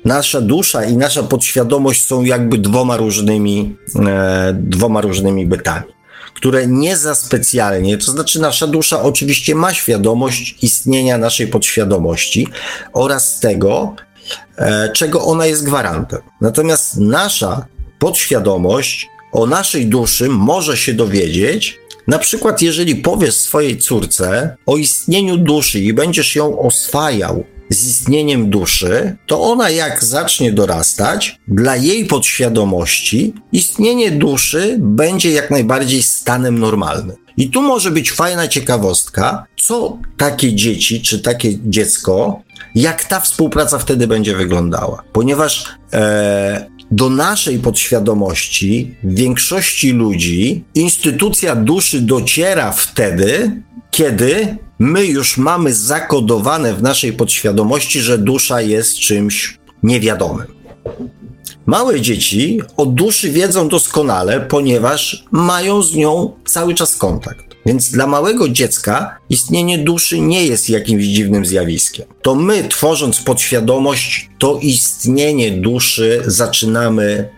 B: nasza dusza i nasza podświadomość są jakby dwoma różnymi, e, dwoma różnymi bytami, które nie za specjalnie, to znaczy nasza dusza oczywiście ma świadomość istnienia naszej podświadomości oraz tego, e, czego ona jest gwarantem. Natomiast nasza podświadomość o naszej duszy może się dowiedzieć na przykład, jeżeli powiesz swojej córce o istnieniu duszy i będziesz ją oswajał z istnieniem duszy, to ona jak zacznie dorastać, dla jej podświadomości istnienie duszy będzie jak najbardziej stanem normalnym. I tu może być fajna ciekawostka, co takie dzieci czy takie dziecko, jak ta współpraca wtedy będzie wyglądała. Ponieważ e, do naszej podświadomości, większości ludzi, instytucja duszy dociera wtedy, kiedy my już mamy zakodowane w naszej podświadomości, że dusza jest czymś niewiadomym. Małe dzieci o duszy wiedzą doskonale, ponieważ mają z nią cały czas kontakt. Więc dla małego dziecka istnienie duszy nie jest jakimś dziwnym zjawiskiem. To my, tworząc podświadomość, to istnienie duszy zaczynamy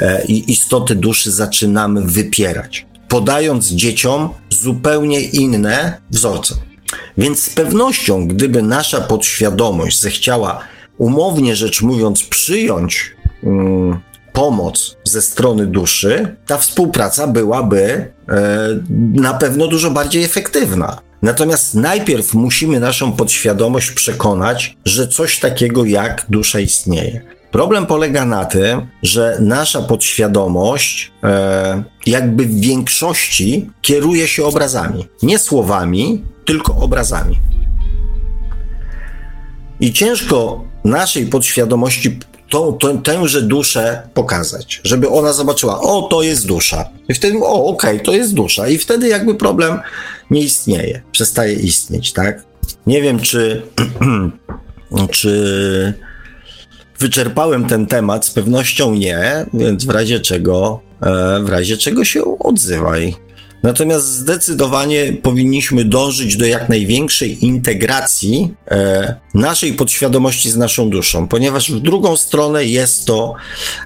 B: e, i istoty duszy zaczynamy wypierać, podając dzieciom zupełnie inne wzorce. Więc z pewnością, gdyby nasza podświadomość zechciała umownie rzecz mówiąc przyjąć mm, pomoc ze strony duszy, ta współpraca byłaby e, na pewno dużo bardziej efektywna. Natomiast najpierw musimy naszą podświadomość przekonać, że coś takiego jak dusza istnieje. Problem polega na tym, że nasza podświadomość e, jakby w większości kieruje się obrazami. Nie słowami, tylko obrazami. I ciężko naszej podświadomości tą, tą, tęże duszę pokazać, żeby ona zobaczyła, o, to jest dusza. I wtedy, o, okej, okay, to jest dusza. I wtedy jakby problem nie istnieje, przestaje istnieć, tak? Nie wiem, czy, czy wyczerpałem ten temat, z pewnością nie, więc w razie czego, e, w razie czego się odzywaj. Natomiast zdecydowanie powinniśmy dążyć do jak największej integracji e, naszej podświadomości z naszą duszą, ponieważ w drugą stronę jest to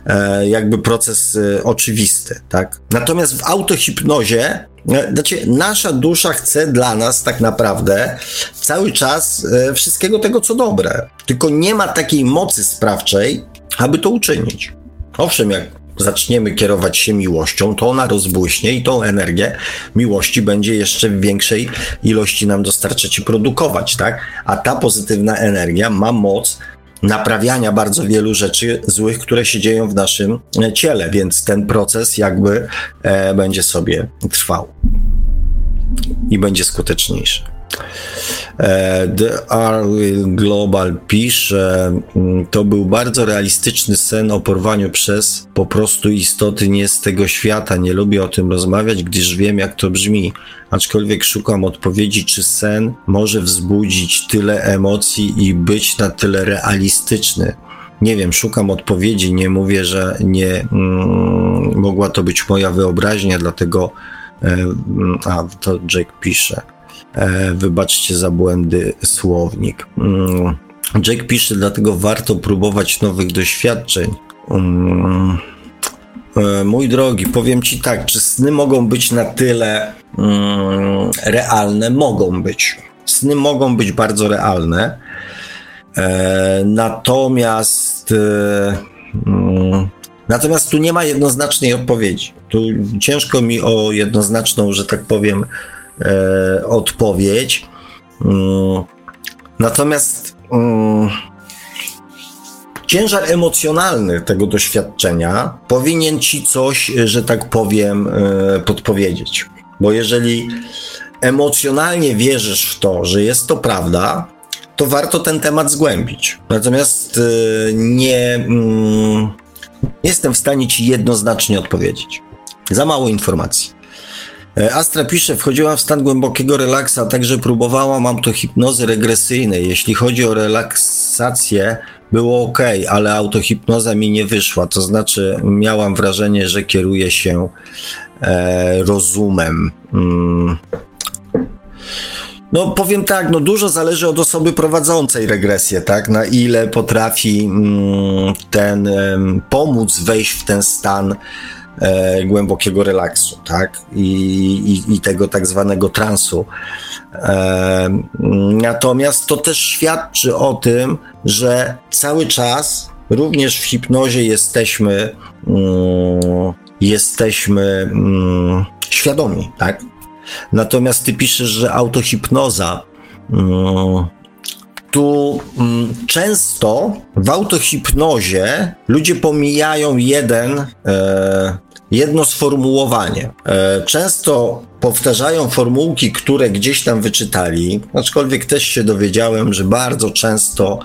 B: e, jakby proces e, oczywisty, tak? Natomiast w autohipnozie e, znaczy, nasza dusza chce dla nas tak naprawdę cały czas e, wszystkiego tego, co dobre. Tylko nie ma takiej mocy sprawczej, aby to uczynić. Owszem, jak zaczniemy kierować się miłością, to ona rozbłyśnie i tą energię miłości będzie jeszcze w większej ilości nam dostarczać i produkować, tak? A ta pozytywna energia ma moc naprawiania bardzo wielu rzeczy złych, które się dzieją w naszym e, ciele, więc ten proces jakby e, będzie sobie trwał i będzie skuteczniejszy. E, The Arwil Global pisze, mm, to był bardzo realistyczny sen o porwaniu przez po prostu istoty nie z tego świata. Nie lubię o tym rozmawiać, gdyż wiem jak to brzmi. Aczkolwiek szukam odpowiedzi, czy sen może wzbudzić tyle emocji i być na tyle realistyczny. Nie wiem, szukam odpowiedzi, nie mówię, że nie mm, mogła to być moja wyobraźnia, dlatego e, a to Jake pisze. E, wybaczcie za błędy słownik. Mm, Jack pisze, dlatego warto próbować nowych doświadczeń. Mm, e, mój drogi, powiem ci tak, czy sny mogą być na tyle mm, realne? Mogą być. Sny mogą być bardzo realne. E, natomiast Natomiast tu nie ma jednoznacznej odpowiedzi. Tu ciężko mi o jednoznaczną, że tak powiem, e, odpowiedź. Mm, natomiast mm, ciężar emocjonalny tego doświadczenia powinien ci coś, że tak powiem, e, podpowiedzieć. Bo jeżeli emocjonalnie wierzysz w to, że jest to prawda, to warto ten temat zgłębić. Natomiast e, nie, mm, nie jestem w stanie ci jednoznacznie odpowiedzieć. Za mało informacji. E, Astra pisze, wchodziłam w stan głębokiego relaksu, a także próbowałam autohipnozy regresyjnej. Jeśli chodzi o relaksację, było ok, ale autohipnoza mi nie wyszła. To znaczy, miałam wrażenie, że kieruję się e, rozumem. Mm. No powiem tak, no dużo zależy od osoby prowadzącej regresję, tak? Na ile potrafi mm, ten pomóc wejść w ten stan e, głębokiego relaksu, tak? I, i, i tego tak zwanego transu. E, natomiast to też świadczy o tym, że cały czas, również w hipnozie, jesteśmy, mm, jesteśmy mm, świadomi, tak? Natomiast ty piszesz, że autohipnoza. Mm, tu mm, często w autohipnozie ludzie pomijają jeden, e, jedno sformułowanie. E, często powtarzają formułki, które gdzieś tam wyczytali, aczkolwiek też się dowiedziałem, że bardzo często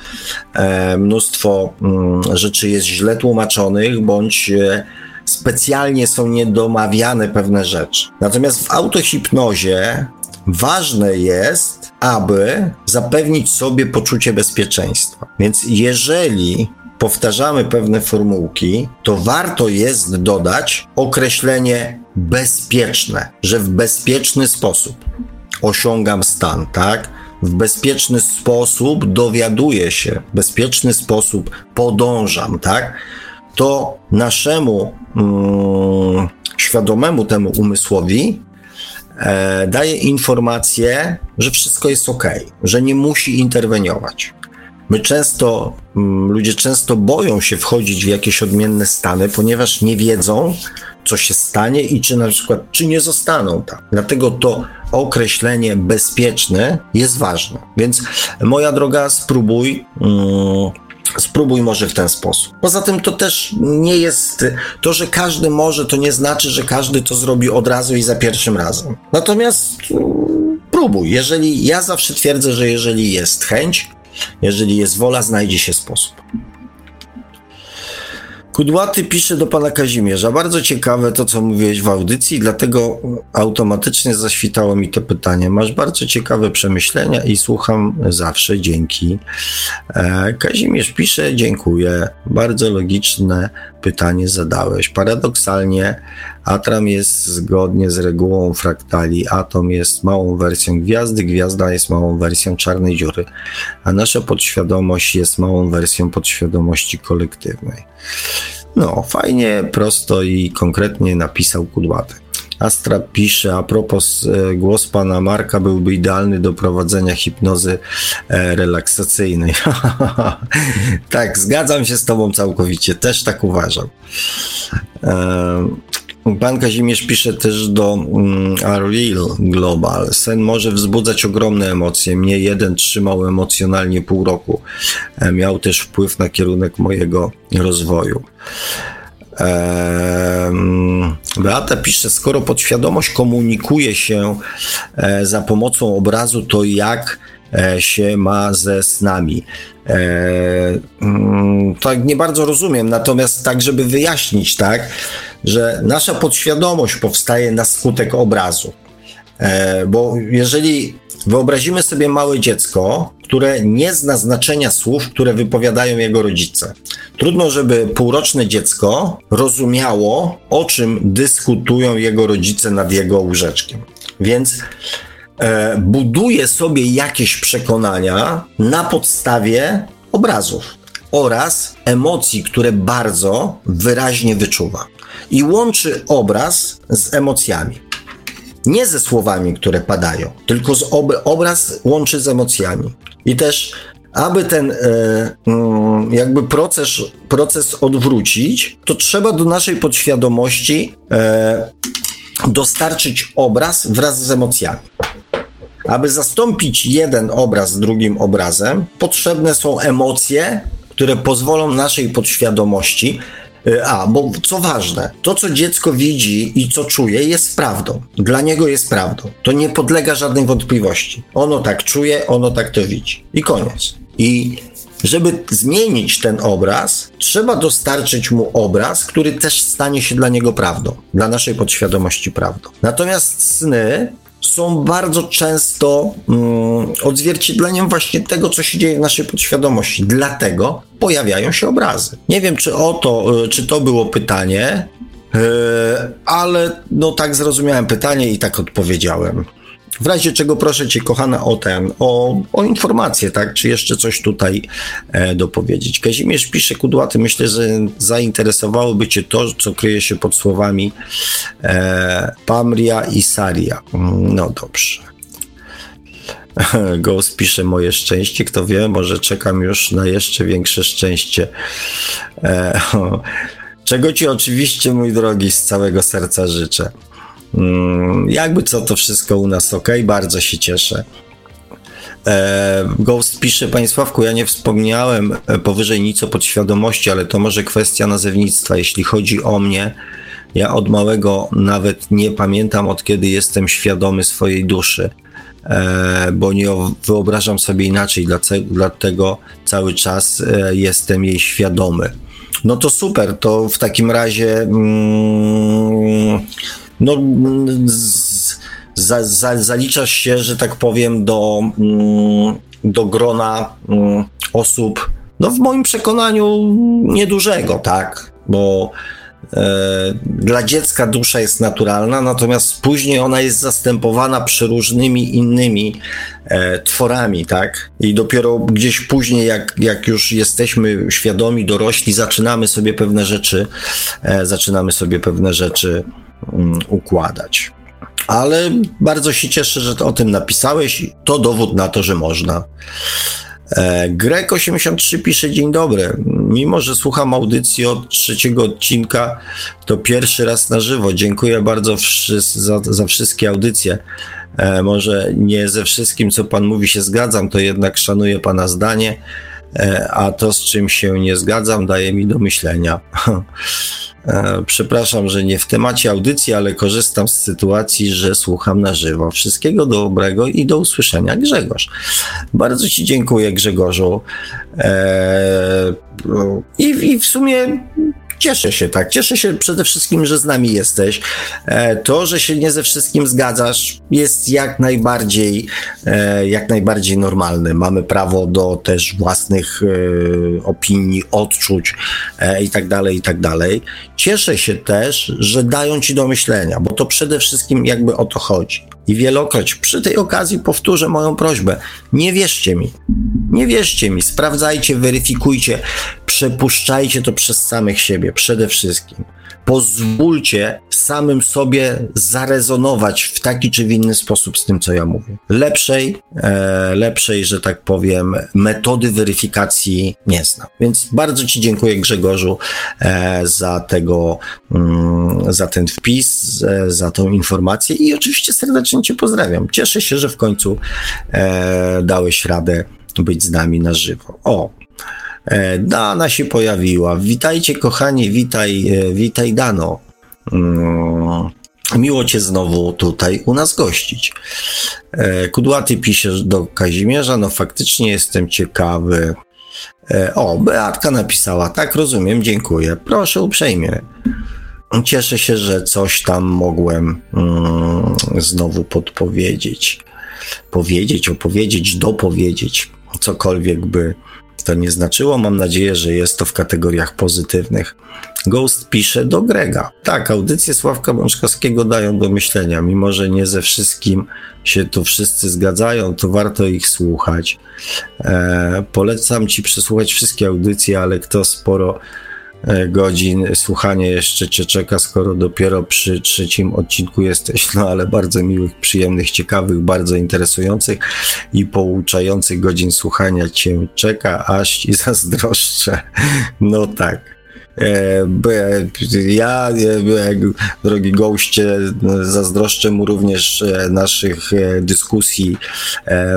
B: e, mnóstwo mm, rzeczy jest źle tłumaczonych, bądź e, specjalnie są niedomawiane pewne rzeczy. Natomiast w autohipnozie ważne jest, aby zapewnić sobie poczucie bezpieczeństwa. Więc jeżeli powtarzamy pewne formułki, to warto jest dodać określenie bezpieczne, że w bezpieczny sposób osiągam stan, tak? W bezpieczny sposób dowiaduję się, w bezpieczny sposób podążam, tak? To naszemu mm, świadomemu temu umysłowi e, daje informację, że wszystko jest ok, że nie musi interweniować. My często, mm, ludzie często boją się wchodzić w jakieś odmienne stany, ponieważ nie wiedzą, co się stanie i czy na przykład, czy nie zostaną tam. Dlatego to określenie bezpieczne jest ważne. Więc moja droga, spróbuj. Mm, Spróbuj może w ten sposób. Poza tym to też nie jest. To, że każdy może, to nie znaczy, że każdy to zrobi od razu i za pierwszym razem. Natomiast próbuj. Jeżeli ja zawsze twierdzę, że jeżeli jest chęć, jeżeli jest wola, znajdzie się sposób. Kudłaty pisze do pana Kazimierza. Bardzo ciekawe to, co mówiłeś w audycji, dlatego automatycznie zaświtało mi to pytanie. Masz bardzo ciekawe przemyślenia i słucham zawsze. Dzięki. E, Kazimierz pisze, dziękuję. Bardzo logiczne pytanie zadałeś. Paradoksalnie Atram jest zgodnie z regułą fraktali. Atom jest małą wersją gwiazdy, gwiazda jest małą wersją czarnej dziury, a nasza podświadomość jest małą wersją podświadomości kolektywnej. No, fajnie, prosto i konkretnie napisał Kudłaty. Astra pisze, a propos, e, głos pana Marka byłby idealny do prowadzenia hipnozy e, relaksacyjnej. tak, zgadzam się z tobą całkowicie, też tak uważam. Pan Kazimierz pisze też do um, Real Global. Sen może wzbudzać ogromne emocje. Mnie jeden trzymał emocjonalnie pół roku. E, miał też wpływ na kierunek mojego rozwoju. Beata pisze, skoro podświadomość komunikuje się e, za pomocą obrazu, to jak e, się ma ze snami? Mm, tak nie bardzo rozumiem, natomiast tak, żeby wyjaśnić, tak, że nasza podświadomość powstaje na skutek obrazu. E, bo jeżeli wyobrazimy sobie małe dziecko, które nie zna znaczenia słów, które wypowiadają jego rodzice. Trudno, żeby półroczne dziecko rozumiało, o czym dyskutują jego rodzice nad jego łóżeczkiem. Więc e, buduje sobie jakieś przekonania na podstawie obrazów oraz emocji, które bardzo wyraźnie wyczuwa. I łączy obraz z emocjami. Nie ze słowami, które padają, tylko z ob obraz łączy z emocjami. I też, aby ten e, mm, jakby proces, proces odwrócić, to trzeba do naszej podświadomości e, dostarczyć obraz wraz z emocjami. Aby zastąpić jeden obraz drugim obrazem, potrzebne są emocje, które pozwolą naszej podświadomości a, bo co ważne, to co dziecko widzi i co czuje jest prawdą. Dla niego jest prawdą. To nie podlega żadnej wątpliwości. Ono tak czuje, ono tak to widzi. I koniec. I żeby zmienić ten obraz, trzeba dostarczyć mu obraz, który też stanie się dla niego prawdą, dla naszej podświadomości prawdą. Natomiast sny są bardzo często mm, odzwierciedleniem właśnie tego, co się dzieje w naszej podświadomości. Dlatego pojawiają się obrazy. Nie wiem, czy o to, y, czy to było pytanie, yy, ale no tak zrozumiałem pytanie i tak odpowiedziałem. W razie czego proszę Cię, kochana, o ten, o, o informację, tak? Czy jeszcze coś tutaj e, dopowiedzieć? Kazimierz pisze, kudłaty, myślę, że zainteresowałoby Cię to, co kryje się pod słowami e, Pamria i Saria. Mm, no dobrze. Ghost pisze moje szczęście, kto wie, może czekam już na jeszcze większe szczęście. E, czego Ci oczywiście, mój drogi, z całego serca życzę. Mm, jakby co to wszystko u nas ok, bardzo się cieszę. E, Ghost pisze, Panie Sławku, ja nie wspomniałem e, powyżej nic o podświadomości, ale to może kwestia nazewnictwa. Jeśli chodzi o mnie, ja od małego nawet nie pamiętam, od kiedy jestem świadomy swojej duszy, e, bo nie wyobrażam sobie inaczej, dlatego cały czas jestem jej świadomy. No to super, to w takim razie. Mm, no, z, za, za, zaliczasz się, że tak powiem, do, mm, do grona mm, osób, no w moim przekonaniu niedużego, tak? Bo e, dla dziecka dusza jest naturalna, natomiast później ona jest zastępowana przeróżnymi innymi e, tworami, tak? I dopiero gdzieś później, jak, jak już jesteśmy świadomi, dorośli, zaczynamy sobie pewne rzeczy, e, zaczynamy sobie pewne rzeczy Mm, układać. Ale bardzo się cieszę, że o tym napisałeś. To dowód na to, że można. E, Grek83 pisze dzień dobry. Mimo, że słucham audycji od trzeciego odcinka, to pierwszy raz na żywo. Dziękuję bardzo za, za wszystkie audycje. E, może nie ze wszystkim, co pan mówi, się zgadzam, to jednak szanuję pana zdanie, e, a to, z czym się nie zgadzam, daje mi do myślenia. E, przepraszam, że nie w temacie audycji, ale korzystam z sytuacji, że słucham na żywo. Wszystkiego dobrego i do usłyszenia, Grzegorz. Bardzo Ci dziękuję, Grzegorzu. E, I, I w sumie Cieszę się, tak. Cieszę się przede wszystkim, że z nami jesteś. E, to, że się nie ze wszystkim zgadzasz, jest jak najbardziej, e, jak najbardziej normalne. Mamy prawo do też własnych e, opinii, odczuć i tak dalej, i tak dalej. Cieszę się też, że dają ci do myślenia, bo to przede wszystkim jakby o to chodzi. I wielokroć przy tej okazji powtórzę moją prośbę. Nie wierzcie mi. Nie wierzcie mi. Sprawdzajcie, weryfikujcie, przepuszczajcie to przez samych siebie przede wszystkim. Pozwólcie samym sobie zarezonować w taki czy w inny sposób z tym, co ja mówię. Lepszej, e, lepszej, że tak powiem, metody weryfikacji nie znam. Więc bardzo Ci dziękuję Grzegorzu e, za tego, mm, za ten wpis, e, za tą informację i oczywiście serdecznie Cię pozdrawiam. Cieszę się, że w końcu e, dałeś radę być z nami na żywo. O, Dana się pojawiła. Witajcie, kochani, witaj, e, witaj, Dano. Mm, miło Cię znowu tutaj u nas gościć. E, Kudłaty pisze do Kazimierza, no faktycznie jestem ciekawy. O, Beatka napisała, tak rozumiem, dziękuję. Proszę uprzejmie. Cieszę się, że coś tam mogłem mm, znowu podpowiedzieć. Powiedzieć, opowiedzieć, dopowiedzieć cokolwiek by to nie znaczyło. Mam nadzieję, że jest to w kategoriach pozytywnych. Ghost pisze do Grega. Tak, audycje Sławka Bączkowskiego dają do myślenia. Mimo, że nie ze wszystkim się tu wszyscy zgadzają, to warto ich słuchać. E, polecam ci przesłuchać wszystkie audycje, ale kto sporo godzin słuchania jeszcze cię czeka, skoro dopiero przy trzecim odcinku jesteś, no ale bardzo miłych, przyjemnych, ciekawych, bardzo interesujących i pouczających godzin słuchania cię czeka, aż ci zazdroszczę. No tak. E, ja, e, drogi goście, zazdroszczę mu również e, naszych dyskusji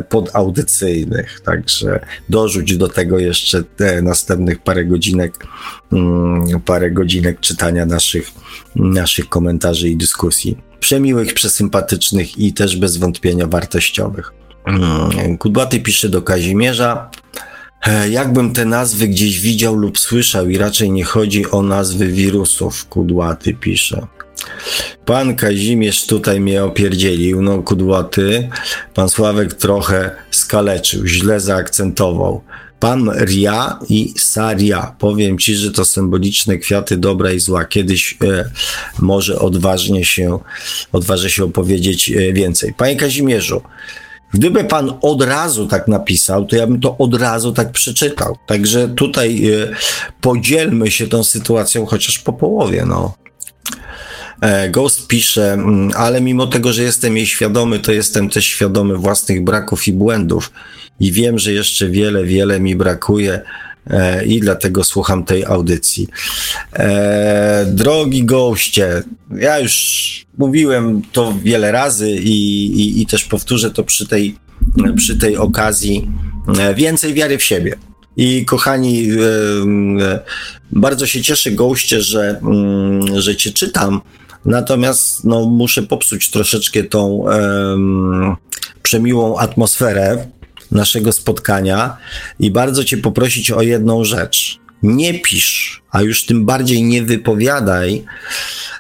B: podaudycyjnych, także dorzuć do tego jeszcze te następnych parę godzinek, mm, parę godzinek czytania naszych, naszych komentarzy i dyskusji. Przemiłych, przesympatycznych i też bez wątpienia wartościowych. Mm, Kudłaty pisze do Kazimierza. Jakbym te nazwy gdzieś widział lub słyszał i raczej nie chodzi o nazwy wirusów, kudłaty pisze. Pan Kazimierz tutaj mnie opierdzielił, no kudłaty. Pan Sławek trochę skaleczył, źle zaakcentował. Pan Ria i Saria. Powiem ci, że to symboliczne kwiaty dobra i zła. Kiedyś e, może odważnie się, odważę się opowiedzieć e, więcej. Panie Kazimierzu, Gdyby pan od razu tak napisał, to ja bym to od razu tak przeczytał. Także tutaj y, podzielmy się tą sytuacją chociaż po połowie, no. E, Ghost pisze, mm, ale mimo tego, że jestem jej świadomy, to jestem też świadomy własnych braków i błędów i wiem, że jeszcze wiele, wiele mi brakuje E, i dlatego słucham tej audycji. E, drogi goście, ja już mówiłem to wiele razy i, i, i też powtórzę to przy tej, przy tej okazji. E, więcej wiary w siebie. I kochani, bardzo się cieszę, goście, że, mm, że cię czytam. Natomiast no, muszę popsuć troszeczkę tą um, przemiłą atmosferę naszego spotkania i bardzo Cię poprosić o jedną rzecz. Nie pisz, a już tym bardziej nie wypowiadaj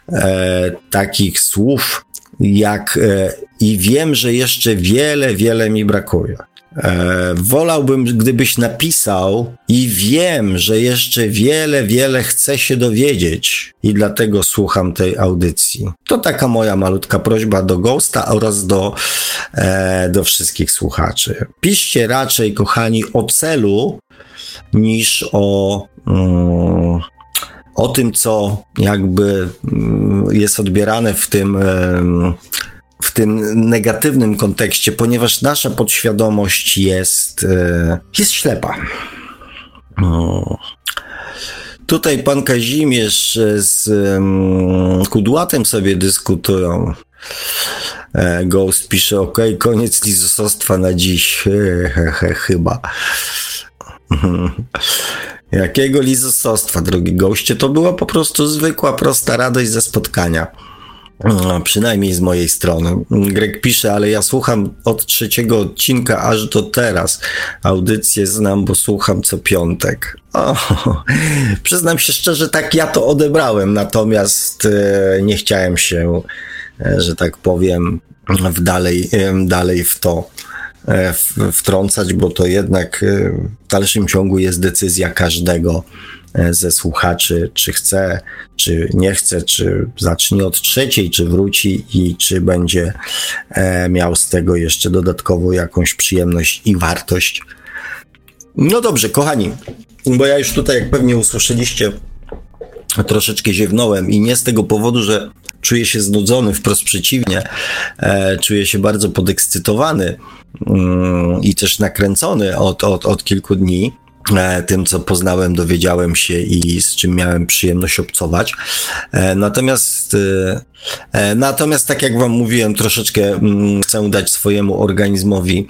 B: e, takich słów, jak e, i wiem, że jeszcze wiele, wiele mi brakuje. E, wolałbym, gdybyś napisał i wiem, że jeszcze wiele, wiele chcę się dowiedzieć i dlatego słucham tej audycji. To taka moja malutka prośba do Ghosta oraz do, e, do wszystkich słuchaczy. Piszcie raczej, kochani, o celu niż o. Mm, o tym, co jakby mm, jest odbierane w tym w tym negatywnym kontekście, ponieważ nasza podświadomość jest, e, jest ślepa. Tutaj pan Kazimierz z Kudłatem sobie dyskutują. E, Ghost pisze, ok, koniec lizosostwa na dziś. Chyba. Jakiego lizosostwa, drogi goście? To była po prostu zwykła, prosta radość ze spotkania. No, przynajmniej z mojej strony. Greg pisze, ale ja słucham od trzeciego odcinka aż do teraz. Audycję znam, bo słucham co piątek. O, przyznam się szczerze, tak ja to odebrałem, natomiast e, nie chciałem się, e, że tak powiem, w dalej, e, dalej w to wtrącać, bo to jednak w dalszym ciągu jest decyzja każdego ze słuchaczy, czy chce, czy nie chce, czy zacznie od trzeciej, czy wróci i czy będzie e, miał z tego jeszcze dodatkowo jakąś przyjemność i wartość. No dobrze, kochani, bo ja już tutaj, jak pewnie usłyszeliście, troszeczkę ziewnąłem i nie z tego powodu, że czuję się znudzony, wprost przeciwnie, e, czuję się bardzo podekscytowany mm, i też nakręcony od, od, od kilku dni. E, tym, co poznałem, dowiedziałem się i z czym miałem przyjemność obcować. E, natomiast, e, natomiast tak jak Wam mówiłem, troszeczkę mm, chcę dać swojemu organizmowi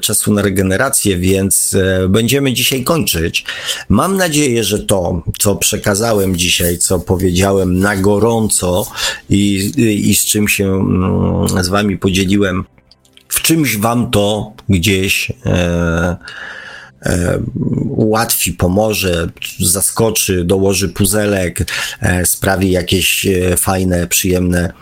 B: czasu na regenerację, więc będziemy dzisiaj kończyć. Mam nadzieję, że to, co przekazałem dzisiaj, co powiedziałem na gorąco i, i z czym się mm, z Wami podzieliłem, w czymś Wam to gdzieś. E, ułatwi, pomoże, zaskoczy, dołoży puzelek, e, sprawi jakieś e, fajne, przyjemne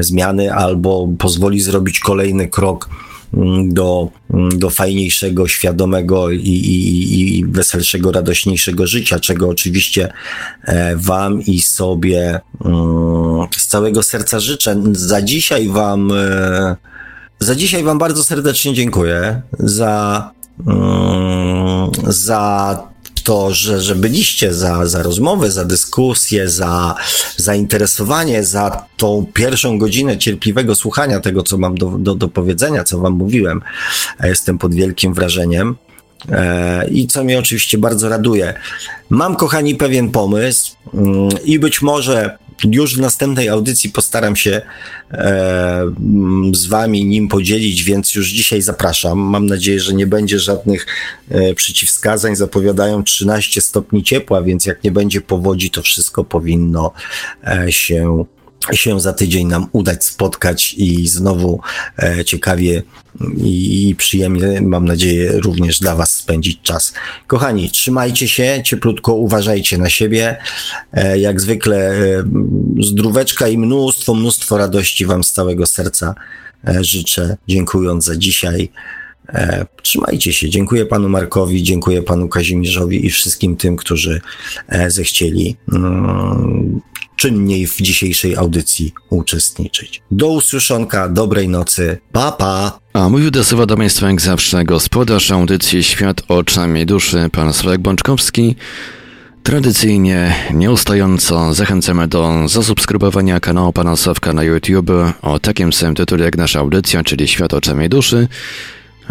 B: zmiany albo pozwoli zrobić kolejny krok mm, do, mm, do fajniejszego, świadomego i, i, i weselszego, radośniejszego życia, czego oczywiście Wam i sobie mm, z całego serca życzę. Za dzisiaj Wam, za dzisiaj Wam bardzo serdecznie dziękuję za za to, że, że byliście, za, za rozmowę, za dyskusję, za zainteresowanie, za tą pierwszą godzinę cierpliwego słuchania tego, co mam do, do, do powiedzenia, co wam mówiłem. Jestem pod wielkim wrażeniem. E, I co mnie oczywiście bardzo raduje. Mam, kochani, pewien pomysł mm, i być może już w następnej audycji postaram się e, z Wami nim podzielić, więc już dzisiaj zapraszam. Mam nadzieję, że nie będzie żadnych e, przeciwwskazań. Zapowiadają 13 stopni ciepła, więc jak nie będzie powodzi, to wszystko powinno e, się się za tydzień nam udać spotkać i znowu e, ciekawie i, przyjemnie, mam nadzieję, również dla Was spędzić czas. Kochani, trzymajcie się cieplutko, uważajcie na siebie. E, jak zwykle e, zdróweczka i mnóstwo, mnóstwo radości Wam z całego serca życzę, dziękując za dzisiaj. Trzymajcie się. Dziękuję panu Markowi, dziękuję panu Kazimierzowi i wszystkim tym, którzy zechcieli mm, czynniej w dzisiejszej audycji uczestniczyć. Do usłyszonka, dobrej nocy, pa pa!
A: A mówił do słowa do Państwa jak zawsze gospodarz audycji Świat oczami duszy, pan Sławek Bączkowski. Tradycyjnie, nieustająco zachęcamy do zasubskrybowania kanału Pana Sławka na YouTube o takim samym tytule jak nasza audycja, czyli Świat oczami duszy.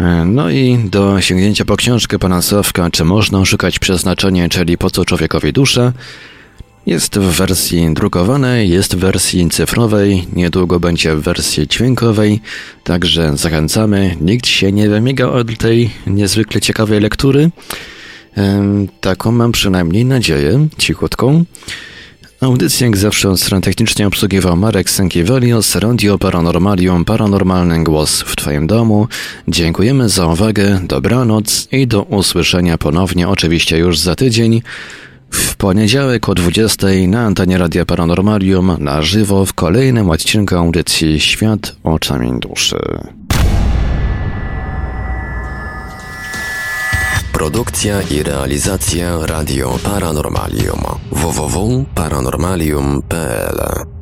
A: E, no i do sięgnięcia po książkę pana Sławka, czy można szukać przeznaczenia, czyli po co człowiekowi dusza, jest w wersji drukowanej, jest w wersji cyfrowej, niedługo będzie w wersji dźwiękowej, także zachęcamy. Nikt się nie wymiga od tej niezwykle ciekawej lektury. Taką mam przynajmniej nadzieję, cichutką. Audycję jak zawsze od strony technicznie obsługiwał Marek Sękiewelios, Radio Paranormalium, Paranormalny Głos w Twoim domu. Dziękujemy za uwagę, dobranoc i do usłyszenia ponownie oczywiście już za tydzień. W poniedziałek o 20 na antenie Radia Paranormalium na żywo w kolejnym odcinku audycji Świat oczami duszy.
D: Produkcja i realizacja Radio Paranormalium www.paranormalium.pl